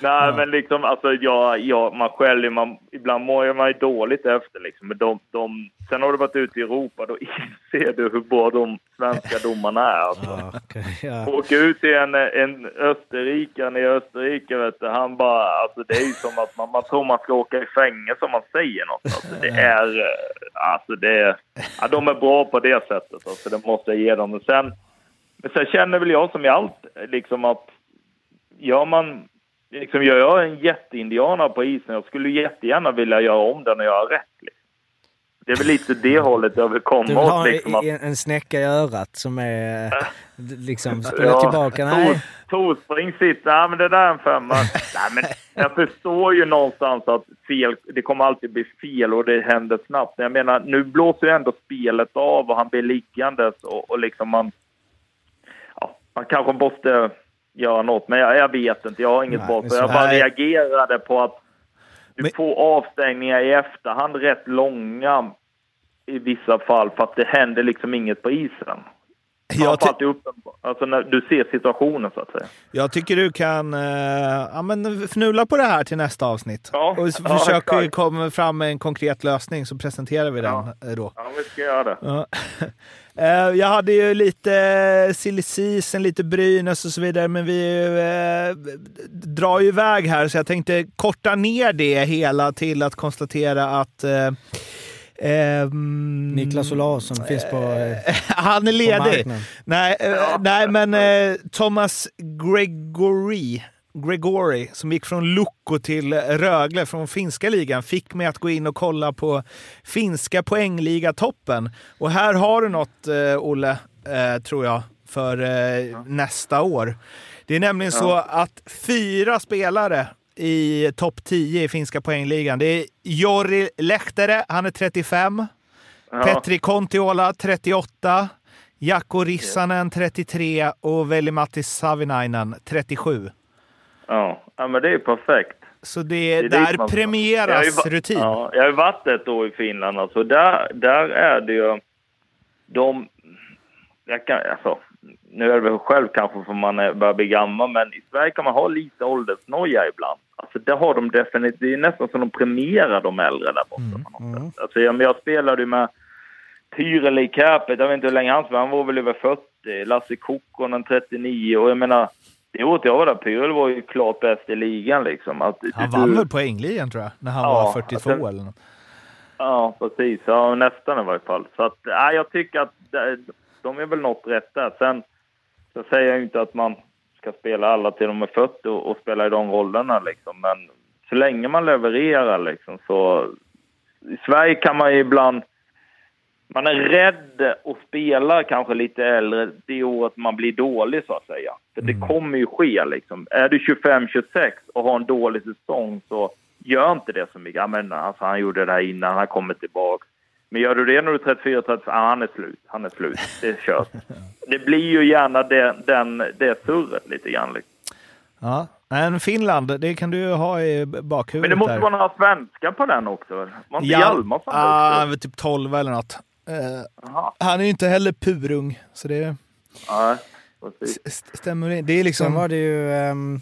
Nej, ja. men liksom, alltså, ja, ja, man själv, man, ibland mår man ju dåligt efter liksom. Men de, de, sen har du varit ute i Europa, då inser du hur bra de svenska domarna är. Alltså. Ja, okay, ja. Åka ut till en, en österrikare i Österrike, vet du, han bara, alltså det är ju som att man, man tror man ska åka i fängelse om man säger något. Alltså, det är, eh, alltså det är, ja, de är bra på det sättet, alltså, det måste jag ge dem. Men sen, men sen känner väl jag som i allt, liksom att gör man liksom, jag en jätteindianare på isen, jag skulle jättegärna vilja göra om den och göra rätt. Liksom. Det är väl lite det hållet jag vill komma du vill ha liksom, att... en snäcka i örat som är liksom, spola ja, tillbaka? Nej. Torspring sitter, nej men det där är en femma. nej men jag förstår ju någonstans att fel, det kommer alltid bli fel och det händer snabbt. Jag menar, nu blåser ju ändå spelet av och han blir liggandes och, och liksom man... Ja, man kanske måste göra något. Men jag, jag vet inte, jag har inget svar. Jag bara reagerade på att du men... får avstängningar i efterhand rätt långa i vissa fall för att det händer liksom inget på isen. Jag ty- upp, alltså när du ser situationen så att säga. Jag tycker du kan uh, ja, men fnula på det här till nästa avsnitt. Ja, och ja, försök komma fram med en konkret lösning så presenterar vi den ja. Eh, då. Ja, vi ska göra det. Ja. Uh, jag hade ju lite silly season, lite Brynäs och så vidare, men vi uh, drar ju iväg här så jag tänkte korta ner det hela till att konstatera att Um, Niklas Olausson finns på uh, Han är ledig. Nej, uh, nej, men uh, Thomas Gregory Gregory som gick från Lukko till Rögle från finska ligan fick mig att gå in och kolla på finska poängligatoppen. Och här har du något, eh, Olle, eh, tror jag, för eh, ja. nästa år. Det är nämligen ja. så att fyra spelare i topp 10 i finska poängligan. Det är Jori Lehtere, han är 35. Ja. Petri Kontiola, 38. Jaakko Rissanen 33 och Veli-Matti Savinainen 37. Ja. ja, men det är perfekt. Så det, det där man... premieras jag rutin? Ja, jag har ju varit ett år i Finland. Alltså där, där är det ju... De... Jag kan, alltså, nu är det väl själv kanske för man är, börjar bli gammal, men i Sverige kan man ha lite åldersnoja ibland. Alltså det har de definitivt. Det är nästan som de premierar de äldre där borta. Mm, mm. Alltså, jag, jag spelade ju med Tyrel i Käpet, jag vet inte hur länge han spelade, han var väl över 40. Lasse Kokkonen 39 och jag menar, det året jag var där, Tyrel var ju klart bäst i ligan liksom. Att, han vann väl poängligan tror jag, när han ja, var 42 alltså, eller något. Ja, precis. Ja, nästan i varje fall. Så att, ja, jag tycker att de är väl något rätt där. Sen så säger jag inte att man ska spela alla till de är 40 och, och spela i de rollerna liksom. Men så länge man levererar liksom så... I Sverige kan man ju ibland man är rädd att spela kanske lite äldre det året man blir dålig så att säga. För det mm. kommer ju ske liksom. Är du 25-26 och har en dålig säsong så gör inte det så mycket. Ja, men alltså, han gjorde det här innan, han kommer tillbaka. Men gör du det när du är 34, 35, ja, han är slut. Han är slut. Det är kört. det blir ju gärna det, den, det surret lite grann. Liksom. Ja, men Finland, det kan du ju ha i bakhuvudet. Men det måste där. vara några svenskar på den också? Var inte ja, Hjalmarsson ah, också? typ 12 eller något. Uh, han är ju inte heller purung, så det... Nej, Stämmer det? Det är liksom... Sen var det ju... Um,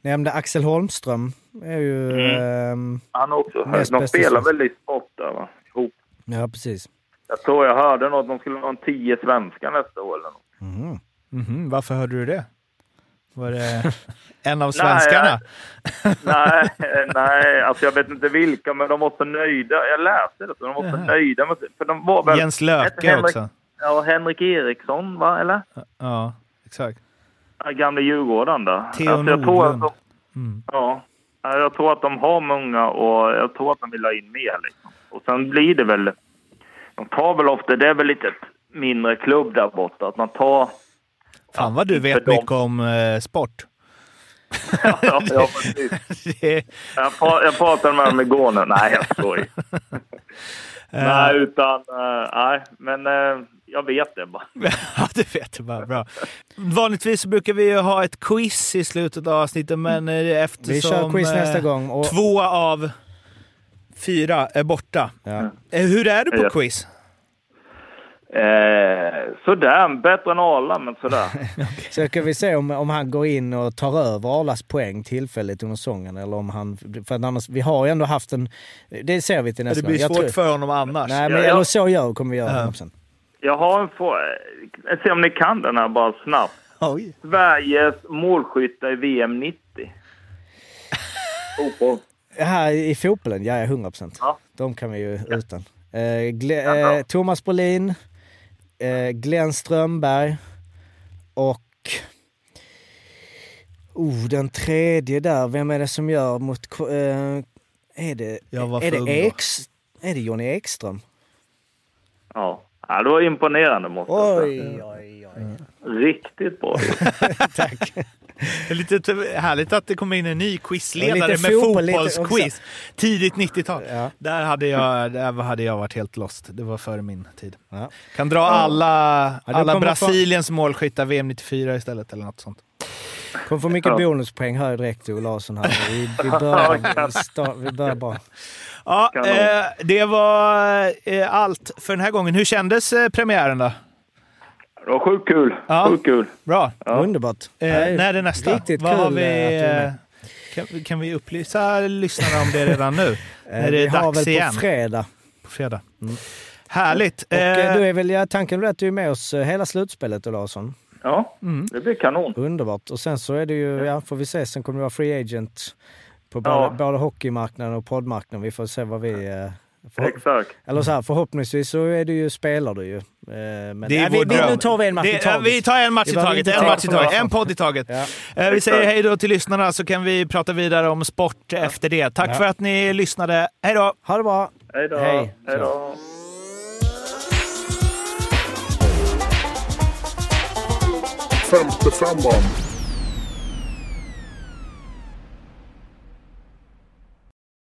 nämnde Axel Holmström. Är ju... Mm. Um, han också. De spelar väl i sport där, va? Ihop. Ja, precis. Jag tror jag hörde något, de skulle ha en tio svenskar nästa år eller något. Mm. Mm -hmm. Varför hörde du det? Var det en av svenskarna? nej, nej, alltså jag vet inte vilka, men de var så nöjda. Jag läste det, så de var så nöjda. Med, för de var väl, Jens Löke Henrik, också. Ja, Henrik Eriksson, va? Eller? Ja, exakt. Gamle Djurgården där. Theo alltså, jag tror att de, mm. Ja, jag tror att de har många och jag tror att de vill ha in mer. Liksom. Och sen blir det väl... De tar väl ofta... Det är väl lite mindre klubb där borta. Att man tar Fan vad du vet mycket om eh, sport. ja, ja, precis. jag, jag pratade med dem igår nu. Nej, jag skojar. nej, utan... Uh, nej, men uh, jag vet det bara. ja, du vet det bara. Bra. Vanligtvis brukar vi ju ha ett quiz i slutet av avsnittet, men eftersom... Vi kör quiz nästa gång. Och... Två av fyra är borta. Ja. Hur är du på quiz? Eh, sådär, bättre än Arla, men sådär. Så ska vi se om, om han går in och tar över Arlas poäng tillfälligt under säsongen eller om han... För annars, vi har ju ändå haft en... Det ser vi till nästa gång. Det blir svårt tror, för honom annars. Nej, men, ja, eller så gör, kommer vi göra uh. sen. Jag har en fråga. Jag ser om ni kan den här bara snabbt. Oj. Sveriges målskyttar i VM 90. Fotboll. Här i fotbollen? Ja, 100 procent. Ja. De kan vi ju ja. utan. Eh, Gle- eh, Thomas Brolin, eh, Glenn Strömberg och... Oh, den tredje där, vem är det som gör mot... Eh, är det, är det, Eks, är det Johnny Ekström? Ja. ja, det var imponerande måste jag säga. Oj, oj, oj. Riktigt bra Tack. Det är lite härligt att det kommer in en ny quizledare med fotbollsquiz. Tidigt 90-tal. Ja. Där, hade jag, där hade jag varit helt lost. Det var före min tid. Ja. Kan dra alla, alla Brasiliens få... målskyttar VM 94 istället eller något sånt. Kommer få mycket bonuspoäng här direkt Ola Larsson. Här. Vi, vi, börjar, vi börjar bra. Ja, eh, det var eh, allt för den här gången. Hur kändes eh, premiären då? Det var sjukt kul. Ja. Sjukt kul. Bra. Ja. Underbart. Eh, när är det nästa? Riktigt Vad kul har vi, eh, kan, kan, vi upplysa lyssnarna om det redan nu? är det vi dags har väl igen? på fredag. På fredag. Mm. Härligt. Och, eh, du är väl, ja, tanken är att du är med oss hela slutspelet, Larsson? Ja, mm. det blir kanon. Underbart. Och sen så är det ju, ja, får vi se, sen kommer det vara free agent på både, ja. både hockeymarknaden och poddmarknaden. Vi får se vad vi, För, Exakt. Eller så här, förhoppningsvis så är du ju, spelar du ju. Eh, Men, Det är Nej, vår vi, dröm. nu tar vi en match Det- i taget. Vi tar en match i taget, en match i taget, en podd i taget. Ja. Eh, Vi säger hej då till lyssnarna så kan vi prata vidare om sport efter det. Tack Ja. för att ni lyssnade. Hej då! Ha det bra! Hej då. Hej. Hej då. Femte femman.